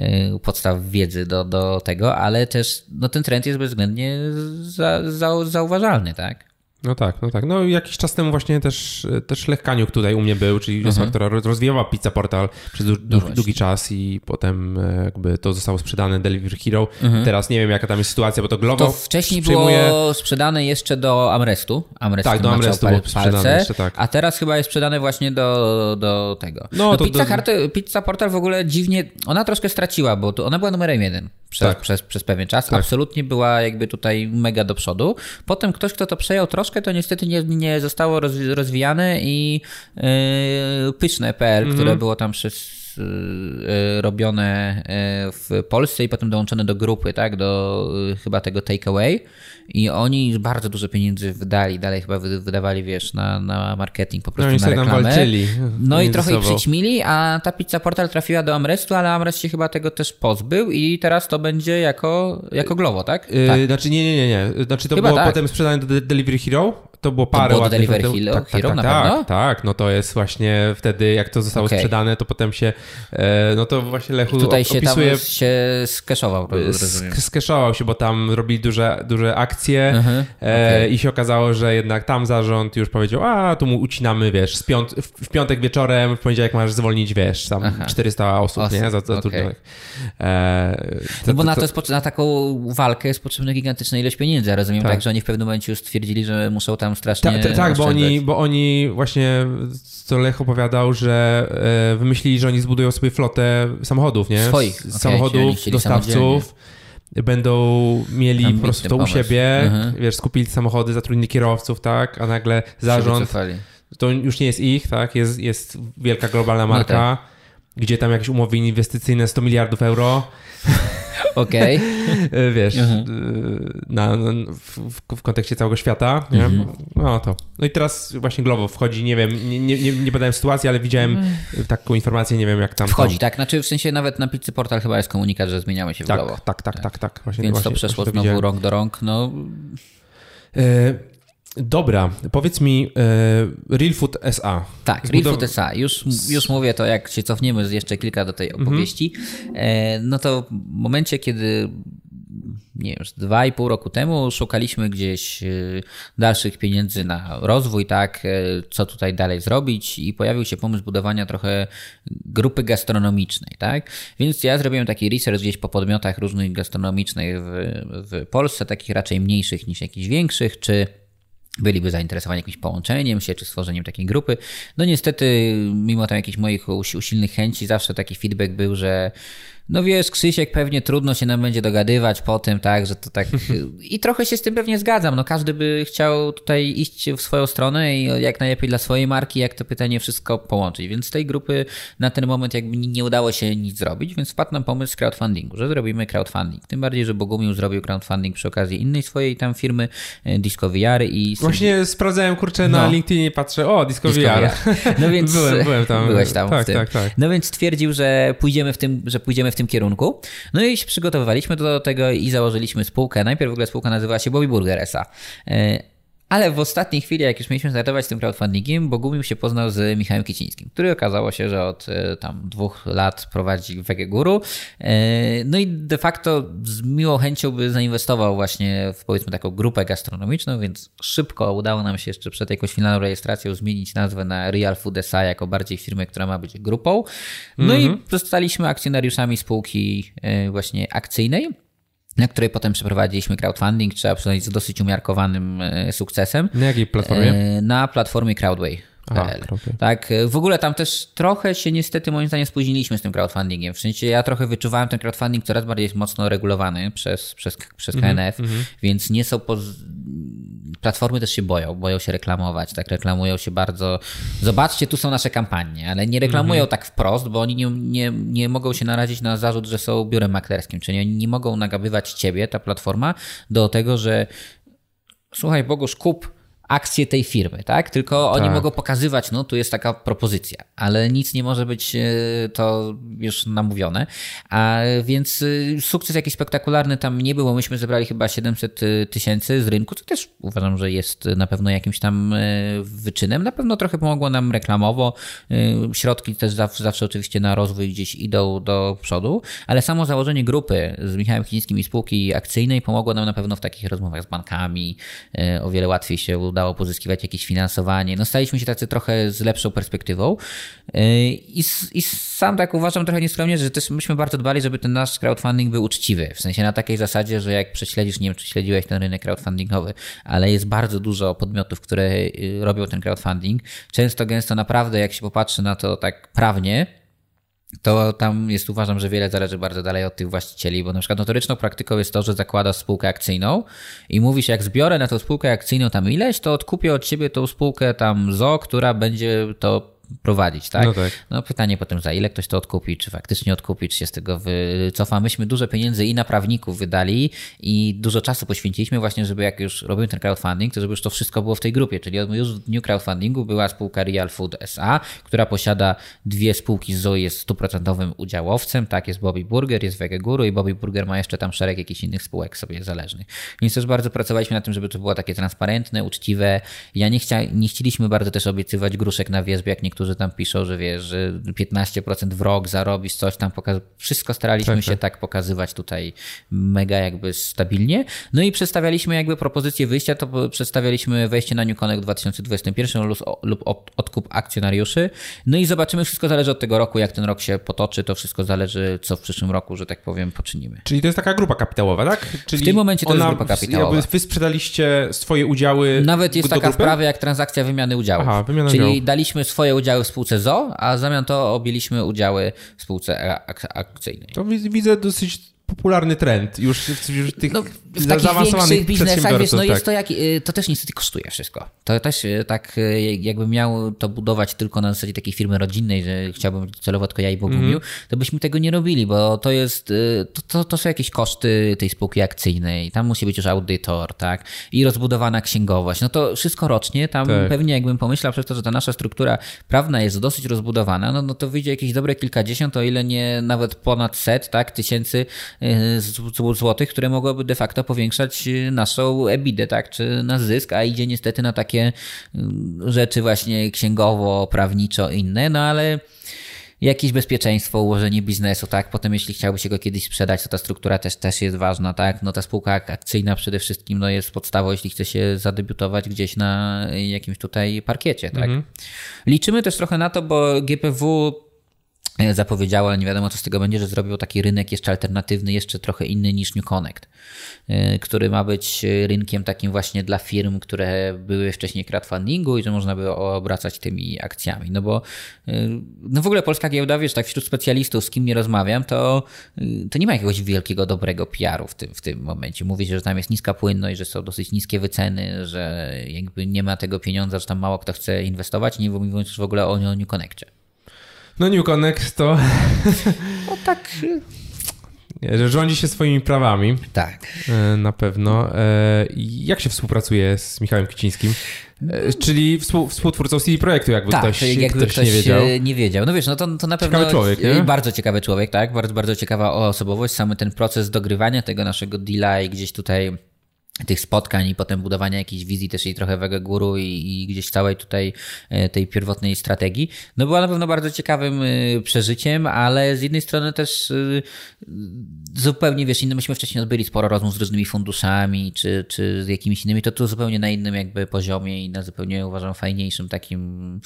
y, podstaw wiedzy do, do tego, ale też no ten trend jest bezwzględnie za, za, zauważalny, tak? No tak, no tak. No jakiś czas temu właśnie też, też Lech Kaniuk tutaj u mnie był, czyli osoba, mhm. która rozwijała Pizza Portal przez długi, no długi czas i potem e, jakby to zostało sprzedane Delivery Hero. Mhm. Teraz nie wiem jaka tam jest sytuacja, bo to Glovo To wcześniej przyjmuje... było sprzedane jeszcze do Amrestu. Amrest tak, do Amrestu było sprzedane jeszcze, tak. A teraz chyba jest sprzedane właśnie do, do tego. No, no to, Pizza, do... Pizza Portal w ogóle dziwnie, ona troszkę straciła, bo ona była numerem jeden przez, tak. przez, przez pewien czas. Tak. Absolutnie była jakby tutaj mega do przodu. Potem ktoś, kto to przejął troszkę, to niestety nie, nie zostało rozwijane i yy, pyszne.pl, mm -hmm. które było tam przez robione y, w Polsce i potem dołączone do grupy, tak, do y, chyba tego takeaway i oni bardzo dużo pieniędzy wydali, dalej chyba wydawali, wiesz, na, na marketing, po prostu no, na reklamę. Walczyli no i trochę ich przyćmili, a ta pizza portal trafiła do Amrestu, ale Amrest się chyba tego też pozbył i teraz to będzie jako, jako Glovo, tak? Yy, tak. Znaczy nie, nie, nie, nie. Znaczy to chyba było tak. potem sprzedane do Delivery Hero, to było parę to było Delivery Hero, tak, tak, tak, tak, tak, no to jest właśnie wtedy, jak to zostało okay. sprzedane, to potem się, e, no to właśnie Lechu Tutaj się opisuje... tam się skeszował, Skeszował się, bo tam robili duże, duże akcje uh -huh. okay. i się okazało, że jednak tam zarząd już powiedział, a tu mu ucinamy, wiesz, piąt w piątek wieczorem, w poniedziałek masz zwolnić, wiesz, tam Aha. 400 osób, osób, nie? Za, za okay. e, to, no bo to, na, to jest, na taką walkę jest potrzebna gigantyczna ilość pieniędzy. Ja rozumiem tak. tak, że oni w pewnym momencie już stwierdzili, że muszą tam strasznie Ta, ta, Tak, bo oni, bo oni właśnie, co Lech opowiadał, że e, wymyślili, że oni zbudują sobie flotę samochodów, nie? Swoich. Okay, samochodów, dostawców będą mieli Tam po prostu to u siebie, mhm. wiesz, skupili samochody, zatrudnili kierowców, tak, a nagle zarząd, to już nie jest ich, tak, jest, jest wielka globalna no marka, no tak. gdzie tam jakieś umowy inwestycyjne 100 miliardów euro. Okej. Okay. Wiesz, mhm. na, na, w, w, kontekście całego świata. Nie? Mhm. No to. No i teraz właśnie Glovo wchodzi, nie wiem, nie, nie, nie, nie badałem sytuacji, ale widziałem mhm. taką informację, nie wiem jak tam. Wchodzi, to... tak? Znaczy w sensie nawet na Pizzy Portal chyba jest komunikat, że zmieniamy się w tak, Glovo. Tak, tak, tak, tak. tak. Właśnie, Więc właśnie, to przeszło znowu widziałem. rąk do rąk. No. Dobra, powiedz mi e, Real Food SA. Tak, Real Food SA. Już, już mówię to, jak się cofniemy jeszcze kilka do tej mhm. opowieści. E, no to w momencie, kiedy nie wiem, dwa i pół roku temu szukaliśmy gdzieś e, dalszych pieniędzy na rozwój, tak, e, co tutaj dalej zrobić i pojawił się pomysł budowania trochę grupy gastronomicznej, tak, więc ja zrobiłem taki research gdzieś po podmiotach różnych gastronomicznych w, w Polsce, takich raczej mniejszych niż jakichś większych, czy byliby zainteresowani jakimś połączeniem się, czy stworzeniem takiej grupy. No niestety, mimo tam jakichś moich usilnych chęci, zawsze taki feedback był, że no wiesz, Krzysiek, pewnie trudno się nam będzie dogadywać po tym, tak, że to tak... <laughs> I trochę się z tym pewnie zgadzam. No każdy by chciał tutaj iść w swoją stronę i jak najlepiej dla swojej marki, jak to pytanie wszystko połączyć. Więc z tej grupy na ten moment jakby nie udało się nic zrobić, więc wpadł nam pomysł z crowdfundingu, że zrobimy crowdfunding. Tym bardziej, że Bogumił zrobił crowdfunding przy okazji innej swojej tam firmy, e, Disco VR i... Właśnie sprawdzałem, kurczę, na no. LinkedInie patrzę, o, Disco, Disco VR. VR. No więc... <laughs> byłem, byłem tam. Byłeś tam tak, tak, tak. No więc stwierdził, że pójdziemy w tym, że pójdziemy w tym kierunku. No i się przygotowywaliśmy do tego i założyliśmy spółkę. Najpierw w ogóle spółka nazywała się Bobby Burger S.A. Ale w ostatniej chwili, jak już mieliśmy startować tym crowdfundingiem, Bogumił się poznał z Michałem Kicińskim, który okazało się, że od e, tam dwóch lat prowadzi Wege Guru. E, no i de facto z miłą chęcią by zainwestował właśnie w powiedzmy taką grupę gastronomiczną, więc szybko udało nam się jeszcze przed jakąś finalną rejestracją zmienić nazwę na Real Food SA jako bardziej firmę, która ma być grupą. No i mhm. zostaliśmy akcjonariuszami spółki e, właśnie akcyjnej na której potem przeprowadziliśmy crowdfunding, trzeba przyznać z dosyć umiarkowanym e, sukcesem. Na jakiej platformie? E, na platformie Crowdway. Aha, tak, e, w ogóle tam też trochę się niestety moim zdaniem spóźniliśmy z tym crowdfundingiem. W sensie ja trochę wyczuwałem ten crowdfunding coraz bardziej jest mocno regulowany przez, przez, przez KNF, mm -hmm. więc nie są platformy też się boją, boją się reklamować, tak reklamują się bardzo. Zobaczcie, tu są nasze kampanie, ale nie reklamują mhm. tak wprost, bo oni nie, nie, nie mogą się narazić na zarzut, że są biurem maklerskim, czyli oni nie mogą nagabywać ciebie, ta platforma, do tego, że słuchaj, Bogusz, kup akcje tej firmy, tak? Tylko tak. oni mogą pokazywać, no tu jest taka propozycja, ale nic nie może być e, to już namówione. A więc e, sukces jakiś spektakularny tam nie było. Myśmy zebrali chyba 700 e, tysięcy z rynku, co też uważam, że jest na pewno jakimś tam wyczynem. Na pewno trochę pomogło nam reklamowo. Środki też zawsze oczywiście na rozwój gdzieś idą do przodu, ale samo założenie grupy z Michałem Chińskim i spółki akcyjnej pomogło nam na pewno w takich rozmowach z bankami. O wiele łatwiej się udało pozyskiwać jakieś finansowanie. No staliśmy się tacy trochę z lepszą perspektywą yy, i, i sam tak uważam trochę nieskromnie, że też myśmy bardzo dbali, żeby ten nasz crowdfunding był uczciwy. W sensie na takiej zasadzie, że jak prześledzisz, nie wiem czy śledziłeś ten rynek crowdfundingowy, ale jest bardzo dużo podmiotów, które yy, robią ten crowdfunding. Często, gęsto naprawdę jak się popatrzy na to tak prawnie, to tam jest, uważam, że wiele zależy bardzo dalej od tych właścicieli, bo na przykład notoryczną praktyką jest to, że zakładasz spółkę akcyjną i mówisz, jak zbiorę na tą spółkę akcyjną tam ileś, to odkupię od ciebie tą spółkę tam ZO, która będzie to prowadzić, tak? No, tak? no pytanie potem za ile ktoś to odkupi, czy faktycznie odkupi, czy się z tego wycofa. Myśmy dużo pieniędzy i na prawników wydali i dużo czasu poświęciliśmy właśnie, żeby jak już robimy ten crowdfunding, to żeby już to wszystko było w tej grupie, czyli już w dniu crowdfundingu była spółka Real Food SA, która posiada dwie spółki z Zoe, jest stuprocentowym udziałowcem, tak, jest Bobby Burger, jest Wegeguru i Bobby Burger ma jeszcze tam szereg jakichś innych spółek sobie zależnych. Więc też bardzo pracowaliśmy na tym, żeby to było takie transparentne, uczciwe. Ja nie, chcia, nie chcieliśmy bardzo też obiecywać gruszek na wierzbie, jak niektórzy tam piszą, że wiesz, że 15% w rok zarobisz, coś tam pokaz... Wszystko staraliśmy tak, się tak. tak pokazywać tutaj mega jakby stabilnie. No i przedstawialiśmy jakby propozycję wyjścia, to przedstawialiśmy wejście na New Connect w 2021 lub, lub odkup akcjonariuszy. No i zobaczymy, wszystko zależy od tego roku, jak ten rok się potoczy, to wszystko zależy, co w przyszłym roku, że tak powiem, poczynimy. Czyli to jest taka grupa kapitałowa, tak? Czyli w tym momencie to jest grupa kapitałowa. Wy sprzedaliście swoje udziały Nawet jest taka sprawa jak transakcja wymiany udziałów. Aha, wymiana Czyli udziałów. daliśmy swoje udziały w spółce ZO, a w zamian to objęliśmy udziały w spółce akcyjnej. To widzę dosyć popularny trend już w tych no, w takich większych biznesach, wiesz, no tak. jest to jak, y, to też niestety kosztuje wszystko. To też y, tak y, jakby miał to budować tylko na zasadzie takiej firmy rodzinnej, że chciałbym celowo tylko ja i Bogumiu, mm. to byśmy tego nie robili, bo to jest, to, to, to, są jakieś koszty tej spółki akcyjnej, tam musi być już audytor, tak, i rozbudowana księgowość, no to wszystko rocznie, tam tak. pewnie jakbym pomyślał przez to, że ta nasza struktura prawna jest dosyć rozbudowana, no, no to wyjdzie jakieś dobre kilkadziesiąt, o ile nie nawet ponad set, tak, tysięcy złotych, które mogłyby de facto powiększać naszą EBITę, tak, czy nasz zysk, a idzie niestety na takie mm, rzeczy właśnie księgowo, prawniczo inne, no ale jakieś bezpieczeństwo, ułożenie biznesu, tak? Potem jeśli chciałby się go kiedyś sprzedać, to ta struktura też, też jest ważna, tak? No ta spółka akcyjna przede wszystkim no, jest podstawą, jeśli chce się zadebiutować gdzieś na jakimś tutaj parkiecie, tak? Mhm. Liczymy też trochę na to, bo GPW zapowiedziała, ale nie wiadomo co z tego będzie, że zrobił taki rynek jeszcze alternatywny, jeszcze trochę inny niż New Connect, y, który ma być rynkiem takim właśnie dla firm, które były wcześniej crowdfundingu i że można by obracać tymi akcjami. No bo no w ogóle polska giełda, wiesz, tak wśród specjalistów, z kim nie rozmawiam, to, to nie ma jakiegoś wielkiego, dobrego PR-u w tym, w tym momencie. Mówi się, że tam jest niska płynność, że są dosyć niskie wyceny, że jakby nie ma tego pieniądza, że tam mało kto chce inwestować, nie mówiąc już w ogóle o New Connectie. No New Connect to... No tak... Że rządzi się swoimi prawami. Tak. E, na pewno. E, jak się współpracuje z Michałem Kicińskim? E, czyli współ, współtwórcą CD Projektu, jakby tak, ktoś, jakby ktoś, ktoś nie wiedział. nie wiedział. No wiesz, no to, to na pewno... Ciekawy człowiek, nie? Bardzo ciekawy człowiek, tak? Bardzo, bardzo ciekawa osobowość. Samy ten proces dogrywania tego naszego deala i gdzieś tutaj tych spotkań i potem budowania jakiejś wizji też i trochę wege guru i, i, gdzieś całej tutaj e, tej pierwotnej strategii. No była na pewno bardzo ciekawym e, przeżyciem, ale z jednej strony też e, zupełnie, wiesz, inny, myśmy wcześniej odbyli sporo rozmów z różnymi funduszami czy, czy z jakimiś innymi, to tu zupełnie na innym jakby poziomie i na zupełnie uważam fajniejszym takim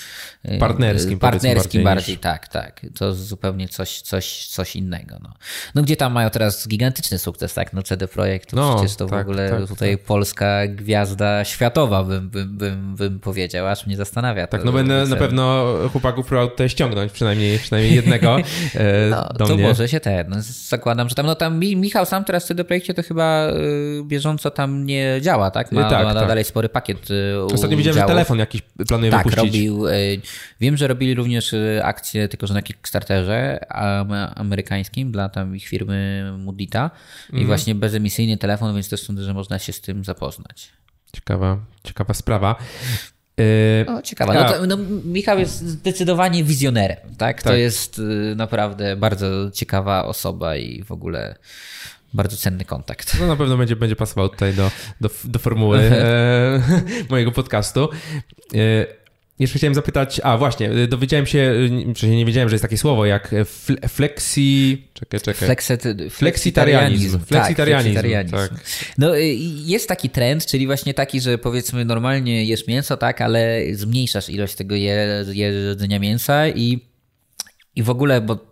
partnerskim, partnerskim bardziej, niż... tak, tak. To zupełnie coś, coś, coś innego. No. no gdzie tam mają teraz gigantyczny sukces, tak? No CD Projekt, to no, przecież to tak, w ogóle tak tutaj polska gwiazda światowa, bym, bym, bym, bym powiedział, aż mnie zastanawia. Tak, no będę na pewno chłopaków próbował tutaj ściągnąć, przynajmniej, przynajmniej jednego <laughs> e, no, do to mnie. może się ten, no, zakładam, że tam, no tam Michał sam teraz w CD Projekcie to chyba y, bieżąco tam nie działa, tak? Ma, tak, ma tak. dalej spory pakiet y, Ostatnio widziałem, że telefon jakiś planuje tak, wypuścić. robił, wiem, że robili również akcje, tylko że na Kickstarterze amerykańskim dla tam ich firmy Mudita i mm. właśnie bezemisyjny telefon, więc też sądzę, że można się z tym zapoznać. Ciekawa, ciekawa sprawa. Yy, o, ciekawa. No, to, no, Michał jest zdecydowanie wizjonerem, tak? tak? To jest y, naprawdę bardzo ciekawa osoba i w ogóle bardzo cenny kontakt. No na pewno będzie, będzie pasował tutaj do, do, do formuły <laughs> e, mojego podcastu. E, jeszcze chciałem zapytać, a właśnie, y, dowiedziałem się, przecież nie wiedziałem, że jest takie słowo jak flexi... Czekaj, czekaj. Flexet, fleksitarianizm. Fleksitarianizm, tak, tak. No y, jest taki trend, czyli właśnie taki, że powiedzmy normalnie jesz mięso, tak, ale zmniejszasz ilość tego jedzenia mięsa i i w ogóle, bo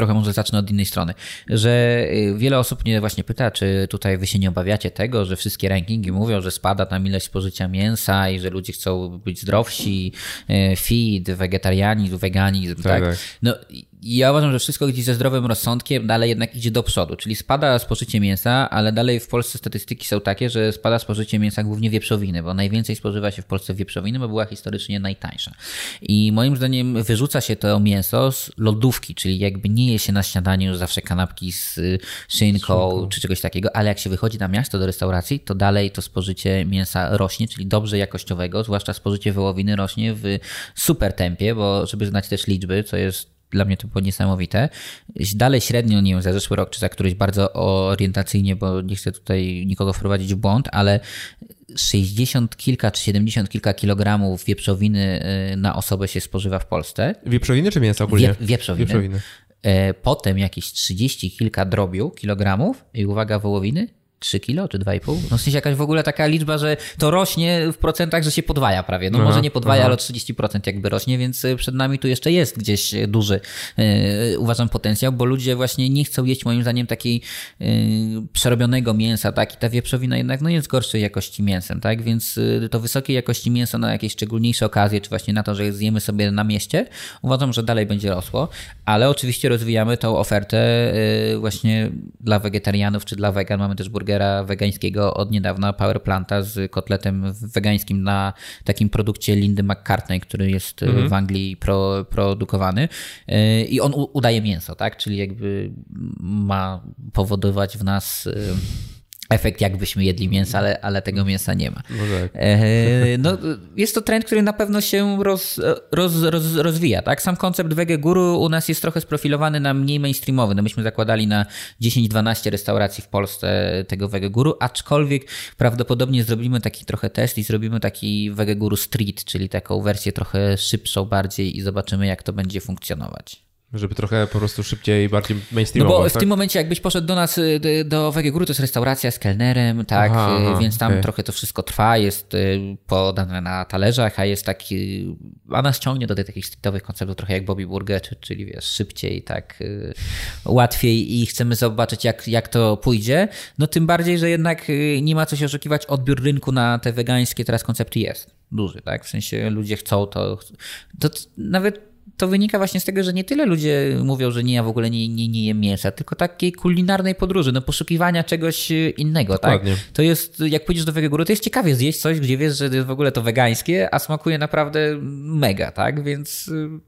trochę może zacznę od innej strony, że y, wiele osób mnie właśnie pyta, czy tutaj wy się nie obawiacie tego, że wszystkie rankingi mówią, że spada tam ilość spożycia mięsa i że ludzie chcą być zdrowsi, y, feed, wegetarianizm, weganizm, tak? tak? tak. No ja uważam, że wszystko gdzieś ze zdrowym rozsądkiem dalej jednak idzie do przodu, czyli spada spożycie mięsa, ale dalej w Polsce statystyki są takie, że spada spożycie mięsa głównie wieprzowiny, bo najwięcej spożywa się w Polsce wieprzowiny, bo była historycznie najtańsza. I moim zdaniem wyrzuca się to mięso z lodówki, czyli jakby nie je się na śniadaniu zawsze kanapki z szynką czy czegoś takiego, ale jak się wychodzi na miasto do restauracji, to dalej to spożycie mięsa rośnie, czyli dobrze jakościowego, zwłaszcza spożycie wołowiny rośnie w super tempie, bo żeby znać też liczby, co jest dla mnie to było niesamowite. Dalej średnio, nie wiem, za zeszły rok czy za któryś bardzo orientacyjnie, bo nie chcę tutaj nikogo wprowadzić w błąd, ale 60 kilka czy 70 kilka kilogramów wieprzowiny y, na osobę się spożywa w Polsce. Wieprzowiny czy mięso ogólnie? Wie, wieprzowiny. wieprzowiny. E, potem jakieś 30 kilka drobiu kilogramów i uwaga, wołowiny 3 kilo czy 2,5? No w sensie jakaś w ogóle taka liczba, że to rośnie w procentach, że się podwaja prawie. No aha, może nie podwaja, aha. ale o 30% jakby rośnie, więc y, przed nami tu jeszcze jest gdzieś duży, yy, uważam, potencjał, bo ludzie właśnie nie chcą jeść moim zdaniem takiej yy, przerobionego mięsa, tak? I ta wieprzowina jednak no jest gorszej jakości mięsem, tak? Więc yy, to wysokiej jakości mięso na jakieś szczególniejsze okazje, czy właśnie na to, że zjemy sobie na mieście, uważam, że dalej będzie rosło, ale oczywiście rozwijamy tą ofertę y, właśnie dla wegetarianów, czy dla wegan. Mamy też burger burgera wegańskiego od niedawna Power Planta z kotletem wegańskim na takim produkcie Lindy McCartney, który jest mhm. w Anglii pro, produkowany. I on udaje mięso, tak? Czyli jakby ma powodować w nas efekt, jakbyśmy jedli mięso, ale, ale tego mięsa nie ma. No, tak. e, no jest to trend, który na pewno się roz, roz, roz, rozwija. Tak? Sam koncept Wege Guru u nas jest trochę sprofilowany na mniej mainstreamowy. No myśmy zakładali na 10-12 restauracji w Polsce tego Wege Guru, aczkolwiek prawdopodobnie zrobimy taki trochę test i zrobimy taki Wege Guru Street, czyli taką wersję trochę szybszą bardziej i zobaczymy jak to będzie funkcjonować. Żeby trochę po prostu szybciej, bardziej mainstreamowo. No bo w tak? tym momencie jakbyś poszedł do nas, y, do Wege to jest restauracja z kelnerem, tak, aha, y, aha, więc tam okay. trochę to wszystko trwa, jest y, podane na talerzach, a jest taki, a nas ciągnie do tych takich streetowych konceptów, trochę jak Bobby Burger, czyli wiesz, szybciej, tak, łatwiej i chcemy zobaczyć jak, jak to pójdzie, no tym bardziej, że jednak nie ma co się oszukiwać, odbiór rynku na te wegańskie teraz koncepty jest duży, tak, w sensie ludzie chcą to, to nawet to wynika właśnie z tego, że nie tyle ludzie mówią, że nie, ja w ogóle nie, nie, nie jem mięsa, tylko takiej kulinarnej podróży, no poszukiwania czegoś e, innego, tak? Dokładnie. tak? To jest, jak pójdziesz do Wege Góry, to jest ciekawie zjeść coś, gdzie wiesz, że jest w ogóle to wegańskie, a smakuje naprawdę mega, tak? Więc e,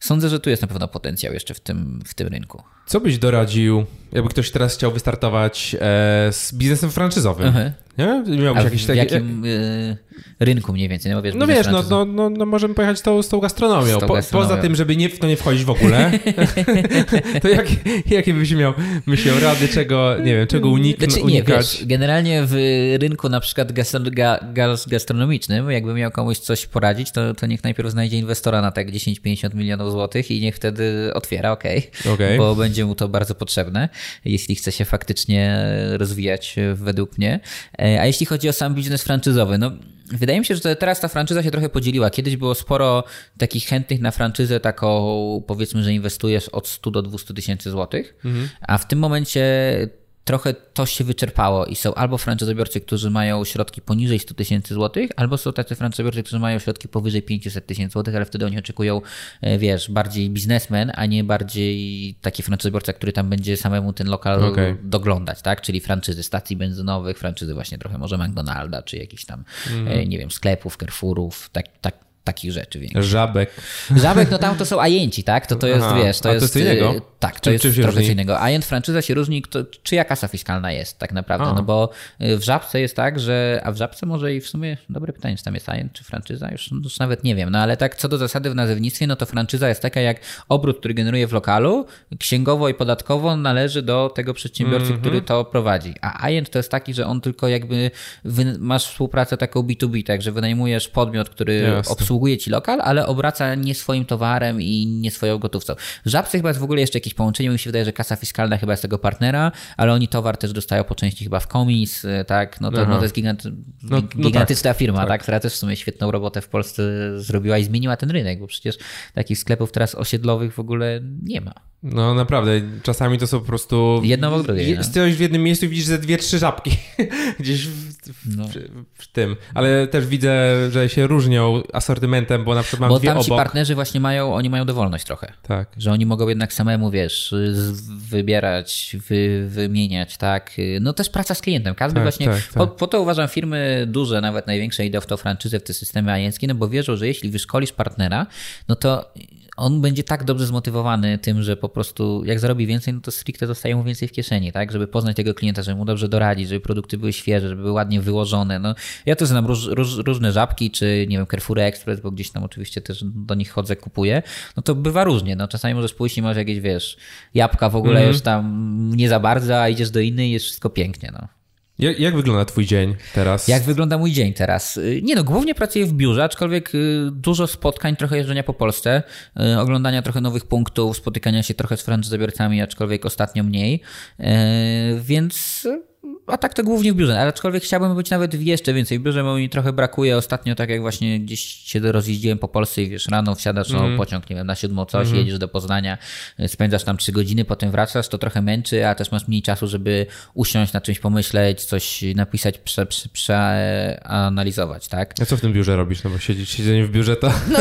sądzę, że tu jest na pewno potencjał jeszcze w tym, w tym rynku. Co byś doradził, jakby ktoś teraz chciał wystartować e, z biznesem franczyzowym? Nie? Miałbyś jakieś w takie... jakim y, rynku mniej więcej? No, wiesz, no wiesz, no, no, no, no, możemy pojechać z tą, z tą gastronomią. Z tą po, gastronomią. Poza tym, żeby nie, w to nie wchodzić w ogóle, <laughs> to jak, jakie byś miał, myślał rady, czego, nie wiem, czego unik znaczy? Nie, wiesz, generalnie w rynku na przykład gastronomicznym, jakby miał komuś coś poradzić, to, to niech najpierw znajdzie inwestora na tak 10-50 milionów złotych i niech wtedy otwiera, okej, okay, okay. bo będzie mu to bardzo potrzebne, jeśli chce się faktycznie rozwijać według mnie. E, a jeśli chodzi o sam biznes franczyzowy, no wydaje mi się, że teraz ta franczyza się trochę podzieliła. Kiedyś było sporo takich chętnych na franczyzę, taką powiedzmy, że inwestujesz od 100 do 200 tysięcy złotych, mhm. a w tym momencie trochę to się wyczerpało i są albo franczyzobiorcy, którzy mają środki poniżej 100 tysięcy złotych, albo są tacy franczyzobiorcy, którzy mają środki powyżej 500 tysięcy złotych, ale wtedy oni oczekują, e, wiesz, bardziej biznesmen, a nie bardziej taki franczyzobiorca, który tam będzie samemu ten lokal okay. doglądać, tak? Czyli franczyzy stacji benzynowych, franczyzy właśnie trochę może McDonalda, czy jakichś tam, mm. nie wiem, sklepów, Carrefourów, tak, tak, takich rzeczy większych. Żabek. Żabek, no tam to są ajenci, tak? To to jest, Aha, wiesz, to jest... to jest innego? Y, tak, to jest trochę innego. Ajent franczyza się różni, kto, czyja kasa fiskalna jest tak naprawdę, no bo y, w Żabce jest tak, że, a w Żabce może i w sumie, dobre pytanie, czy tam jest ajent, czy franczyza, już, już nawet nie wiem, no ale tak co do zasady w nazewnictwie, no to franczyza jest taka jak obrót, który generuje w lokalu, księgowo i podatkowo należy do tego przedsiębiorcy, mm -hmm. który to prowadzi, a ajent to jest taki, że on tylko jakby, masz współpracę taką B2B, tak, że wynajmujesz podmiot, który Jasne. obsługuje obsługuje ci lokal, ale obraca nie swoim towarem i nie swoją gotówką. W Żabce chyba jest w ogóle jeszcze jakieś połączenie, mi się wydaje, że kasa fiskalna chyba jest tego partnera, ale oni towar też dostają po części chyba w komis, e, tak, no to, no to jest gigant, no, no gigantyczna tak, firma, tak. tak, która też w sumie świetną robotę w Polsce zrobiła i zmieniła ten rynek, bo przecież takich sklepów teraz osiedlowych w ogóle nie ma. No naprawdę, czasami to są po prostu... Jedno w. No. Stoisz w jednym miejscu i widzisz ze dwie, trzy żabki <laughs> gdzieś w w, no. w, tym. Ale też widzę, że się różnią asortymentem, bo na przykład mam bo dwie tam ci partnerzy właśnie mają, oni mają dowolność trochę. Tak. Że oni mogą jednak samemu, wiesz, wybierać, wy, wymieniać, tak. No też praca z klientem. Każdy tak, właśnie, tak, po, tak. po, to uważam firmy duże, nawet największe idą w to franczyzę, w te systemy ajeńskie, no bo wierzą, że jeśli wyszkolisz partnera, no to on będzie tak dobrze zmotywowany tym, że po prostu jak zarobi więcej, no to stricte zostaje mu więcej w kieszeni, tak? Żeby poznać tego klienta, żeby mu dobrze doradzić, żeby produkty były świeże, żeby były ładnie wyłożone. No, ja to znam róż, róż, różne żabki, czy nie wiem, Carrefour Express, bo gdzieś tam oczywiście też do nich chodzę, kupuję. No to bywa różnie. No czasami możesz pójść i masz jakieś, wiesz, jabłka w ogóle mm -hmm. już tam nie za bardzo, a idziesz do innej i jest wszystko pięknie, no. Jak, jak, wygląda twój dzień teraz? Jak wygląda mój dzień teraz? Y, nie no, głównie pracuję w biurze, aczkolwiek y, dużo spotkań, trochę jeżdżenia po Polsce, y, oglądania trochę nowych punktów, spotykania się trochę z franczyzobiorcami, aczkolwiek ostatnio mniej, więc a tak to głównie w biurze, ale aczkolwiek chciałbym być nawet jeszcze więcej w biurze, bo mi trochę brakuje ostatnio, tak jak właśnie gdzieś się rozjeździłem po Polsce i wiesz, rano wsiadasz mm. no, pociąg, nie wiem, na siódmą coś, mm. jedziesz do Poznania, spędzasz tam trzy godziny, potem wracasz, to trochę męczy, a też masz mniej czasu, żeby usiąść, na czymś pomyśleć, coś napisać, prze, prze, przeanalizować, tak? A co w tym biurze robisz? No bo siedzieć, siedzenie w biurze to... No.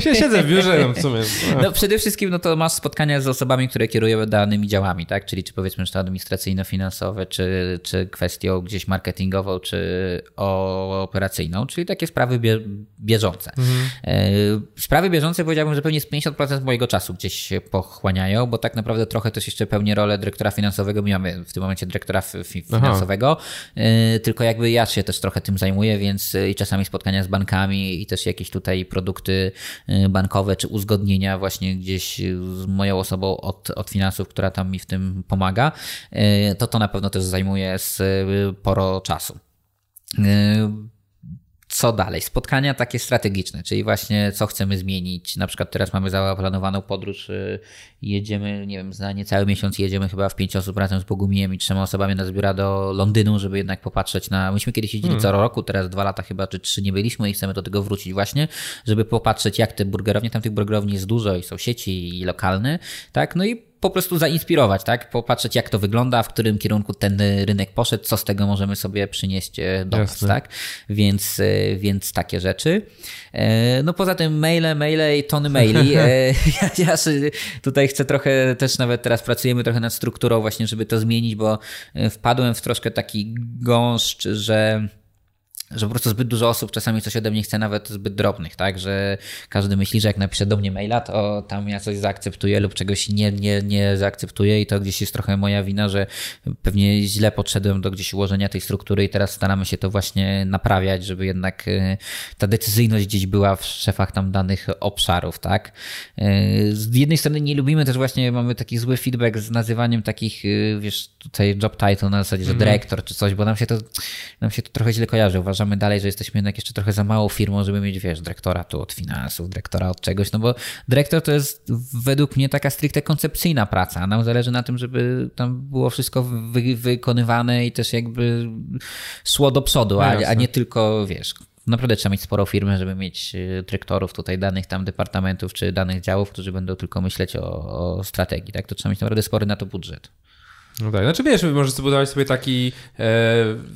<laughs> Siedzę w biurze, no w sumie. No. no przede wszystkim no to masz spotkania z osobami, które kierują danymi działami, tak? Czyli czy powiedzmy, że to administracyjno-finansowe, czy czy, kwestią gdzieś marketingową, czy operacyjną, czyli takie sprawy bie, bieżące. Mhm. E, sprawy bieżące powiedziałbym, że pewnie z 50% mojego czasu gdzieś się pochłaniają, bo tak naprawdę trochę też jeszcze pełnię rolę dyrektora finansowego. My mamy w tym momencie dyrektora finansowego, Aha. E, tylko jakby ja się też trochę tym zajmuję, więc i czasami spotkania z bankami i też jakieś tutaj produkty e, bankowe, czy uzgodnienia właśnie gdzieś z moją osobą od, od finansów, która tam mi w tym pomaga, to to na pewno też zajmuje zajmuje sporo czasu. Y, co dalej? Spotkania takie strategiczne, czyli właśnie co chcemy zmienić. Na przykład teraz mamy zaplanowaną podróż, y, jedziemy, nie wiem, za niecały miesiąc jedziemy chyba w pięć osób razem z Bogumijem i trzema osobami na zbiora do Londynu, żeby jednak popatrzeć na... Myśmy kiedyś jeździli hmm. co roku, teraz dwa lata chyba, czy trzy nie byliśmy i chcemy do tego wrócić właśnie, żeby popatrzeć jak te burgerownie, tam tych burgerowni jest dużo i są sieci i lokalne, tak? No i po prostu zainspirować, tak? Popatrzeć, jak to wygląda, w którym kierunku ten rynek poszedł, co z tego możemy sobie przynieść e, do Jasne. nas, tak? Więc, e, więc takie rzeczy. E, no poza tym maile, maile i tony maili. <laughs> ja, ja tutaj chcę trochę, też nawet teraz pracujemy trochę nad strukturą właśnie, żeby to zmienić, bo wpadłem w troszkę taki gąszcz, że że po prostu zbyt dużo osób czasami coś ode mnie chce, nawet zbyt drobnych, tak? Że każdy myśli, że jak napisze do mnie maila, to tam ja coś zaakceptuję lub czegoś nie, nie, nie zaakceptuję i to gdzieś jest trochę moja wina, że pewnie źle podszedłem do gdzieś ułożenia tej struktury i teraz staramy się to właśnie naprawiać, żeby jednak e, ta decyzyjność gdzieś była w szefach tam danych obszarów, tak? E, z jednej strony nie lubimy też właśnie, mamy taki zły feedback z nazywaniem takich, e, wiesz, tutaj job title na zasadzie, że mm. dyrektor czy coś, bo nam się to, nam się to trochę źle kojarzy. Uważam, uważamy dalej, że jesteśmy jednak jeszcze trochę za małą firmą, żeby mieć, wiesz, dyrektora tu od finansów, dyrektora od czegoś, no bo dyrektor to jest według mnie taka stricte koncepcyjna praca. Nam zależy na tym, żeby tam było wszystko wy wykonywane i też jakby szło do przodu, a, a nie tylko, wiesz, naprawdę trzeba mieć sporą firmę, żeby mieć y, dyrektorów tutaj danych tam departamentów czy danych działów, którzy będą tylko myśleć o, o strategii, tak? To trzeba mieć naprawdę spory na to budżet. No tak, znaczy wiesz, możesz zbudować sobie taki e,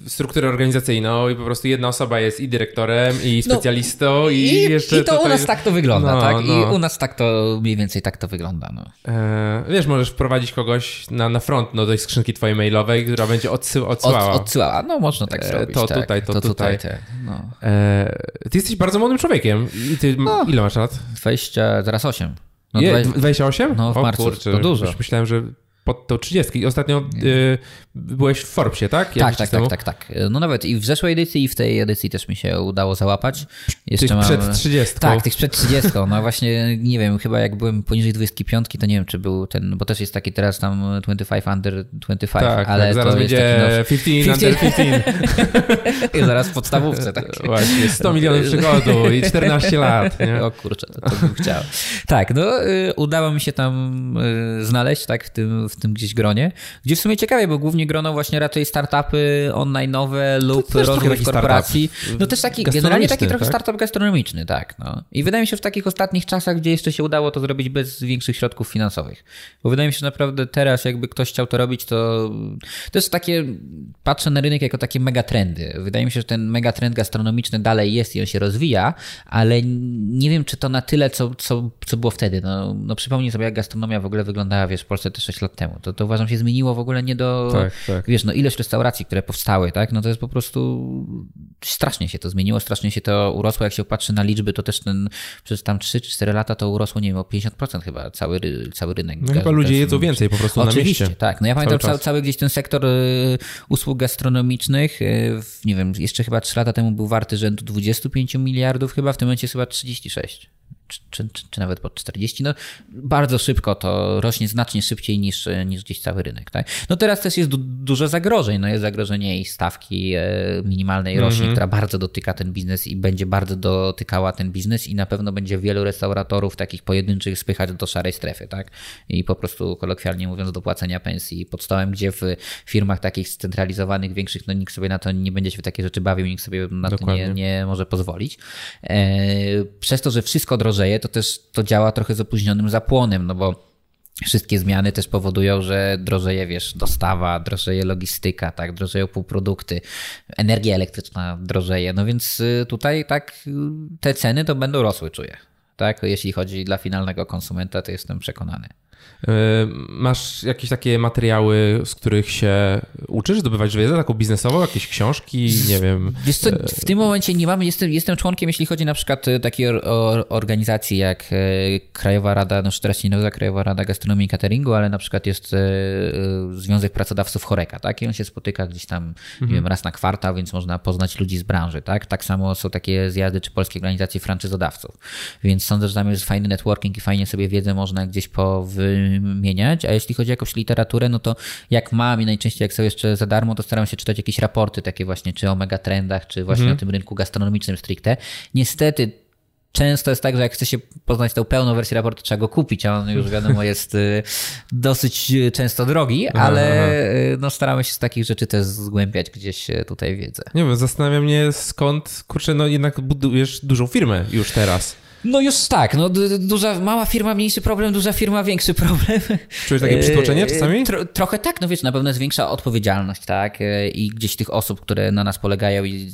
strukturę organizacyjną i po prostu jedna osoba jest i dyrektorem, i no, specjalistą, no, i, i, jeszcze... I to tutaj... u nas tak to wygląda, no, tak? No. I u nas tak to, mniej więcej tak to wygląda, no. E, wiesz, możesz wprowadzić kogoś na, na front no, do tej skrzynki twojej mailowej, która będzie odsył, odsyłała. Od, odsyłała, no można tak e, zrobić, To tak. tutaj, to, to tutaj. tutaj tak, no. e, ty jesteś bardzo młodym człowiekiem. I ty, no, ile masz lat? 20, zaraz 8. No, Je, 28? No w o, marcu, kurczę, to dużo. Już myślałem, że pod to 30. I ostatnio y, byłeś w Forbesie, tak? tak, tak, tak, tak, tak. No nawet i w zeszłej edycji, i w tej edycji też mi się udało załapać. Jeszcze tych mam... przed 30. Tak, tych przed 30. No właśnie, nie wiem, chyba jak byłem poniżej 25, to nie wiem, czy był ten, bo też jest taki teraz tam 25 under 25, tak, ale tak, zaraz będzie no, 15, 15 under 15. <laughs> I zaraz w podstawówce, tak. <laughs> Właśnie, 100 milionów przygodu i 14 lat. Nie? O kurczę, to, to bym chciał. Tak, no y, udało mi się tam y, znaleźć, tak, w tym w tym gdzieś gronie, gdzie w sumie ciekawie, bo głównie grono właśnie raczej startupy online'owe lub rozwój korporacji. No też taki, generalnie taki trochę tak? startup gastronomiczny, tak. No. I wydaje mi się, w takich ostatnich czasach, gdzie jeszcze się udało to zrobić bez większych środków finansowych. Bo wydaje mi się, że naprawdę teraz jakby ktoś chciał to robić, to to jest takie, patrzę na rynek jako takie megatrendy. Wydaje mi się, że ten megatrend gastronomiczny dalej jest i on się rozwija, ale nie wiem, czy to na tyle, co, co, co było wtedy. No, no przypomnij sobie, jak gastronomia w ogóle wyglądała, wiesz, w Polsce te 6 lat temu. To, to uważam się zmieniło w ogóle nie do, tak, tak. wiesz, no ilość restauracji, które powstały, tak, no to jest po prostu strasznie się to zmieniło, strasznie się to urosło. Jak się patrzy na liczby, to też ten przez tam 3 czy 4 lata to urosło, nie wiem, o 50% chyba cały, cały rynek. No chyba ludzie jedzą więcej po prostu Oczywiście, na mieście. tak. No ja pamiętam cały, cały, gdzieś ten sektor y, usług gastronomicznych, y, nie wiem, jeszcze chyba 3 lata temu był warty rzędu 25 miliardów, chyba w tym momencie jest chyba 36 czy, czy, czy, nawet pod 40, no bardzo szybko to rośnie znacznie szybciej niż, niż gdzieś cały rynek. Tak? No teraz też jest du dużo zagrożeń. No jest zagrożenie i stawki e, minimalnej rośnie, mm -hmm. która bardzo dotyka ten biznes i będzie bardzo dotykała ten biznes i na pewno będzie wielu restauratorów takich pojedynczych spychać do szarej strefy, tak? I po prostu kolokwialnie mówiąc do płacenia pensji pod stołem, gdzie w firmach takich scentralizowanych, większych, no nikt sobie na to nie będzie się w takie rzeczy bawił, nikt sobie na Dokładnie. to nie, nie może pozwolić. E, przez to, że wszystko drożeje to też to działa trochę z opóźnionym zapłonem, no bo wszystkie zmiany też powodują, że drożeje, wiesz, dostawa, drożeje logistyka, tak, drożeją półprodukty, energia elektryczna drożeje, no więc y, tutaj tak y, te ceny to będą rosły, czuję. Tak, jeśli chodzi dla finalnego konsumenta, to jestem przekonany. E, masz jakieś takie materiały, z których się uczysz zdobywać wiedzę taką biznesową, jakieś książki, nie wiem. Wiesz co, e, w tym momencie nie mamy, jestem, jestem członkiem, jeśli chodzi na przykład e, takiej organizacji jak Krajowa Rada, no teraz się nie nazywa Krajowa Rada Gastronomii i Cateringu, ale na przykład jest Związek Pracodawców Choreka, tak? I on się spotyka gdzieś tam, mhm. nie wiem, raz na kwartał, więc można poznać ludzi z branży, tak? Tak samo są takie zjazdy czy polskie organizacje franczyzodawców. Więc sądzę, że tam jest fajny networking i fajnie sobie wiedzę można gdzieś po wymieniać, a jeśli chodzi o jakąś literaturę, no to jak mam i najczęściej jak są jeszcze za darmo, to staram się czytać jakieś raporty takie właśnie, czy o megatrendach, czy właśnie mhm. o tym rynku gastronomicznym stricte. Niestety często jest tak, że jak chce się poznać tę pełną wersję raportu, trzeba go kupić, a on już wiadomo jest y, dosyć często drogi, ale aha. no staramy się z takich rzeczy też zgłębiać gdzieś tutaj wiedzę. Nie wiem, zastanawia mnie skąd, kurczę, no jednak budujesz dużą firmę już teraz. No już tak, no duża, mała firma mniejszy problem, duża firma większy problem. Czujesz takie przytłoczenie czasami? Tro, trochę tak, no wiesz, na pewno jest większa odpowiedzialność, tak, i gdzieś tych osób, które na nas polegają i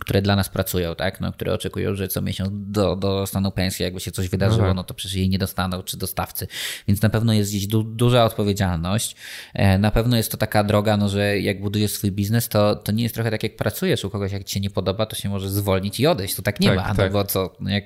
które dla nas pracują, tak, no, które oczekują, że co miesiąc do, dostaną pensję, jakby się coś wydarzyło, no, no to przecież jej nie dostaną, czy dostawcy, więc na pewno jest gdzieś du, duża odpowiedzialność, e, na pewno jest to taka droga, no, że jak budujesz swój biznes, to, to nie jest trochę tak, jak pracujesz u kogoś, jak ci się nie podoba, to się może zwolnić i odejść, to tak nie tak, ma, no tak. no bo co, no jak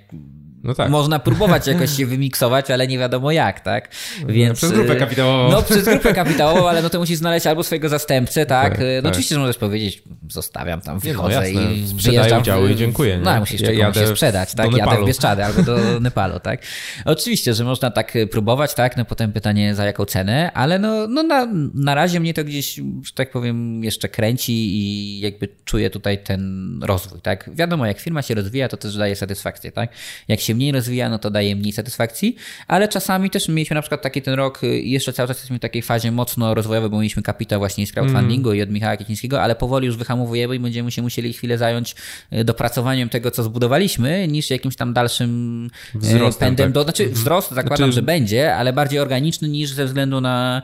no tak. Można próbować <laughs> jakoś się wymiksować, ale nie wiadomo jak, tak? No, Więc, no, przez grupę kapitałową. No przez grupę <laughs> kapitałową, ale no to musisz znaleźć albo swojego zastępcę, tak? tak no tak. oczywiście, że możesz powiedzieć, zostawiam tam, wychodzę no, i przyjeżdżam. udziały i dziękuję. Nie? No, musisz ja jadę sprzedać, tak? Jadę w Bieszczady albo do <laughs> Nepalu, tak? Oczywiście, że można tak próbować, tak? No potem pytanie za jaką cenę, ale no, no na, na razie mnie to gdzieś, że tak powiem, jeszcze kręci i jakby czuję tutaj ten rozwój, tak? Wiadomo, jak firma się rozwija, to też daje satysfakcję, tak? Jak się mniej rozwija, no to daje mniej satysfakcji, ale czasami też mieliśmy na przykład taki ten rok y, i jeszcze cały czas jesteśmy w takiej fazie mocno rozwojowej, bo mieliśmy kapitał właśnie z crowdfundingu mm. i od Michała Kiecińskiego, ale powoli już wyhamowujemy i będziemy się musieli chwilę zająć y, dopracowaniem tego, co zbudowaliśmy, niż jakimś tam dalszym y, Wzrostem, pędem. Tak. Do, znaczy wzrost zakładam, znaczy... że będzie, ale bardziej organiczny niż ze względu na,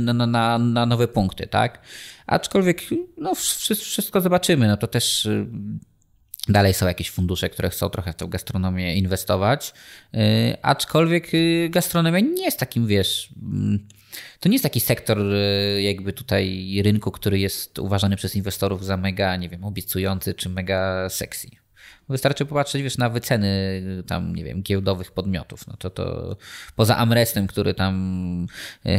na, na, na, na nowe punkty, tak? Aczkolwiek no, wszystko zobaczymy. No to też Dalej są jakieś fundusze, które chcą trochę w tę gastronomię inwestować, yy, aczkolwiek yy, gastronomia nie jest takim, wiesz, yy, to nie jest taki sektor yy, jakby tutaj rynku, który jest uważany przez inwestorów za mega, nie wiem, obiecujący czy mega sexy. Wystarczy popatrzeć, wiesz, na wyceny tam, nie wiem, giełdowych podmiotów. No to, to poza Amrestem, który tam e,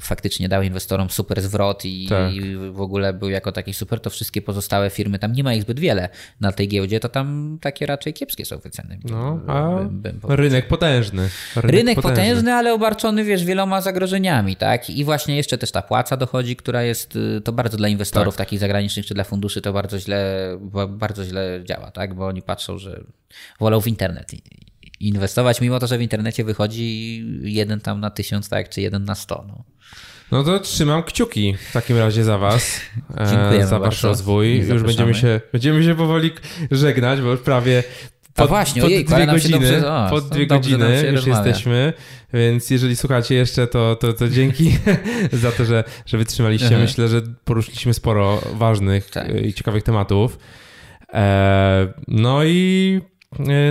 faktycznie dał inwestorom super zwrot i, tak. i, w ogóle był jako taki super, to wszystkie pozostałe firmy, tam nie ma ich zbyt wiele na tej giełdzie, to tam takie raczej kiepskie są wyceny. No, a bym, bym rynek potężny. Rynek, rynek potężny. potężny, ale obarczony, wiesz, wieloma zagrożeniami, tak? I właśnie jeszcze też ta płaca dochodzi, która jest, y, to bardzo dla inwestorów tak. takich zagranicznych czy dla funduszy to bardzo źle, bardzo źle działa, tak? Bo oni patrzą, że wolą w internet inwestować, mimo to, że w internecie wychodzi jeden tam na tysiąc, tak, czy jeden na sto. No. No to trzymam kciuki w takim razie za was, <laughs> e, za wasz rozwój. Już będziemy się, będziemy się powoli żegnać, bo już prawie pod, właśnie, pod dwie godziny, dobrze, o, pod dwie godziny już rozmawia. jesteśmy, więc jeżeli słuchacie jeszcze, to, to, to dzięki <laughs> za to, że, że wytrzymaliście. Myślę, że poruszyliśmy sporo ważnych tak. i ciekawych tematów. E, no i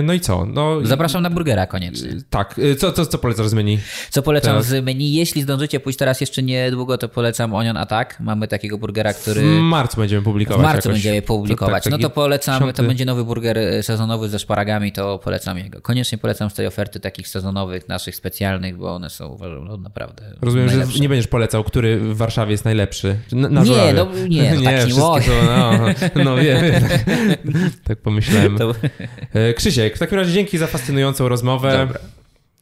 no i co? No, Zapraszam na burgera koniecznie. E, tak. E, co, co, co polecasz z menu? Co polecam teraz? z menu? Jeśli zdążycie pójść teraz jeszcze niedługo, to polecam Onion Attack. Mamy takiego burgera, który... W marcu będziemy publikować. W marcu jakoś. będziemy publikować. Tak, tak, no to polecam, to będzie nowy burger sezonowy ze szparagami, to polecam jego. Koniecznie polecam z tej oferty takich sezonowych, naszych specjalnych, bo one są uważam no, naprawdę Rozumiem, najlepsze. że nie będziesz polecał, który w Warszawie jest najlepszy. Na, na nie, no, nie, no, nie, tak nie mogę. no, no wiem, tak, tak pomyślałem. To... Krzysiek, w takim razie dzięki za fascynującą rozmowę. Dobra.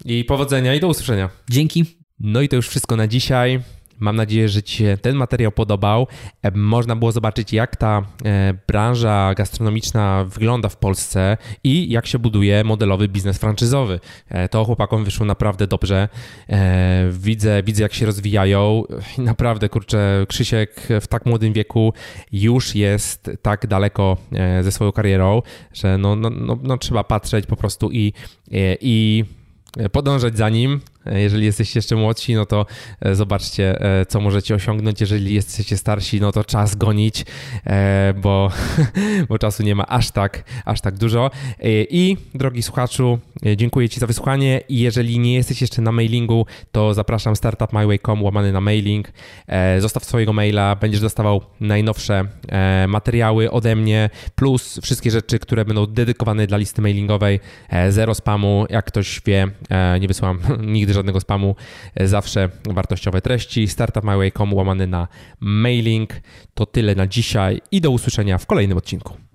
I powodzenia i do usłyszenia. Dzięki. No i to już wszystko na dzisiaj. Mam nadzieję, że Ci się ten materiał podobał. E, można było zobaczyć, jak ta e, branża gastronomiczna wygląda w Polsce i jak się buduje modelowy biznes franczyzowy. E, to chłopakom wyszło naprawdę dobrze. Widzę, widzę jak się rozwijają. Naprawdę, kurczę, Krzysiek w tak młodym wieku już jest tak daleko ze swoją karierą, że no, no, no, no trzeba patrzeć po prostu i, i podążać za nim. Jeżeli jesteście jeszcze młodsi, no to e, zobaczcie, e, co możecie osiągnąć. Jeżeli jesteście starsi, no to czas gonić, e, bo, <laughs> bo czasu nie ma aż tak, aż tak dużo. I drogi słuchaczu, dziękuję Ci za wysłuchanie i jeżeli nie jesteś jeszcze na mailingu, to zapraszam startupmyway.com łamany na mailing. Zostaw swojego maila, będziesz dostawał najnowsze materiały ode mnie, plus wszystkie rzeczy, które będą dedykowane dla listy mailingowej. Zero spamu, jak ktoś wie, nie wysyłam <laughs> nigdy nigdy żadnego spamu, e, zawsze wartościowe treści. Startupmyway.com łamany na mailing. To tyle na dzisiaj i do usłyszenia w kolejnym odcinku.